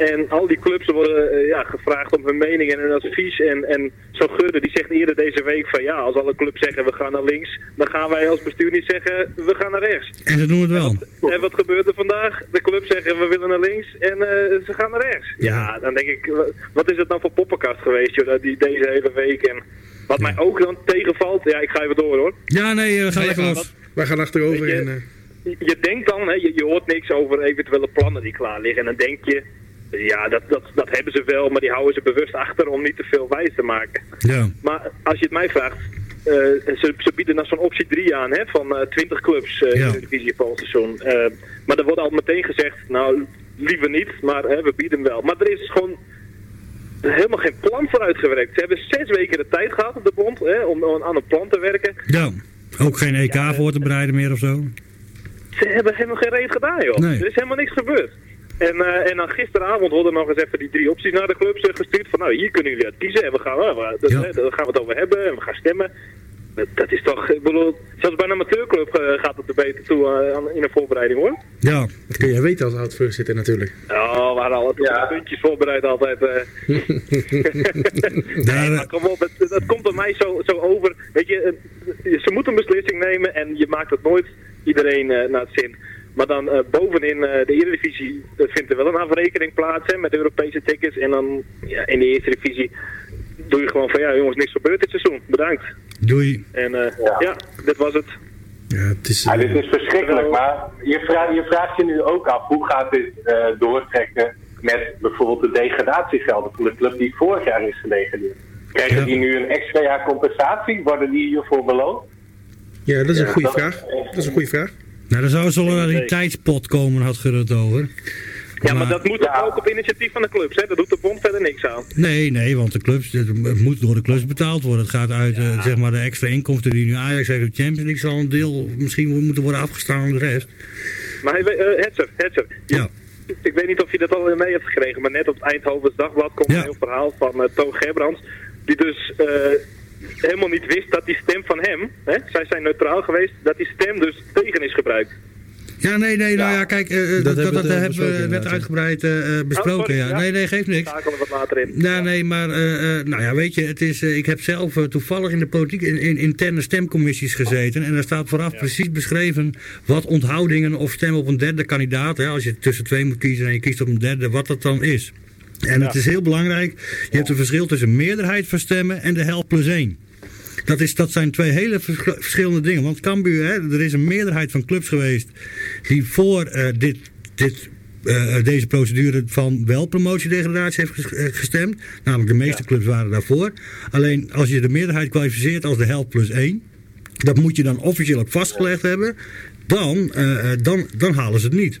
S15: En al die clubs worden eh, ja, gevraagd om hun mening en hun advies. En, en zo Gudde die zegt eerder deze week van ja, als alle clubs zeggen we gaan naar links, dan gaan wij als bestuur niet zeggen we gaan naar rechts.
S4: En ze doen het wel.
S15: En wat gebeurt er vandaag? De clubs zeggen we willen naar links en eh, ze gaan naar rechts. Ja, dan denk ik, wa- wat is het nou voor poppenkast geweest joh, dat die, deze hele week. En wat mij ook dan tegenvalt, ja ik ga even door hoor.
S4: Ja, nee, eh, ga
S15: Nee,
S4: lekker
S15: maar
S4: los.
S3: Wij gaan achterover
S15: je,
S3: en...
S15: je, je denkt dan, hè, je, je hoort niks over eventuele plannen die klaar liggen. En dan denk je, ja, dat, dat, dat hebben ze wel, maar die houden ze bewust achter om niet te veel wijs te maken.
S4: Ja.
S15: Maar als je het mij vraagt, eh, ze, ze bieden dan zo'n optie 3 aan, hè, van eh 20 clubs eh,
S4: Ja.
S15: in de divisie volgend seizoen. Maar er wordt al meteen gezegd, nou, liever niet, maar hè, we bieden hem wel. Maar er is gewoon helemaal geen plan voor uitgewerkt. Ze hebben zes weken de tijd gehad op de bond hè, om, om aan een plan te werken.
S4: Ja, ook geen EK voor te bereiden meer of zo.
S15: Ze hebben helemaal geen reet gedaan, joh.
S4: Nee.
S15: Er is helemaal niks gebeurd. En, eh, en dan gisteravond worden nog eens even die drie opties naar de clubs eh, gestuurd. Van nou, hier kunnen jullie uit kiezen en we gaan, eh, we- dat,
S4: Ja.
S15: eh, daar gaan we het over hebben en we gaan stemmen. Dat, dat is toch, ik bedoel, zelfs bij een amateurclub gaat het er beter toe aan- in een voorbereiding hoor.
S4: Ja.
S3: Dat kun jij weten als oud-voorzitter natuurlijk.
S15: Ja, we hadden al het puntjes voorbereid altijd. eh. nee, maar kom op, het, het komt bij mij zo, zo over. Weet je, ze moeten een beslissing nemen en je maakt het nooit iedereen eh, naar het zin. Maar dan eh, bovenin eh, de Eredivisie vindt er wel een afrekening plaats hè, met Europese tickets. En dan ja, in de Eerste Divisie doe je gewoon van ja jongens, niks gebeurd dit seizoen. Bedankt.
S4: Doei.
S15: En eh, ja. dit was het.
S3: Ja, het is...
S14: Ja, dit is verschrikkelijk, maar je, vraagt je vraagt je nu ook af hoe gaat dit eh, doortrekken met bijvoorbeeld de degradatiegelden van de club die vorig jaar is gedegradeerd. Krijgen die nu een extra jaar compensatie? Worden die hiervoor beloond?
S3: Ja, dat is een
S14: Ja,
S3: goede vraag. Dat is een goede vraag.
S4: Nou, er zou een solidariteitspot komen, had Gerrit over.
S15: Ja, maar dat moet ook op initiatief van de clubs. Hè? Dat doet de bond verder niks aan.
S4: Nee, nee, want de clubs, het moet door de clubs betaald worden. Het gaat uit eh, zeg maar de extra inkomsten die nu Ajax heeft op de Champions League. Zal een deel misschien moeten worden afgestaan aan de rest.
S15: Maar hey, eh, Hetzer, Hetzer.
S4: Ja.
S15: Ik weet niet of je dat al mee hebt gekregen, maar net op het Eindhovens Dagblad komt een heel verhaal van uh, Toon Gerbrands. Die dus helemaal niet wist dat die stem van hem, hè, zij zijn neutraal geweest, dat die stem dus tegen is gebruikt.
S4: Ja, nee, nee, nou ja, kijk, eh, eh, dat, dat,
S3: hebben we
S4: dat
S3: eh,
S4: hebben
S3: besproken
S4: we net
S3: inderdaad, ja.
S4: uitgebreid besproken.
S15: Oh, sorry,
S4: ja.
S15: ja.
S4: Nee, nee, geeft niks.
S15: We wat later in.
S4: Nee, nee, maar eh, eh, nou ja, weet je, het is, ik heb zelf toevallig in de politiek in, in interne stemcommissies gezeten. En daar staat vooraf precies beschreven wat onthoudingen of stemmen op een derde kandidaat, hè, als je tussen twee moet kiezen en je kiest op een derde, wat dat dan is. En het is heel belangrijk, je hebt een verschil tussen meerderheid van stemmen en de helft plus één. Dat, is, dat zijn twee hele vers- verschillende dingen. Want Cambuur, hè, er is een meerderheid van clubs geweest die voor eh, dit, dit, eh, deze procedure van wel promotiedegradatie heeft ges- eh, gestemd. Namelijk de meeste clubs waren daarvoor. Alleen als je de meerderheid kwalificeert als de helft plus één, dat moet je dan officieel ook vastgelegd hebben. Dan, eh, eh, dan, dan halen ze het niet.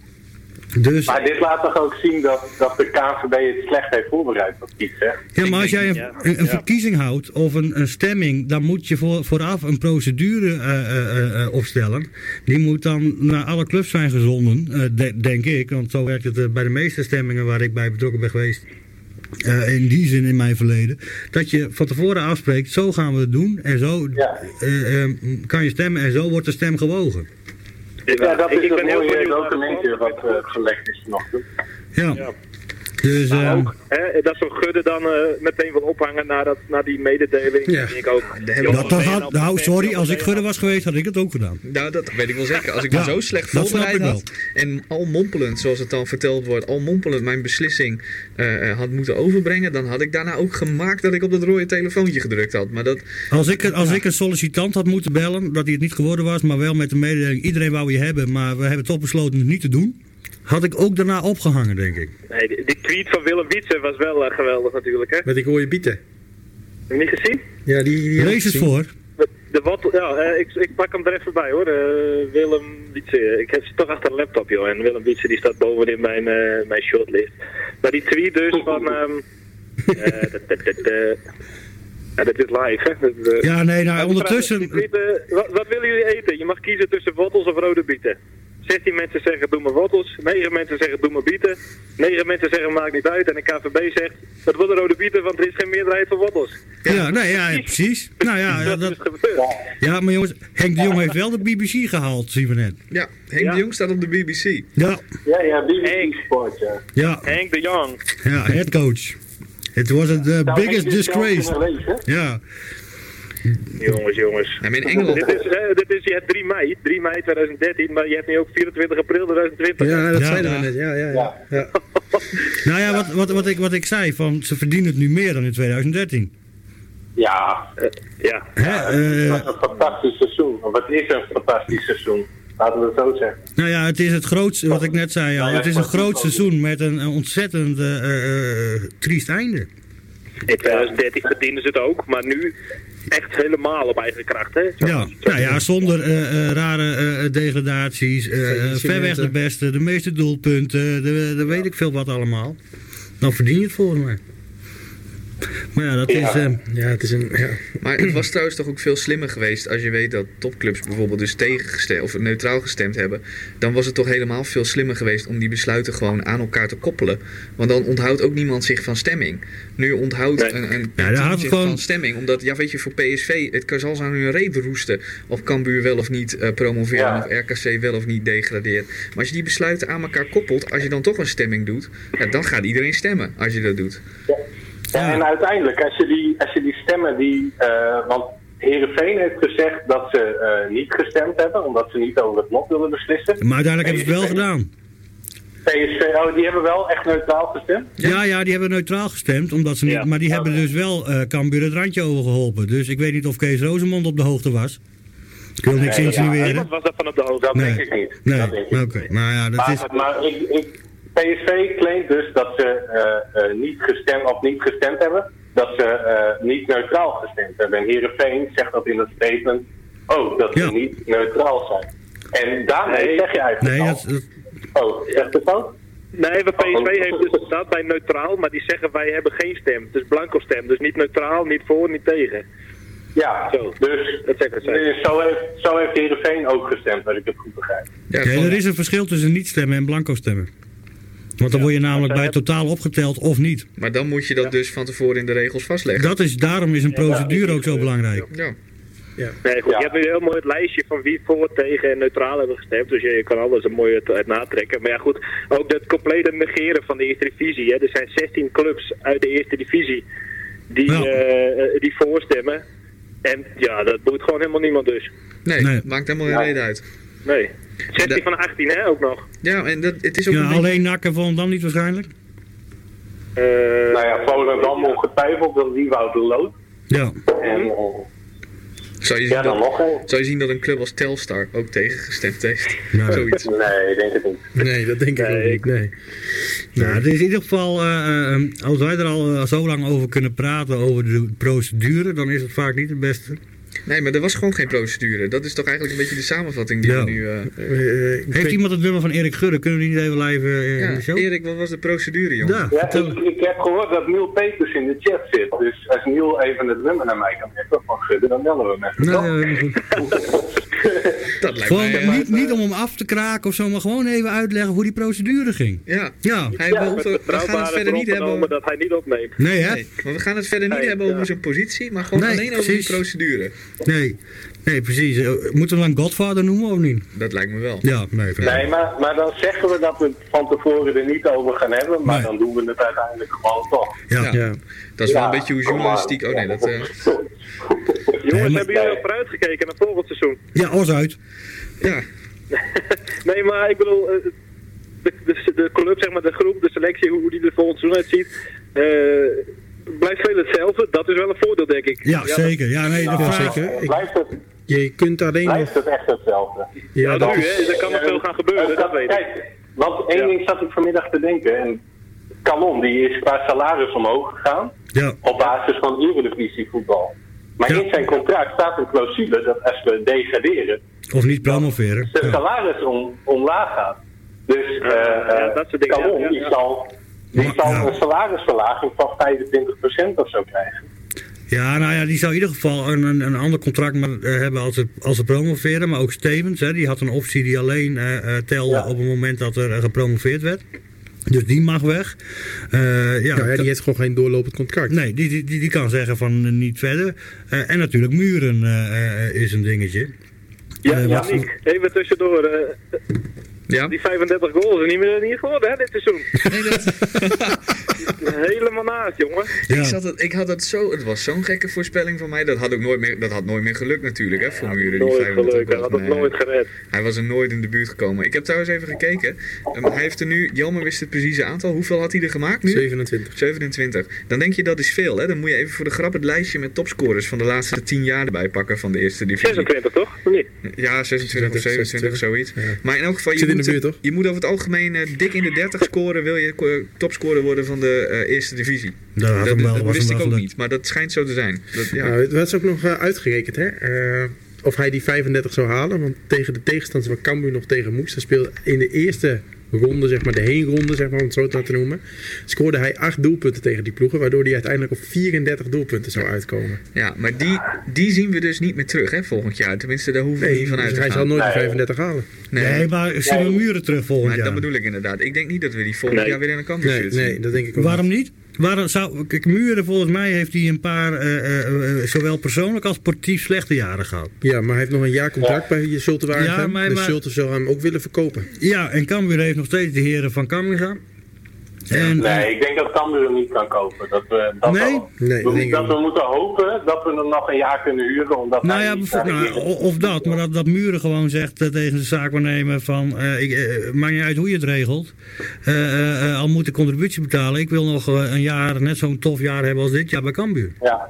S4: Dus,
S14: Maar dit laat toch ook zien dat, dat de KNVB het slecht heeft voorbereid op iets, hè?
S4: Ja, maar als jij een, een, een verkiezing houdt of een, een stemming, dan moet je voor, vooraf een procedure eh, eh, eh, opstellen. Die moet dan naar alle clubs zijn gezonden, eh, de- denk ik. Want zo werkt het bij de meeste stemmingen waar ik bij betrokken ben geweest. eh, in die zin in mijn verleden. Dat je van tevoren afspreekt, zo gaan we het doen. En zo kan je stemmen en zo wordt de stem gewogen.
S14: Ja, dat
S15: ik-
S14: is
S15: ik
S14: een
S15: ben heel benieuwd
S14: documentje wat eh, gelekt is vanochtend.
S4: Ja. Dus,
S15: Maar
S4: ehm,
S15: ook, hè, dat zo'n gudde dan eh, meteen wil ophangen naar, dat, naar die mededeling.
S4: Ja.
S15: denk ik ook.
S4: dat, dat had, nou, sorry, als ik gudde was geweest, had ik het ook gedaan.
S5: Nou, dat weet ik wel zeker. Als ik
S4: Ja,
S5: me zo slecht voorbereid had en al mompelend, zoals het dan verteld wordt, al mompelend mijn beslissing eh, eh, had moeten overbrengen, dan had ik daarna ook gemaakt dat ik op dat rode telefoontje gedrukt had. Maar dat,
S4: Als ik, als ik een sollicitant had moeten bellen, dat hij het niet geworden was, maar wel met de mededeling, iedereen wou je hebben, maar we hebben toch besloten het niet te doen, had ik ook daarna opgehangen, denk ik.
S15: Nee, die, die tweet van Willem Wietse was wel eh, geweldig natuurlijk, hè?
S3: Met ik hoor je bieten.
S15: Heb je niet gezien?
S3: Ja, die, die
S4: Lees eens voor.
S15: De, de wat, ja, eh, ik, ik pak hem er even bij hoor. Eh, Willem Wietse. Ik heb ze toch achter een laptop joh. En Willem Wietse die staat bovenin mijn, eh, mijn shortlist. Maar die tweet dus van... ehm eh, dat, dat, dat, ja, dat is live hè. Dat,
S4: Ja, nee, nou, ondertussen-
S15: vraag tweet, wat, wat willen jullie eten? Je mag kiezen tussen wortels of rode bieten. 16 mensen zeggen doe maar wortels, 9 mensen zeggen doe maar bieten, 9 mensen zeggen maakt niet uit en de KVB zegt dat willen rode bieten want er is geen meerderheid voor wortels.
S4: Ja, nee, ja, precies. Nou ja, dat, ja, maar jongens, Henk de Jong heeft wel de BBC gehaald, zien we net.
S5: ja, Henk de Jong staat op de BBC.
S4: Ja,
S14: Ja, ja, BBC Sport, ja.
S4: ja,
S15: Henk de Jong.
S4: ja, headcoach. Het was het uh,
S14: Nou,
S4: biggest
S14: Henk is
S4: disgrace. Ja,
S15: Jongens, jongens.
S5: Ja, in Engeland...
S15: Dit is, eh, dit is je hebt 3 mei, 3 mei 2013, maar je hebt nu ook 24 april 2020.
S3: Ja, dat
S4: Ja,
S3: zeiden
S4: ja.
S3: we net. Ja, ja, ja. ja.
S4: nou ja, wat, wat, wat, ik, wat ik zei, van ze verdienen het nu meer dan in 2013.
S14: Ja,
S15: Ja.
S4: Hè, eh,
S14: het was een fantastisch seizoen. Het is een fantastisch seizoen. Laten we het zo zeggen.
S4: nou ja, het is het grootste, wat ik net zei al, het is een groot seizoen met een, een ontzettend eh, eh, eh, triest einde.
S15: In 2013 verdienen ze het ook, maar nu echt helemaal op eigen kracht. Hè? Zo-
S4: Ja,
S15: zo-
S4: nou ja, zonder eh, eh, rare eh, degradaties, ver weg de beste, de meeste doelpunten, de, de weet ik veel wat allemaal. Dan verdien je het volgens mij. Maar ja, dat is...
S14: Ja.
S4: eh,
S3: Ja, het is een... Ja.
S5: Maar het was trouwens toch ook veel slimmer geweest als je weet dat topclubs bijvoorbeeld dus tegengestemd of neutraal gestemd hebben. Dan was het toch helemaal veel slimmer geweest om die besluiten gewoon aan elkaar te koppelen. Want dan onthoudt ook niemand zich van stemming. Nu onthoudt
S15: Nee.
S5: een, een
S4: Ja,
S5: zich
S4: gewoon-
S5: van stemming. Omdat, ja weet je, voor PSV, het kan zal ze aan hun reet roesten. Of Cambuur wel of niet eh, promoveren
S14: Ja.
S5: of RKC wel of niet degradeert. Maar als je die besluiten aan elkaar koppelt, als je dan toch een stemming doet, ja, dan gaat iedereen stemmen als je dat doet.
S14: Ja, en uiteindelijk, als je die, als je die stemmen die... eh, want Heerenveen heeft gezegd dat ze eh, niet gestemd hebben, omdat ze niet over het lot willen beslissen.
S4: maar uiteindelijk hebben ze het wel gedaan.
S14: PSV, oh, die hebben wel echt neutraal gestemd?
S4: Ja, ja, die hebben neutraal gestemd, omdat ze niet,
S15: Ja.
S4: maar die hebben dus wel eh Cambuur het randje overgeholpen. Dus ik weet niet of Kees Rozemond op de hoogte was. Ik wil niks
S14: Nee, ja,
S4: insinueren.
S15: Niemand was daarvan op de hoogte.
S14: Dat
S4: Nee.
S14: denk ik niet.
S4: Nee, oké. Nou ja, dat
S14: Maar,
S4: is...
S14: maar ik, ik, PSV claimt dus dat ze eh, eh, niet gestemd of niet gestemd hebben. Dat ze eh, niet neutraal gestemd hebben. En Heerenveen zegt dat in het statement ook, dat ze
S4: Ja.
S14: niet neutraal zijn. En daarmee
S15: Nee.
S14: zeg je eigenlijk
S4: Nee,
S14: al...
S4: dat, dat-
S14: Oh, zegt het ook?
S15: Nee, maar PSV heeft dus staat bij neutraal, maar die zeggen wij hebben geen stem. Het is blanco stem, dus niet neutraal, niet voor, niet tegen.
S14: Ja,
S15: Zo.
S14: dus,
S15: Dat
S14: dus zo, heeft, zo heeft Heerenveen ook gestemd, als ik het goed begrijp.
S5: Ja,
S4: er is een verschil tussen niet stemmen en blanco stemmen. Want dan word je namelijk bij totaal opgeteld of niet.
S5: Maar dan moet je dat dus van tevoren in de regels vastleggen.
S4: Dat is, daarom is een procedure ook zo belangrijk.
S5: Ja.
S15: Nee, goed,
S14: Ja.
S15: je hebt nu heel mooi het lijstje van wie voor, tegen en neutraal hebben gestemd. Dus je, je kan alles een mooi uit, uit natrekken. Maar ja goed, ook het complete negeren van de eerste divisie. Hè. Er zijn 16 clubs uit de eerste divisie die,
S4: Ja.
S15: eh, eh, die voorstemmen. En ja, dat boeit gewoon helemaal niemand dus.
S5: Nee,
S4: Nee.
S5: maakt helemaal geen reden uit.
S15: Nee. 16
S5: De-
S15: van 18 hè, ook nog.
S5: Ja, en dat, het is ook
S4: Ja,
S5: een beetje-
S4: alleen NAC en Volendam niet waarschijnlijk?
S15: Eh,
S14: Nou ja, Volendam ongetwijfeld, dat die Wouter Lood.
S4: Ja.
S14: En eh,
S5: Zou je, zien
S14: ja, dan
S5: dat,
S14: nog
S5: zou je zien dat een club als Telstar ook tegengestemd heeft?
S4: Nee.
S5: Zoiets.
S14: Nee, ik denk het niet.
S3: Nee, dat denk ik ook
S15: Nee,
S3: niet. Nee.
S4: Nou, het is in ieder geval, eh, eh, als wij er al zo lang over kunnen praten, over de procedure, dan is het vaak niet het beste.
S5: Nee, maar er was gewoon geen procedure. Dat is toch eigenlijk een beetje de samenvatting die
S4: Ja.
S5: we nu... eh,
S3: Eh, ik
S4: Heeft iemand het nummer van Erik Gudde? Kunnen we die niet even live eh, in
S5: ja,
S4: de show?
S5: Erik, wat was de procedure, jongen?
S4: Ja,
S14: Ja,
S4: vertel.
S14: ik, ik heb gehoord dat Neil Peters in de chat zit. Dus als Neil even het nummer naar mij kan geven van Gudde, dan bellen we hem even.
S4: Nou, ja, helemaal goed.
S5: Dat lijkt
S4: Gewoon
S5: mij... eh,
S4: niet, niet om hem af te kraken of zo, maar gewoon even uitleggen hoe die procedure ging.
S5: Ja.
S4: Ja.
S5: Hij,
S15: Ja,
S5: we,
S15: met
S5: hoeven- we gaan het verder niet hebben over...
S15: dat hij niet opneemt.
S4: Nee, hè?
S5: Nee, maar we gaan het verder niet
S15: Nee,
S5: hebben
S15: ja.
S5: over zijn positie, maar gewoon
S4: Nee,
S5: alleen over
S4: precies.
S5: die procedure.
S4: Nee. Nee, precies. Eh, Moeten we hem dan Godfather noemen of niet?
S5: Dat lijkt me wel.
S4: Ja, nee.
S14: Nee, maar, maar dan zeggen we dat we het van tevoren er niet over gaan hebben, maar
S4: Nee.
S14: dan doen we het uiteindelijk gewoon toch.
S4: Ja.
S5: Ja.
S3: Ja.
S5: Dat is wel een beetje hoe journalistiek... Oh nee, dat... eh,
S15: Jongens,
S4: maar-
S15: hebben jullie al vooruitgekeken naar volgend seizoen?
S4: Ja, Os uit.
S5: ja,
S15: Nee, maar ik bedoel, eh, de, de, de club, zeg maar, de groep, de selectie, hoe die er volgend seizoen uitziet, eh, blijft veel hetzelfde. Dat is wel een voordeel, denk ik.
S4: Ja, zeker. Ja, nee, de
S3: Ja,
S4: vraag...
S3: zeker. Ik-
S14: Blijft het,
S3: je kunt alleen
S14: blijft
S3: nog...
S14: het echt hetzelfde?
S3: Ja,
S15: Ja,
S3: dat
S15: nu,
S3: is-
S15: hè, er kan nog veel gaan gebeuren,
S14: Eh,
S15: dat weet ik.
S14: Kijk, want één
S15: Ja.
S14: ding zat ik vanmiddag te denken. En Calon die is qua salaris omhoog gegaan
S4: Ja.
S14: op basis van Eredivisie voetbal. Maar
S4: Ja.
S14: in zijn contract staat een clausule dat als we degraderen,
S4: Of niet promoveren.
S14: zijn
S4: Ja.
S14: salaris om, omlaag gaat. Dus eh
S15: ja, dat soort dingen,
S14: Calon
S15: ja, ja,
S14: die zal, die
S4: Maar-
S14: zal
S4: ja.
S14: een salarisverlaging van 25% of zo krijgen.
S4: Ja, nou ja, die zou in ieder geval een, een, een ander contract maar, eh, hebben als ze, als ze promoveren. Maar ook Stevens, hè, die had een optie die alleen eh, eh, telde
S14: Ja.
S4: op het moment dat er gepromoveerd werd. Dus die mag weg. Eh, ja,
S3: Nou ja, die heeft gewoon geen doorlopend contract.
S4: Nee, die, die, die, die kan zeggen van niet verder. Eh, en natuurlijk Muren is een dingetje.
S15: Ja, ja,
S4: wat-
S15: Nick, even tussendoor.
S5: Ja.
S15: die 35 goals is niet meer niet geworden, hè, dit seizoen.
S5: Nee, dat,
S15: Helemaal naast, jongen.
S4: Ja.
S5: ik, zat het, ik had het zo... Het was zo'n gekke voorspelling van mij. Dat had ook nooit meer, dat had nooit meer gelukt natuurlijk, hè, voor Muren. Die
S15: Nooit
S5: 35
S15: gelukt, hij
S5: goals.
S15: had het
S5: Nee.
S15: nooit gered.
S5: Hij was er nooit in de buurt gekomen. Ik heb trouwens even gekeken. Ehm, hij heeft er nu, Jelmer wist het precieze aantal. Hoeveel had hij er gemaakt nu?
S3: 27.
S5: 27. Dan denk je dat is veel, hè? Dan moet je even voor de grap het lijstje met topscorers van de laatste 10 jaar erbij pakken van de eerste divisie.
S15: 26 toch? Of niet?
S5: Ja, 26 of 27, zoiets.
S3: Ja.
S5: Maar in elk geval, je
S3: de buurt, toch?
S5: je moet over het algemeen eh, dik in de 30 scoren. Wil je eh, topscorer worden van de eh, eerste divisie.
S4: Dat
S5: dat wist ik ook niet, maar dat schijnt zo te zijn. Dat, ja.
S3: Nou, het was ook nog uitgerekend, hè? of hij die 35 zou halen. Want tegen de tegenstanders waar Cambuur nog tegen moest, hij speelde in de eerste ronde, zeg maar de heenronde, zeg maar, om het zo te noemen, scoorde hij acht doelpunten tegen die ploegen, waardoor hij uiteindelijk op 34 doelpunten zou uitkomen.
S5: ja, maar die, die zien we dus niet meer terug, hè, volgend jaar. Tenminste, daar hoeven we
S3: Nee,
S5: niet van uit
S3: dus
S5: te
S3: hij
S5: gaan.
S3: zal nooit de
S14: Nee.
S3: 35 halen.
S4: Nee, maar zien we Muren terug volgend
S5: Maar
S4: jaar?
S5: dat bedoel ik inderdaad. Ik denk niet dat we die volgend
S15: Nee.
S5: jaar weer in een kant
S3: Nee,
S5: zitten.
S3: nee, dat denk ik ook
S4: Waarom niet? Waarom zou, kijk, Muren volgens mij heeft hij een paar, eh, eh, eh, zowel persoonlijk als sportief slechte jaren gehad.
S3: Ja, maar hij heeft nog een jaar contract bij Zulte
S4: Ja,
S3: Waregem.
S4: maar-
S3: dus
S4: maar-
S3: Zulte zou hem ook willen verkopen.
S4: Ja, en Cambuur heeft nog steeds de heren van Cambuur. En,
S14: Nee, ik denk dat Cambuur hem niet kan kopen. Dat we, dat
S4: Nee?
S3: Nee, dat
S14: we- dat we moeten hopen dat we hem nog een jaar kunnen huren. Omdat
S4: Nou ja, nou, of dat, maar dat, dat Muren gewoon zegt eh, tegen de zaakwaarnemer van... eh ik, eh, maakt niet uit hoe je het regelt. Al moet ik contributie betalen. Ik wil nog een jaar, net zo'n tof jaar hebben als dit jaar bij Cambuur.
S14: Ja.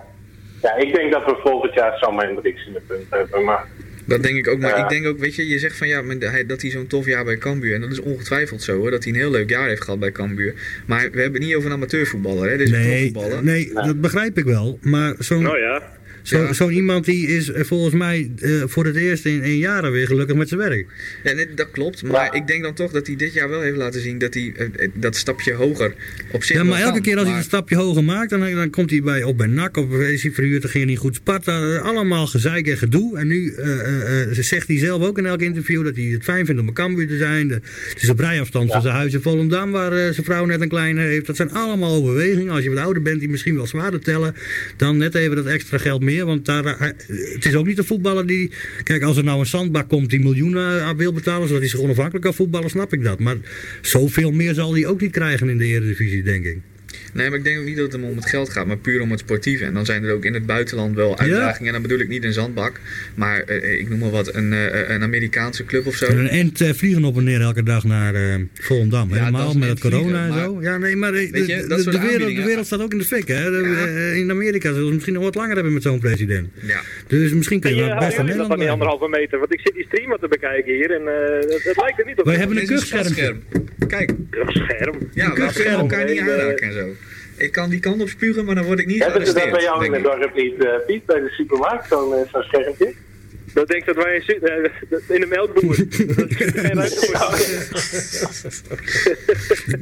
S14: ja, ik denk dat we volgend jaar Hendricks in de punt hebben. Maar
S5: Dat denk ik ook. Maar
S14: Ja.
S5: ik denk ook, weet je, je zegt van ja, dat hij zo'n tof jaar bij Cambuur. En dat is ongetwijfeld zo hoor, dat hij een heel leuk jaar heeft gehad bij Cambuur. Maar we hebben het niet over een amateurvoetballer, hè? Dit is een
S4: Nee,
S5: profvoetballer.
S4: nee, dat begrijp ik wel. Maar zo'n
S15: Nou ja.
S4: Zo,
S5: Ja.
S4: zo'n iemand die is eh, volgens mij eh, voor het eerst in, in jaren weer gelukkig met zijn werk.
S5: Ja, nee, dat klopt. Maar ik denk dan toch dat hij dit jaar wel heeft laten zien dat hij eh, dat stapje hoger op zich
S4: Ja, maar elke
S5: kan.
S4: keer als hij een stapje hoger maakt, dan, dan komt hij bij, op bij NAC of is hij verhuurd, dan ging hij niet goed Sparta. Allemaal gezeik en gedoe. En nu eh, eh, eh, zegt hij zelf ook in elk interview dat hij het fijn vindt om een Cambuur te zijn. De, het is op rijafstand van zijn huis in Volendam, waar zijn vrouw net een kleine heeft. Dat zijn allemaal overwegingen. Als je wat ouder bent, die misschien wel zwaarder tellen, dan net even dat extra geld meer. Want daar, eh, het is ook niet een voetballer die... Kijk, als er nou een zandbak komt die miljoenen aan wil betalen, hij zich onafhankelijk kan voetballen, snap ik dat. Maar zoveel meer zal hij ook niet krijgen in de Eredivisie, denk ik.
S5: Nee, maar ik denk ook niet dat het hem om het geld gaat, maar puur om het sportieve. En dan zijn er ook in het buitenland wel uitdagingen. En dan bedoel ik niet een zandbak, maar eh, ik noem maar wat, een, eh, een Amerikaanse club of zo.
S4: En een end eh, vliegen op en neer elke dag naar eh Volendam.
S5: Ja,
S4: Helemaal met het corona
S5: vliegen,
S4: en zo.
S5: maar-
S4: Ja, nee, maar eh,
S5: Weet
S4: de,
S5: je,
S4: de-
S5: dat soort
S4: de wereld, de wereld staat ook in de fik. Hè? De- eh, in Amerika zullen ze misschien nog wat langer hebben met zo'n president.
S5: Ja.
S4: Dus misschien kun je
S15: je
S4: best
S15: jullie
S4: Nederland
S15: dat van die anderhalve meter? Want ik zit die streamer te bekijken hier en eh het, het lijkt er niet op.
S4: Wij hebben een kuchscherm.
S5: Kijk,
S15: kuchscherm.
S5: ja, we kunnen elkaar niet aanraken en zo. Ik kan die kant op spugen, maar dan word ik niet
S14: hebben ze dat bij jou in
S5: denk
S14: het dorp niet, eh, Piet, bij de supermarkt, zo'n zo'n schermpje?
S15: Dat denkt dat wij in, eh, in de melkboer. Dat.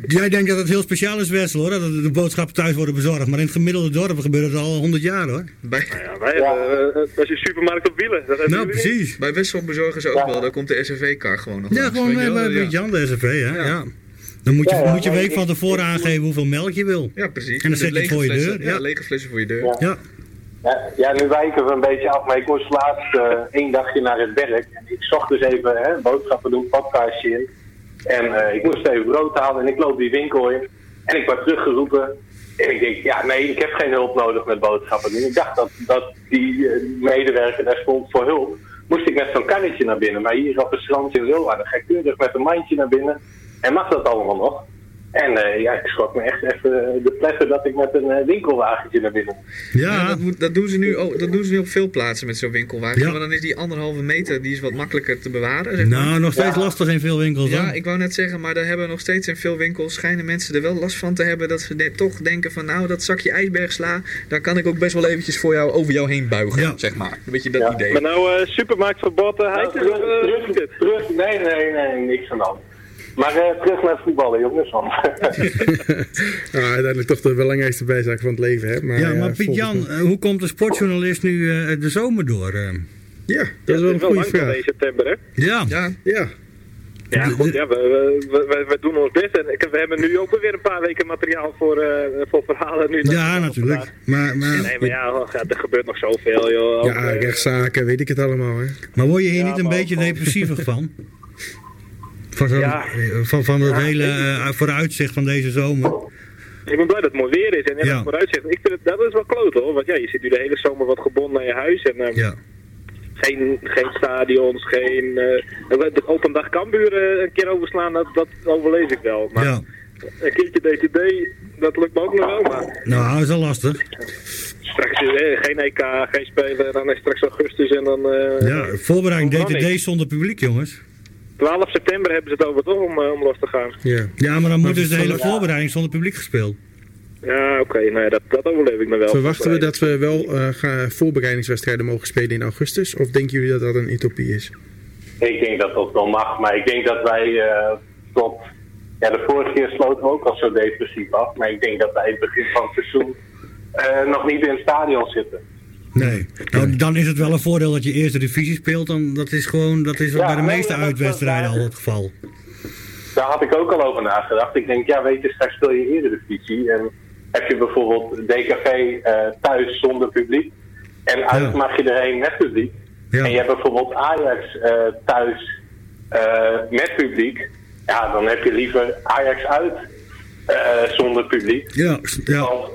S4: Jij denkt dat het heel speciaal is, Wessel, hoor. Dat de boodschappen thuis worden bezorgd. Maar in het gemiddelde dorp gebeurt het al 100 jaar, hoor.
S5: Bij,
S15: Ja, wij hebben, dat is een supermarkt op wielen. Dat
S4: Nou,
S15: niet.
S4: precies.
S5: bij Wessel bezorgen ze ook wel. Daar komt de SRV-kar gewoon nog
S4: Ja,
S5: langs,
S4: gewoon bij, bij
S5: ja.
S4: Jan de SRV, hè. Ja. Dan moet je,
S14: Ja, ja,
S4: moet je week van tevoren aangeven hoeveel melk je wil.
S5: Ja, precies.
S4: En dan
S5: Met
S4: zet je het
S5: lege
S4: voor je
S5: flessen.
S4: deur.
S5: Ja,
S4: Ja.
S5: lege flessen voor je deur.
S14: Ja.
S4: Ja.
S14: Ja, ja, nu wijken we een beetje af, maar ik moest laatst eh, één dagje naar het werk. En ik zocht dus even hè, boodschappen doen, podcastje in. En eh, ik moest even brood halen en ik loop die winkel in. En ik word teruggeroepen. En ik denk, ja nee, ik heb geen hulp nodig met boodschappen doen. Ik dacht dat, dat die eh, medewerker daar stond voor hulp. Moest ik met zo'n kannetje naar binnen. Maar hier op het strand in Leeuwarden ga ik keurig met een mandje naar binnen. En mag dat allemaal nog? En eh, ja, ik schrok me echt even de pletten dat ik met een eh, winkelwagentje naar binnen moest.
S5: Ja, dat, moet, dat, doen ze nu, ook, dat doen ze nu op veel plaatsen met zo'n winkelwagen.
S4: Ja.
S5: Maar dan is die anderhalve meter die is wat makkelijker te bewaren. Zeg maar.
S4: Nou, nog steeds lastig in veel winkels,
S5: Ja, ik wou net zeggen, maar daar hebben nog steeds in veel winkels schijnen mensen er wel last van te hebben. Dat ze de- toch denken van nou, dat zakje ijsbergsla, daar kan ik ook best wel eventjes voor jou over jou heen buigen,
S4: Ja.
S5: zeg maar. Een beetje dat idee.
S15: Maar nou, eh supermarktverbod, uh,
S14: Nou, terug, terug, terug, nee, nee, nee, niks de hand. Maar eh, terug naar het voetballen, jongens. Want
S3: Ja, uiteindelijk toch de belangrijkste bijzaak van het leven. Hè? Maar,
S4: Ja,
S3: eh,
S4: maar Piet
S3: volgens
S4: Jan,
S3: mij-
S4: eh, hoe komt de sportjournalist nu eh, de zomer door? eh?
S3: Ja, dat is wel een
S15: wel
S3: goede
S15: lang van
S3: vraag.
S15: in september, hè?
S4: Ja.
S5: Ja,
S3: Ja,
S15: Ja, goed, ja, we, we, we, we doen ons best. En ik, we hebben nu ook weer een paar weken materiaal voor, eh, voor verhalen. Nu
S4: Ja, natuurlijk. Maar, maar,
S15: Nee, maar ja, oh, ja, er gebeurt nog zoveel, joh. Ook,
S3: ja
S15: eh,
S3: rechtszaken, weet ik het allemaal. Hè?
S4: maar word je hier
S15: Ja,
S4: niet een beetje depressiever van? Van, zo'n-
S15: Ja.
S4: van, van het
S15: Ja,
S4: hele eh, vooruitzicht van deze zomer?
S15: Ik ben blij dat het mooi weer is en ja, vooruitzicht. Ik vind het, dat is wel kloot hoor, want ja, je zit nu de hele zomer wat gebonden aan je huis en ehm,
S4: Ja.
S15: geen, geen stadions, geen... eh de open dag Kambuur eh, een keer overslaan, dat, dat overleef ik wel. Maar
S4: ja.
S15: een keertje DTD, dat lukt me ook nog wel, maar
S4: Nou, dat is al lastig.
S15: straks eh, geen EK, geen Spelen, dan is straks augustus en dan...
S4: Ja, voorbereiding. DTD zonder publiek, jongens.
S15: 12 september hebben ze het over toch om, eh, om los te gaan.
S3: Ja.
S4: Ja, maar dan moet dus de hele voorbereiding zonder publiek gespeeld.
S15: Ja, oké, nou ja, dat, dat overleef ik me wel.
S3: Verwachten we dat we wel eh, gaan- voorbereidingswedstrijden mogen spelen in augustus? Of denken jullie dat dat een utopie is?
S14: ik denk dat dat wel mag, maar ik denk dat wij eh, tot... Ja, de vorige keer sloten we ook al zo depressief af, maar ik denk dat wij het begin van het seizoen eh, nog niet in het stadion zitten.
S4: Nee. Nou, dan is het wel een voordeel dat je eerste divisie speelt. Dan, dat is gewoon, dat is
S14: Ja,
S4: bij de meeste uitwedstrijden al het geval.
S14: Daar had ik ook al over nagedacht. Ik denk, ja, weet je, straks speel je Eredivisie. En heb je bijvoorbeeld DKV eh, thuis zonder publiek. En uit
S4: Ja.
S14: mag je erheen met publiek.
S4: Ja.
S14: En je hebt bijvoorbeeld Ajax eh, thuis eh, met publiek. Ja, dan heb je liever Ajax uit zonder publiek.
S4: Ja, ja.
S14: Want,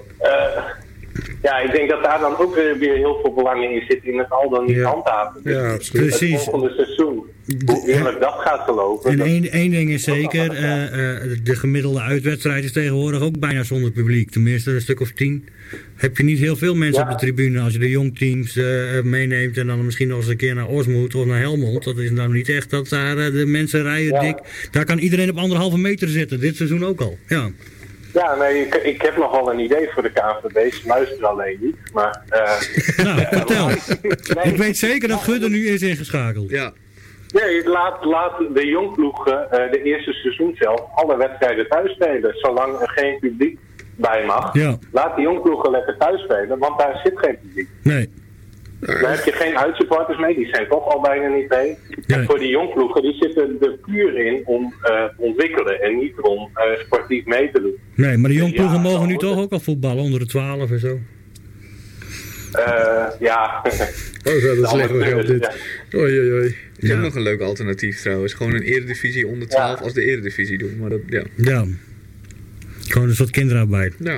S14: ja, ik denk dat daar dan ook weer, heel veel belang in zit in het al dan niet
S3: Ja.
S14: handhaven. Dus
S3: Ja, absoluut.
S14: Het
S4: Precies.
S14: volgende seizoen, hoe eerlijk dat gaat gelopen.
S4: En één, één ding is zeker, eh, eh, de gemiddelde uitwedstrijd is tegenwoordig ook bijna zonder publiek. Tenminste, een stuk of tien. Heb je niet heel veel mensen
S14: Ja.
S4: op de tribune als je de jongteams eh meeneemt en dan misschien nog eens een keer naar Osmoed of naar Helmond. Dat is nou niet echt dat daar de mensen rijden
S14: Ja.
S4: dik. Daar kan iedereen op anderhalve meter zitten, dit seizoen ook al. Ja,
S14: Ja, nee, ik, ik heb nog wel een idee voor de KNVB. Ze luisteren alleen niet. Maar, eh,
S4: nou, vertel.
S14: nee,
S4: Ik weet zeker dat Gudde nu is ingeschakeld.
S5: Ja,
S14: nee, laat, laat de jongploegen eh, de eerste seizoen zelf alle wedstrijden thuis spelen. Zolang er geen publiek bij mag.
S4: Ja.
S14: Laat de jongploegen lekker thuis spelen, want daar zit geen publiek.
S4: Nee.
S14: Daar heb je geen uitsupporters mee, die zijn toch al bijna niet mee. En voor die jongploegen, die zitten er puur in om eh, te ontwikkelen en niet om eh, sportief mee te doen.
S4: Nee, maar de jongploegen
S14: Ja,
S4: mogen nu toch ook al voetballen onder de 12 en zo.
S14: Eh, ja.
S3: Oh, zo, dat is lekker geld dit. Oei, oei,
S4: Ja.
S5: ook nog een leuk alternatief trouwens. Gewoon een eredivisie onder 12 als de eredivisie doen. Maar dat, ja.
S4: Ja. Gewoon een soort kinderarbeid.
S5: ja.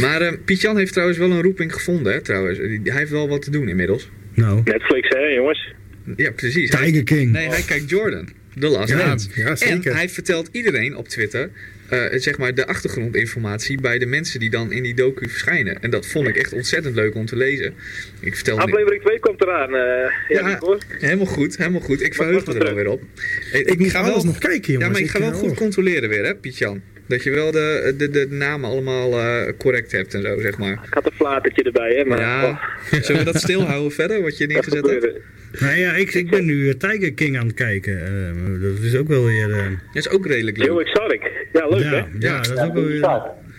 S5: Maar Piet-Jan heeft trouwens wel een roeping gevonden, hè, trouwens. Hij heeft wel wat te doen inmiddels.
S4: Nou,
S15: Netflix, hè, jongens?
S5: Ja, precies.
S4: Tiger King.
S5: Nee, hij kijkt Jordan. The Last
S3: Ja,
S5: Dance.
S3: ja,
S5: en
S3: zeker.
S5: hij vertelt iedereen op Twitter... eh, zeg maar de achtergrondinformatie bij de mensen die dan in die docu verschijnen. En dat vond ik echt ontzettend leuk om te lezen. Ik vertelde
S15: Aflevering 2 komt eraan. eh ja,
S5: Ja, helemaal goed, helemaal goed. Ik verheug me er wel weer op.
S3: Ik moet alles nog kijken, jongens.
S5: Ja, maar ik ga wel goed controleren weer, hè, Piet-Jan. Dat je wel de, de, de namen allemaal eh, correct hebt en zo, zeg maar.
S15: Ik had een flatertje erbij, hè? Maar
S5: Ja,
S15: oh,
S5: zullen we dat stilhouden verder, wat je neergezet hebt?
S4: Nou ja, ik, ik ben nu eh, Tiger King aan het kijken. Eh, dat is ook wel weer... eh,
S5: Dat is ook redelijk leuk.
S15: Heel exotic. Ja, leuk
S4: ja,
S15: hè?
S4: ja, dat is ook wel weer...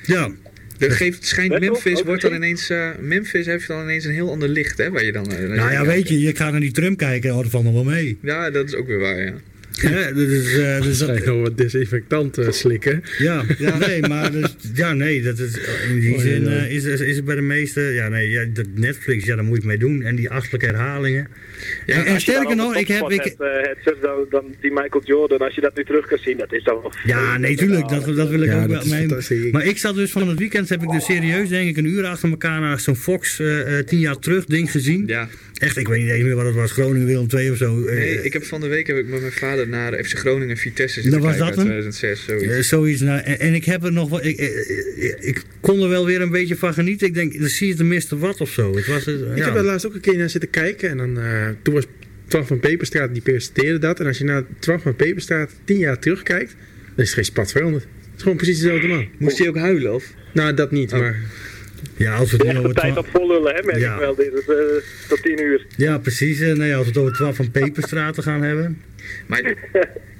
S4: Ja.
S5: Dat geeft, schijnt Memphis wordt dan ineens, eh, Memphis heeft dan ineens een heel ander licht, hè, waar je dan...
S4: Nou ja, weet je, je gaat naar die Trump kijken, dat valt nog wel mee.
S5: Ja, dat is ook weer waar, ja.
S4: Ja, dus, eh, dus dat,
S3: Krijg nog wat desinfectant eh, slikken.
S4: ja, ja, nee, maar dus, ja, nee, dat is, in die
S3: Oh,
S4: zin
S3: ja.
S4: eh, is, is, is het bij de meeste, ja, nee, ja, dat Netflix, ja, daar moet je mee doen. En die achtelijke herhalingen. en, en sterker nog, ik heb,
S15: Topspot
S4: ik,
S15: hebt, eh, het, het, dan, dan die Michael Jordan, als je dat nu terug kan zien, dat is dan wel...
S4: Ja, nee, tuurlijk, dat, dat wil ik
S3: Ja,
S4: ook wel mee. Maar ik zat dus van het weekend, heb ik dus serieus, denk ik, een uur achter elkaar naar zo'n Fox eh, eh, tien jaar terug ding gezien.
S5: Ja.
S4: Echt, ik weet niet eens meer wat het was, Groningen Willem 2 of zo. eh,
S5: Nee, ik heb van de week heb ik met mijn vader naar FC Groningen Vitesse
S4: Dat
S5: zitten
S4: was
S5: kijken
S4: dat
S5: uit
S4: hem?
S5: 2006, zoiets.
S4: Eh, zoiets. Nou, en, en ik heb er nog wel. Ik, ik, ik kon er wel weer een beetje van genieten. Ik denk, dan zie je tenminste wat of zo. Het was, eh,
S3: Ik
S4: ja.
S3: heb daar laatst ook een keer naar zitten kijken. En dan, eh, toen was Twan van Peperstraat, die presenteerde dat. En als je naar Twan van Peperstraat tien jaar terugkijkt, dan is het geen spat veranderd. Het is gewoon precies dezelfde man.
S5: Moest hij ook huilen, of?
S3: Nou, dat niet, maar...
S4: Ja, als we het over
S15: tijd op vol lullen, hè, merk
S4: Ja.
S15: ik wel. Dit is, eh, tot tien uur.
S4: Ja, precies. Eh, Nee, als we het over Twan van Peperstraat gaan hebben.
S5: Maar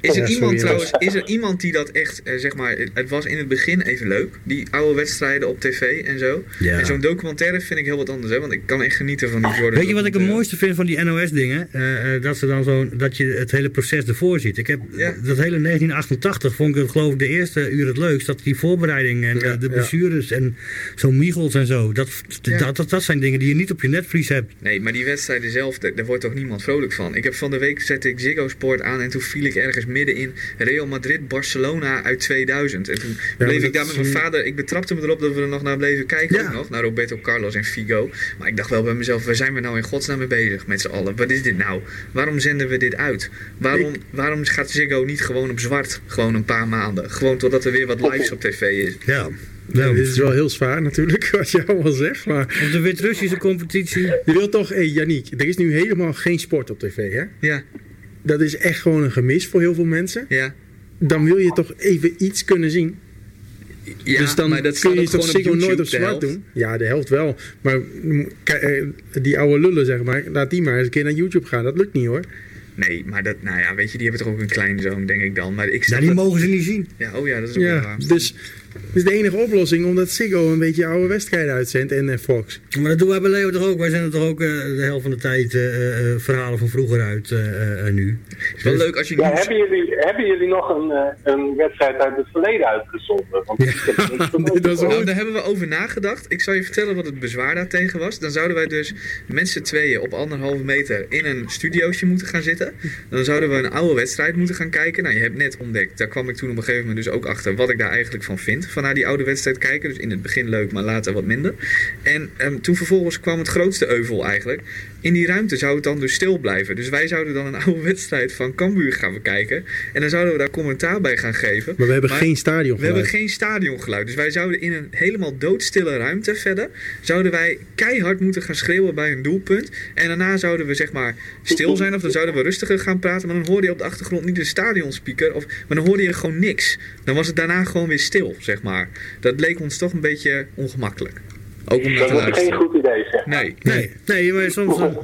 S5: is er
S3: Ja,
S5: iemand trouwens, is er iemand die dat echt, eh, zeg maar, het was in het begin even leuk, die oude wedstrijden op tv en zo.
S4: Ja.
S5: En zo'n documentaire vind ik heel wat anders, hè, want ik kan echt genieten van die Jordan.
S4: Weet je wat ik het
S5: documentaire.
S4: mooiste vind van die NOS-dingen? Eh, eh, dat, ze dan zo, dat je het hele proces ervoor ziet. Ik heb
S5: Ja.
S4: dat hele 1988 vond ik het geloof ik de eerste uur het leukst. Dat die voorbereiding en
S3: Ja,
S4: eh, de
S3: ja.
S4: blessures en zo'n Michels en zo. Dat,
S5: Ja.
S4: dat, dat, dat zijn dingen die je niet op je netvlies hebt.
S5: Nee, maar die wedstrijden zelf, daar, daar wordt toch niemand vrolijk van. Ik heb van de week zette ik Ziggo Sport aan en toen viel ik ergens midden in Real Madrid Barcelona uit 2000. En toen bleef ik daar met mijn
S3: een-
S5: vader. Ik betrapte me erop dat we er nog naar bleven kijken
S4: Ja.
S5: ook nog, naar Roberto Carlos en Figo. Maar ik dacht wel bij mezelf, waar zijn we nou in godsnaam mee bezig met z'n allen? Wat is dit nou? Waarom zenden we dit uit? Waarom, waarom gaat Ziggo niet gewoon op zwart? Gewoon een paar maanden. Gewoon totdat er weer wat lives op tv is.
S4: Ja.
S3: Nou, dit is wel heel zwaar natuurlijk, wat je allemaal zegt. Maar
S4: Op de Wit-Russische competitie.
S3: je wilt toch... Hé, Yannick, er is nu helemaal geen sport op tv, hè?
S5: Ja,
S3: Dat is echt gewoon een gemis voor heel veel mensen.
S5: ja.
S3: Dan wil je toch even iets kunnen zien.
S5: Ja,
S3: dus dan
S5: maar dat
S3: kun je toch
S5: gewoon op
S3: Ziggo nooit
S5: YouTube,
S3: op zwart
S5: helft.
S3: doen. Ja, de helft wel. Maar kijk, eh, die oude lullen, zeg maar. Laat die maar eens een keer naar YouTube gaan. Dat lukt niet, hoor.
S5: Nee, maar dat, nou ja, weet je, die hebben toch ook een kleinzoon, denk ik dan. Maar ik
S4: Ja, die
S5: dat-
S4: mogen ze niet zien.
S5: Ja, oh ja, dat is ook wel
S3: Ja,
S5: waar.
S3: dus het is de enige oplossing omdat Ziggo een beetje oude wedstrijden uitzendt en eh, Fox.
S4: Maar dat doen wij bij Leo toch ook. Wij zenden toch ook eh, de helft van de tijd eh, eh, verhalen van vroeger uit eh, eh, nu.
S5: Het is wel leuk als je
S14: Ja, hebben, jullie, hebben jullie nog een, eh, een wedstrijd uit het verleden uitgezonden? Want ik heb
S3: dat is
S5: Nou, daar hebben we over nagedacht. Ik zal je vertellen wat het bezwaar daartegen was. Dan zouden wij dus met z'n tweeën op anderhalve meter in een studiootje moeten gaan zitten. Dan zouden we een oude wedstrijd moeten gaan kijken. Nou, je hebt net ontdekt, daar kwam ik toen op een gegeven moment dus ook achter wat ik daar eigenlijk van vind. Van naar die oude wedstrijd kijken. Dus in het begin leuk, maar later wat minder. En ehm, toen vervolgens kwam het grootste euvel eigenlijk. In die ruimte zou het dan dus stil blijven. Dus wij zouden dan een oude wedstrijd van Cambuur gaan bekijken. En dan zouden we daar commentaar bij gaan geven.
S3: Maar we hebben geen stadion
S5: We hebben geen stadiongeluid. Dus wij zouden in een helemaal doodstille ruimte verder... zouden wij keihard moeten gaan schreeuwen bij een doelpunt. En daarna zouden we zeg maar stil zijn... of dan zouden we rustiger gaan praten... maar dan hoorde je op de achtergrond niet de stadionspeaker... Of, maar dan hoorde je gewoon niks. Dan was het daarna gewoon weer stil, zeg maar. Dat leek ons toch een beetje ongemakkelijk. Ook
S14: Dat
S5: te
S14: is geen goed idee, zeg.
S5: Nee.
S4: Nee, nee maar soms eh,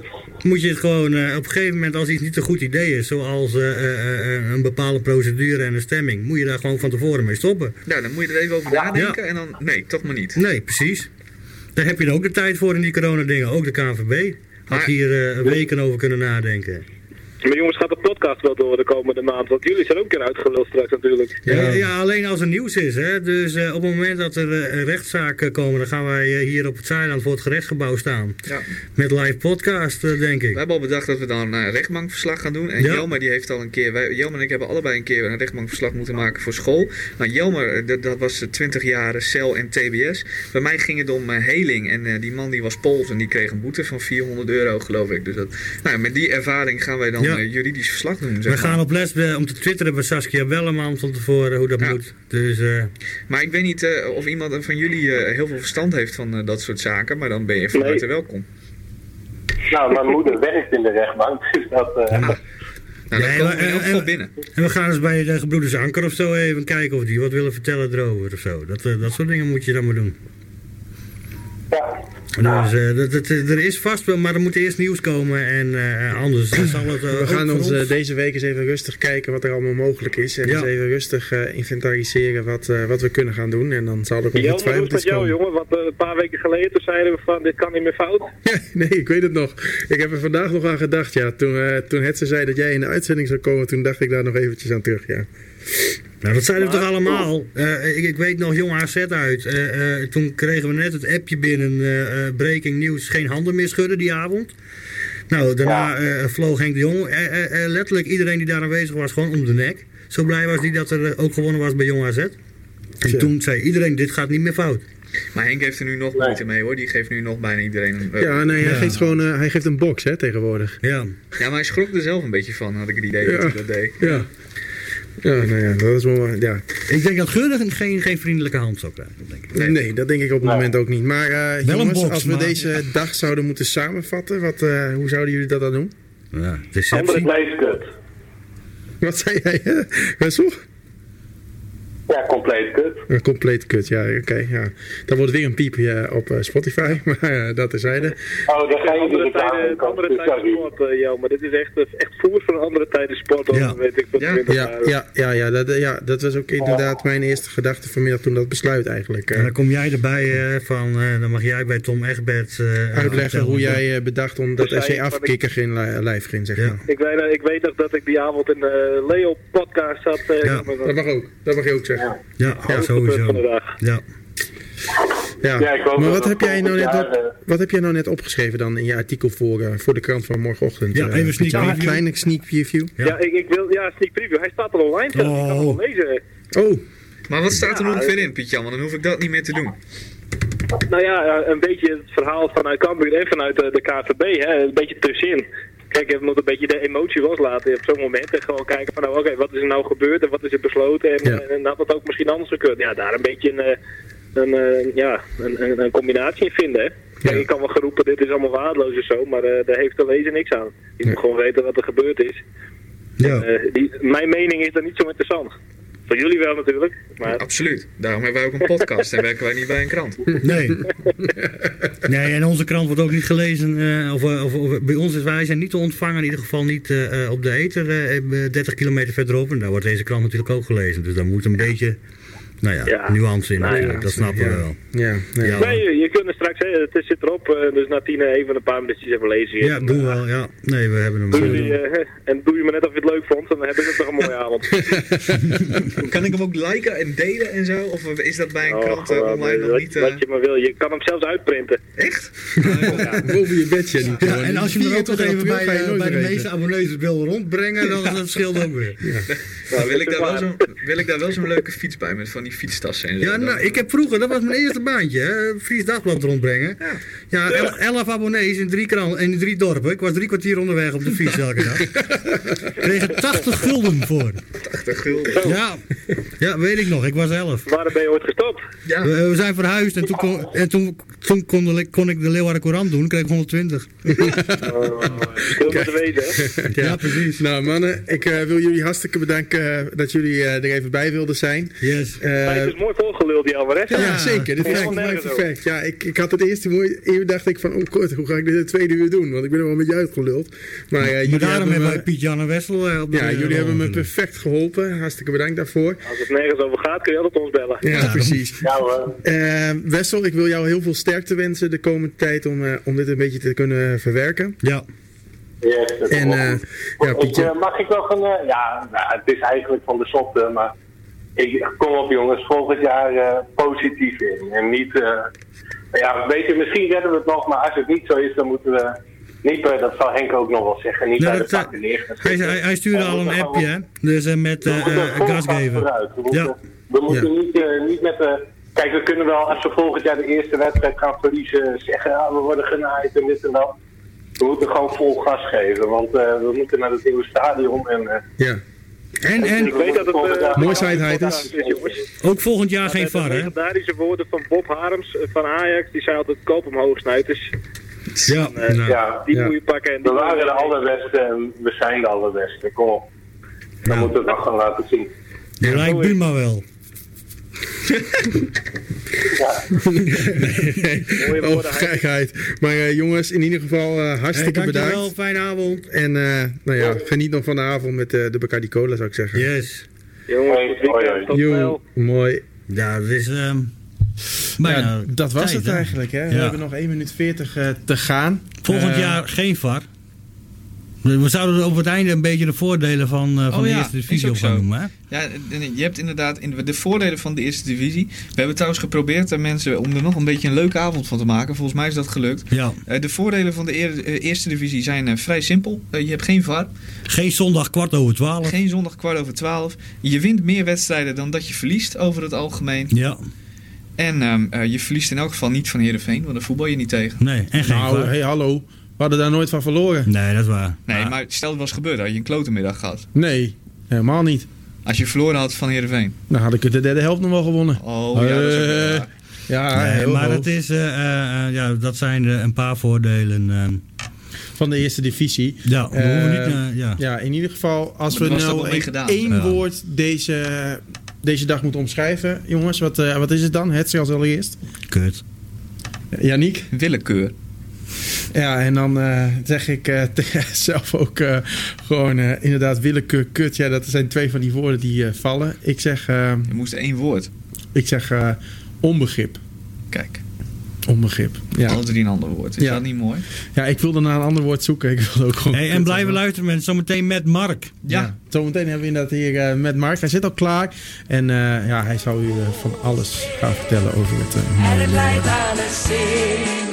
S4: moet je het gewoon eh, op een gegeven moment, als iets niet een goed idee is, zoals eh, eh, eh, een bepaalde procedure en een stemming, moet je daar gewoon van tevoren mee stoppen.
S5: Nou, dan moet je er even over nadenken en dan... Nee, toch maar niet.
S4: Nee, precies. Daar heb je dan ook de tijd voor in die coronadingen, ook de KNVB. Had
S5: Maar-
S4: hier eh, weken over kunnen nadenken.
S15: Maar jongens, gaat de podcast wel door de komende maand? Want jullie zijn ook een keer uitgeluld straks natuurlijk.
S4: Ja. ja, alleen als er nieuws is. Hè? Dus eh, op het moment dat er eh, rechtszaken komen, dan gaan wij eh, hier op het Zeiland voor het gerechtsgebouw staan.
S5: Ja.
S4: Met live podcast, denk ik.
S5: We hebben al bedacht dat we dan een rechtbankverslag gaan doen. En
S4: Ja.
S5: Jelmer die heeft al een keer... Wij, Jelmer en ik hebben allebei een keer een rechtbankverslag moeten maken voor school. Nou, Jelmer, dat, dat was eh, 20 jaar cel en TBS. Bij mij ging het om heling. En eh, die man die was Pools en die kreeg een boete van 400 euro, geloof ik. Dus dat, nou, met die ervaring gaan wij dan
S4: Ja.
S5: Eh, juridisch verslag doen.
S4: We
S5: Zeg
S4: gaan
S5: maar.
S4: op les eh, om te twitteren bij Saskia Welleman van tevoren hoe dat
S5: Ja.
S4: moet. Dus eh,
S5: Maar ik weet niet eh, of iemand van jullie eh, heel veel verstand heeft van eh, dat soort zaken. Maar dan ben je van
S14: Nee.
S5: harte welkom.
S14: Nou, mijn moeder werkt in de rechtbank, dus dat... eh,
S5: Nou, dan
S4: Ja,
S5: komen we
S4: maar-
S5: in elk
S4: en- en-
S5: binnen.
S4: en we gaan eens bij de gebroeders Anker of zo even kijken of die wat willen vertellen erover of zo. Dat, dat soort dingen moet je dan maar doen.
S14: ja.
S4: Dus eh, dat, dat- er is vast wel, maar er moet eerst nieuws komen en eh, anders zal het... eh,
S3: We gaan ons
S4: ons-
S3: eh, deze week eens even rustig kijken wat er allemaal mogelijk is. En
S4: Ja.
S3: eens even rustig eh, inventariseren wat, eh, wat we kunnen gaan doen. En dan zal er ongetwijfeld iets
S15: met jou,
S3: komen.
S15: jongen? Want eh, een paar weken geleden toen zeiden we van, dit kan niet meer fout.
S3: Nee, ik weet het nog. Ik heb er vandaag nog aan gedacht. Ja. Toen, eh toen Hetze zei dat jij in de uitzending zou komen, toen dacht ik daar nog eventjes aan terug. Ja.
S4: Nou, dat zeiden we toch allemaal. Eh, ik, ik weet nog jong AZ uit. Eh, eh, toen kregen we net het appje binnen. eh, eh, breaking news. Geen handen meer schudden die avond. Nou, daarna eh, vloog Henk de Jong. letterlijk iedereen die daar aanwezig was gewoon om de nek. Zo blij was hij dat er ook gewonnen was bij jong AZ. En
S3: Ja.
S4: toen zei iedereen, dit gaat niet meer fout.
S16: Maar Henk heeft er nu nog moeite mee hoor. Die geeft nu nog bijna iedereen. eh,
S3: Ja, nee, hij,
S4: Ja.
S3: Geeft gewoon, eh, hij geeft een box hè, tegenwoordig.
S4: Ja.
S16: Ja, maar hij schrok er zelf een beetje van, had ik het idee dat hij dat deed.
S3: Ja. Ja, nou ja, dat is wel... Ja.
S4: Ik denk dat Geurig geen, geen vriendelijke hand zou krijgen. Denk ik.
S3: Nee. dat denk ik op het moment ook niet. Maar eh,
S4: een
S3: jongens,
S4: box,
S3: als we
S4: maar-
S3: deze dag zouden moeten samenvatten, wat, eh, hoe zouden jullie dat dan doen?
S4: Ja,
S14: Andere blijft kut.
S3: Wat zei jij? Wessel?
S14: Ja, compleet kut.
S3: Een compleet kut, ja, oké. ja. Dan wordt weer een piepje op eh, Spotify, maar eh, dat terzijde.
S14: Oh, daar ga je
S15: Andere tijden, andere tijden sport, eh, Jo, maar dit is echt, echt voer van andere tijden sport. al
S3: Ja.
S15: weet ik wat
S3: Ja,
S15: 20
S3: ja,
S15: jaar.
S3: ja, ja, ja, dat, ja, dat was ook inderdaad mijn eerste gedachte vanmiddag toen dat besluit eigenlijk. eh,
S4: En dan kom jij erbij eh, van, eh, dan mag jij bij Tom Egbert eh,
S3: uitleggen hoe jij eh, bedacht om dat
S15: Dus
S3: SC
S15: hij-
S3: afkikker geen li- lijf ging, zeg maar.
S15: Ik weet, ik weet nog dat ik die avond in de Leo podcast zat. eh,
S3: Ja, dat mag ook. Dat mag je ook zeggen.
S4: Ja, ja sowieso. Ja.
S3: Ja,
S14: Ja, ik hoop
S3: maar
S14: dat
S3: wat
S14: dat
S3: heb, jij nou net op, wat heb jij nou net opgeschreven dan in je artikel voor, eh, voor de krant van morgenochtend?
S4: Ja,
S3: eh,
S4: even sneak
S3: Pietje? Een
S4: preview.
S3: kleine sneak preview.
S15: Ja, ik, ik wil, ja, sneak preview. Hij staat al online. zelfs. Ik kan hem wel lezen.
S3: Oh.
S16: Maar wat staat er
S15: Ja,
S16: ongeveer in, Pietje? Want dan hoef ik dat niet meer te doen.
S15: Nou ja, ja, een beetje het verhaal vanuit Cambuur en vanuit eh, de KVB. Hè, een beetje tussenin. Kijk, je moet een beetje de emotie loslaten op zo'n moment. En gewoon kijken van, nou, oké, wat is er nou gebeurd en wat is er besloten? En,
S3: Ja.
S15: en had dat ook misschien anders gekund? Ja, daar een beetje een, eh, een, eh, ja, een, een, combinatie in vinden, hè. Kijk, ik kan wel geroepen, dit is allemaal waardeloos of zo, maar eh, daar heeft de lezer niks aan. Je moet gewoon weten wat er gebeurd is.
S4: Ja.
S15: Die, mijn mening is dan niet zo interessant. Voor jullie wel natuurlijk, maar...
S16: Absoluut. Daarom hebben wij ook een podcast en werken wij niet bij een krant.
S4: Nee. nee, en onze krant wordt ook niet gelezen. eh, of, eh, of, of bij ons is wij zijn niet te ontvangen, in ieder geval niet eh, eh, op de Eter, eh, eh, 30 kilometer verderop. En daar wordt deze krant natuurlijk ook gelezen. Dus daar moet een beetje, nou ja,
S15: Ja.
S4: nuance in
S15: Nou ja,
S4: natuurlijk. dat snappen we wel.
S3: Ja, nee.
S4: Ja.
S15: Nee, je, je kunt er straks, hè, het zit erop, eh, dus na tien eh, even een paar minuutjes even lezen.
S4: Ja, doen we wel. Ja. Nee, we hebben hem.
S15: Doe je, eh, en doe je me net of je het leuk vond, dan heb ik het toch een mooie avond.
S16: Kan ik hem ook liken en delen en zo? Of is dat bij een
S15: Oh,
S16: krant
S15: gewoon,
S16: online nog
S15: wat,
S16: niet?
S15: wat je maar wil. Je kan hem zelfs uitprinten.
S16: Echt?
S3: Boven je bedje niet.
S4: Ja, en als je hem er ook nog
S3: 24
S4: even bij,
S3: nooit
S4: bij de meeste abonnees wil rondbrengen, dan dat scheelt ook weer.
S16: Nou, wil, ik daar wel zo'n, wil ik daar wel zo'n leuke fiets bij met van die fietstassen en zo?
S4: Ja,
S16: Dan-
S4: nou, ik heb vroeger, dat was mijn eerste baantje, hè, Fries Dagblad rondbrengen. Ja, el- elf abonnees in drie, kran in drie dorpen. Ik was drie kwartier onderweg op de fiets elke dag. Kregen 80 gulden voor.
S16: 80 gulden.
S4: Ja, ja, weet ik nog. Ik was elf.
S15: Waar ben je ooit gestopt?
S16: Ja.
S4: We, we zijn verhuisd en toen kon, en toen, toen kon, de, kon ik de Leeuwarden Courant doen. kreeg ik 120.
S15: Veel te weten, hè?
S3: Ja, precies. Nou mannen, ik eh, wil jullie hartstikke bedanken eh, dat jullie eh, er even bij wilden zijn.
S4: Yes.
S15: Maar het is mooi volgeluld, die Alvarez.
S3: ja, zeker. Dit is mij perfect. Ja, ik, ik had het eerste even dacht ik van, oh kort, hoe ga ik dit het tweede uur doen? Want ik ben er wel een beetje uitgeluld. Maar, eh,
S4: Maar
S3: jullie
S4: daarom
S3: hebben
S4: wij Piet Jan en Wessel eh,
S3: ja,
S4: eh,
S3: jullie
S4: rol
S3: hebben me perfect geholpen. Hartstikke bedankt daarvoor.
S15: Als het nergens over gaat, kun je altijd ons bellen.
S3: Ja, precies.
S14: Ja hoor.
S3: Eh, Wessel, ik wil jou heel veel sterkte wensen de komende tijd om, eh, om dit een beetje te kunnen verwerken.
S4: Ja.
S14: Yes, dat
S3: En eh, ja,
S14: Ik, eh, mag ik nog een... eh, ja, nou, het is eigenlijk van de zotte, maar... Ik, kom op jongens, volgend jaar eh, positief in. En niet... eh, ja, weet je, misschien redden we het nog, maar als het niet zo is, dan moeten we... Niet dat zal Henk ook nog wel zeggen, niet bij de
S4: eh,
S14: pakken neer gaan
S4: Hij, hij, stuurde al een appje, hè? Dus eh, met
S14: we
S4: eh,
S14: moeten
S4: eh,
S14: vol
S4: gas
S14: gas
S4: geven.
S14: vooruit. We moeten,
S4: Ja.
S14: we moeten niet, eh, niet met de... Kijk, we kunnen wel, als we volgend jaar de eerste wedstrijd gaan verliezen, zeggen ja, we worden genaaid en dit en dat. We moeten gewoon vol gas geven, want eh, we moeten naar het nieuwe stadion. En, eh,
S3: Ja.
S4: En, en
S15: Ik weet dat het... eh,
S3: is.
S15: jongens.
S4: ook volgend jaar geen
S15: de
S4: VAR, hè?
S15: legendarische woorden van Bob Harms eh, van Ajax, die zei altijd koop omhoog snuiters.
S4: Ja.
S15: Eh,
S4: nou,
S14: ja,
S15: Die
S3: Ja.
S15: moet je pakken. En
S14: we
S15: die
S14: waren de allerbeste en we zijn de allerbeste. Kom op. Dan moeten we het nog gaan laten zien.
S4: Die lijkt Buma wel.
S3: Nee, oh, gekheid. Maar eh, jongens, in ieder geval eh, hartstikke
S4: Hey, dankjewel,
S3: bedankt.
S4: fijne avond.
S3: En eh, nou ja, geniet nog van de avond met eh, de Bacardi Cola, zou ik zeggen.
S4: Yes.
S15: Jongens. Tot
S3: Yo, mooi.
S4: Ja, dat is... ehm
S3: Ja,
S4: bijna
S3: dat was
S4: tijd,
S3: het eigenlijk. Hè? We
S4: Ja.
S3: hebben nog 1 minuut 40 eh, te gaan.
S4: Volgend jaar geen VAR. We zouden op het einde een beetje de voordelen van, eh, van
S5: Oh
S4: de
S5: ja,
S4: eerste
S5: is
S4: divisie
S5: ook
S4: op gaan
S5: zo.
S4: noemen. Hè?
S5: Ja, je hebt inderdaad in de, de voordelen van de eerste divisie. We hebben trouwens geprobeerd aan mensen om er nog een beetje een leuke avond van te maken. Volgens mij is dat gelukt.
S4: Ja.
S5: Eh, de voordelen van de eer- eh, eerste divisie zijn eh, vrij simpel. Je hebt geen VAR.
S4: Geen zondag kwart over twaalf.
S5: Geen zondag kwart over twaalf. Je wint meer wedstrijden dan dat je verliest over het algemeen.
S4: Ja.
S5: En ehm, eh, je verliest in elk geval niet van Heerenveen, want daar voetbal je niet tegen.
S4: Nee, en geen
S3: Nou,
S4: VAR.
S3: hey, hallo. We hadden daar nooit van verloren.
S4: Nee, dat is waar.
S5: Nee, maar stel het was gebeurd, had je een klotenmiddag gehad.
S3: Nee, helemaal niet.
S5: Als je verloren had van Heerenveen.
S3: Dan had ik het de derde helft nog wel gewonnen.
S5: Oh, ja, dat is ook wel
S3: Eh,
S5: waar.
S3: Ja,
S4: Nee, maar
S3: hoog.
S4: het is, eh, eh, eh, ja, dat zijn eh, een paar voordelen. ehm.
S3: van de eerste divisie.
S4: Ja, we hoeven niet,
S3: Eh,
S4: eh, ja.
S3: ja, in ieder geval, als
S5: Maar
S3: we nou één
S4: Ja.
S3: woord deze, deze dag moeten omschrijven, jongens, wat, eh, wat is het dan? Het als allereerst.
S4: Kut.
S3: Janiek?
S5: Willekeur.
S3: Ja, en dan eh, zeg ik eh, tegen zelf ook eh, gewoon eh, inderdaad willekeur, kut. Ja, dat zijn twee van die woorden die eh, vallen. Ik zeg, eh,
S5: Je moest één woord.
S3: ik zeg eh, onbegrip.
S5: Kijk,
S3: Onbegrip. Ja.
S5: alle drie een ander woord. Is
S3: Ja.
S5: dat niet mooi?
S3: ja, ik wilde naar een ander woord zoeken. Ik wilde ook gewoon
S4: Hey, en blijven luisteren mensen. Zometeen met Mark.
S3: Ja. zometeen hebben we inderdaad hier eh, met Mark. Hij zit al klaar. En eh, ja, hij zal u eh, van alles gaan vertellen over het eh,
S2: En
S3: mooie
S2: het leidt aan singel.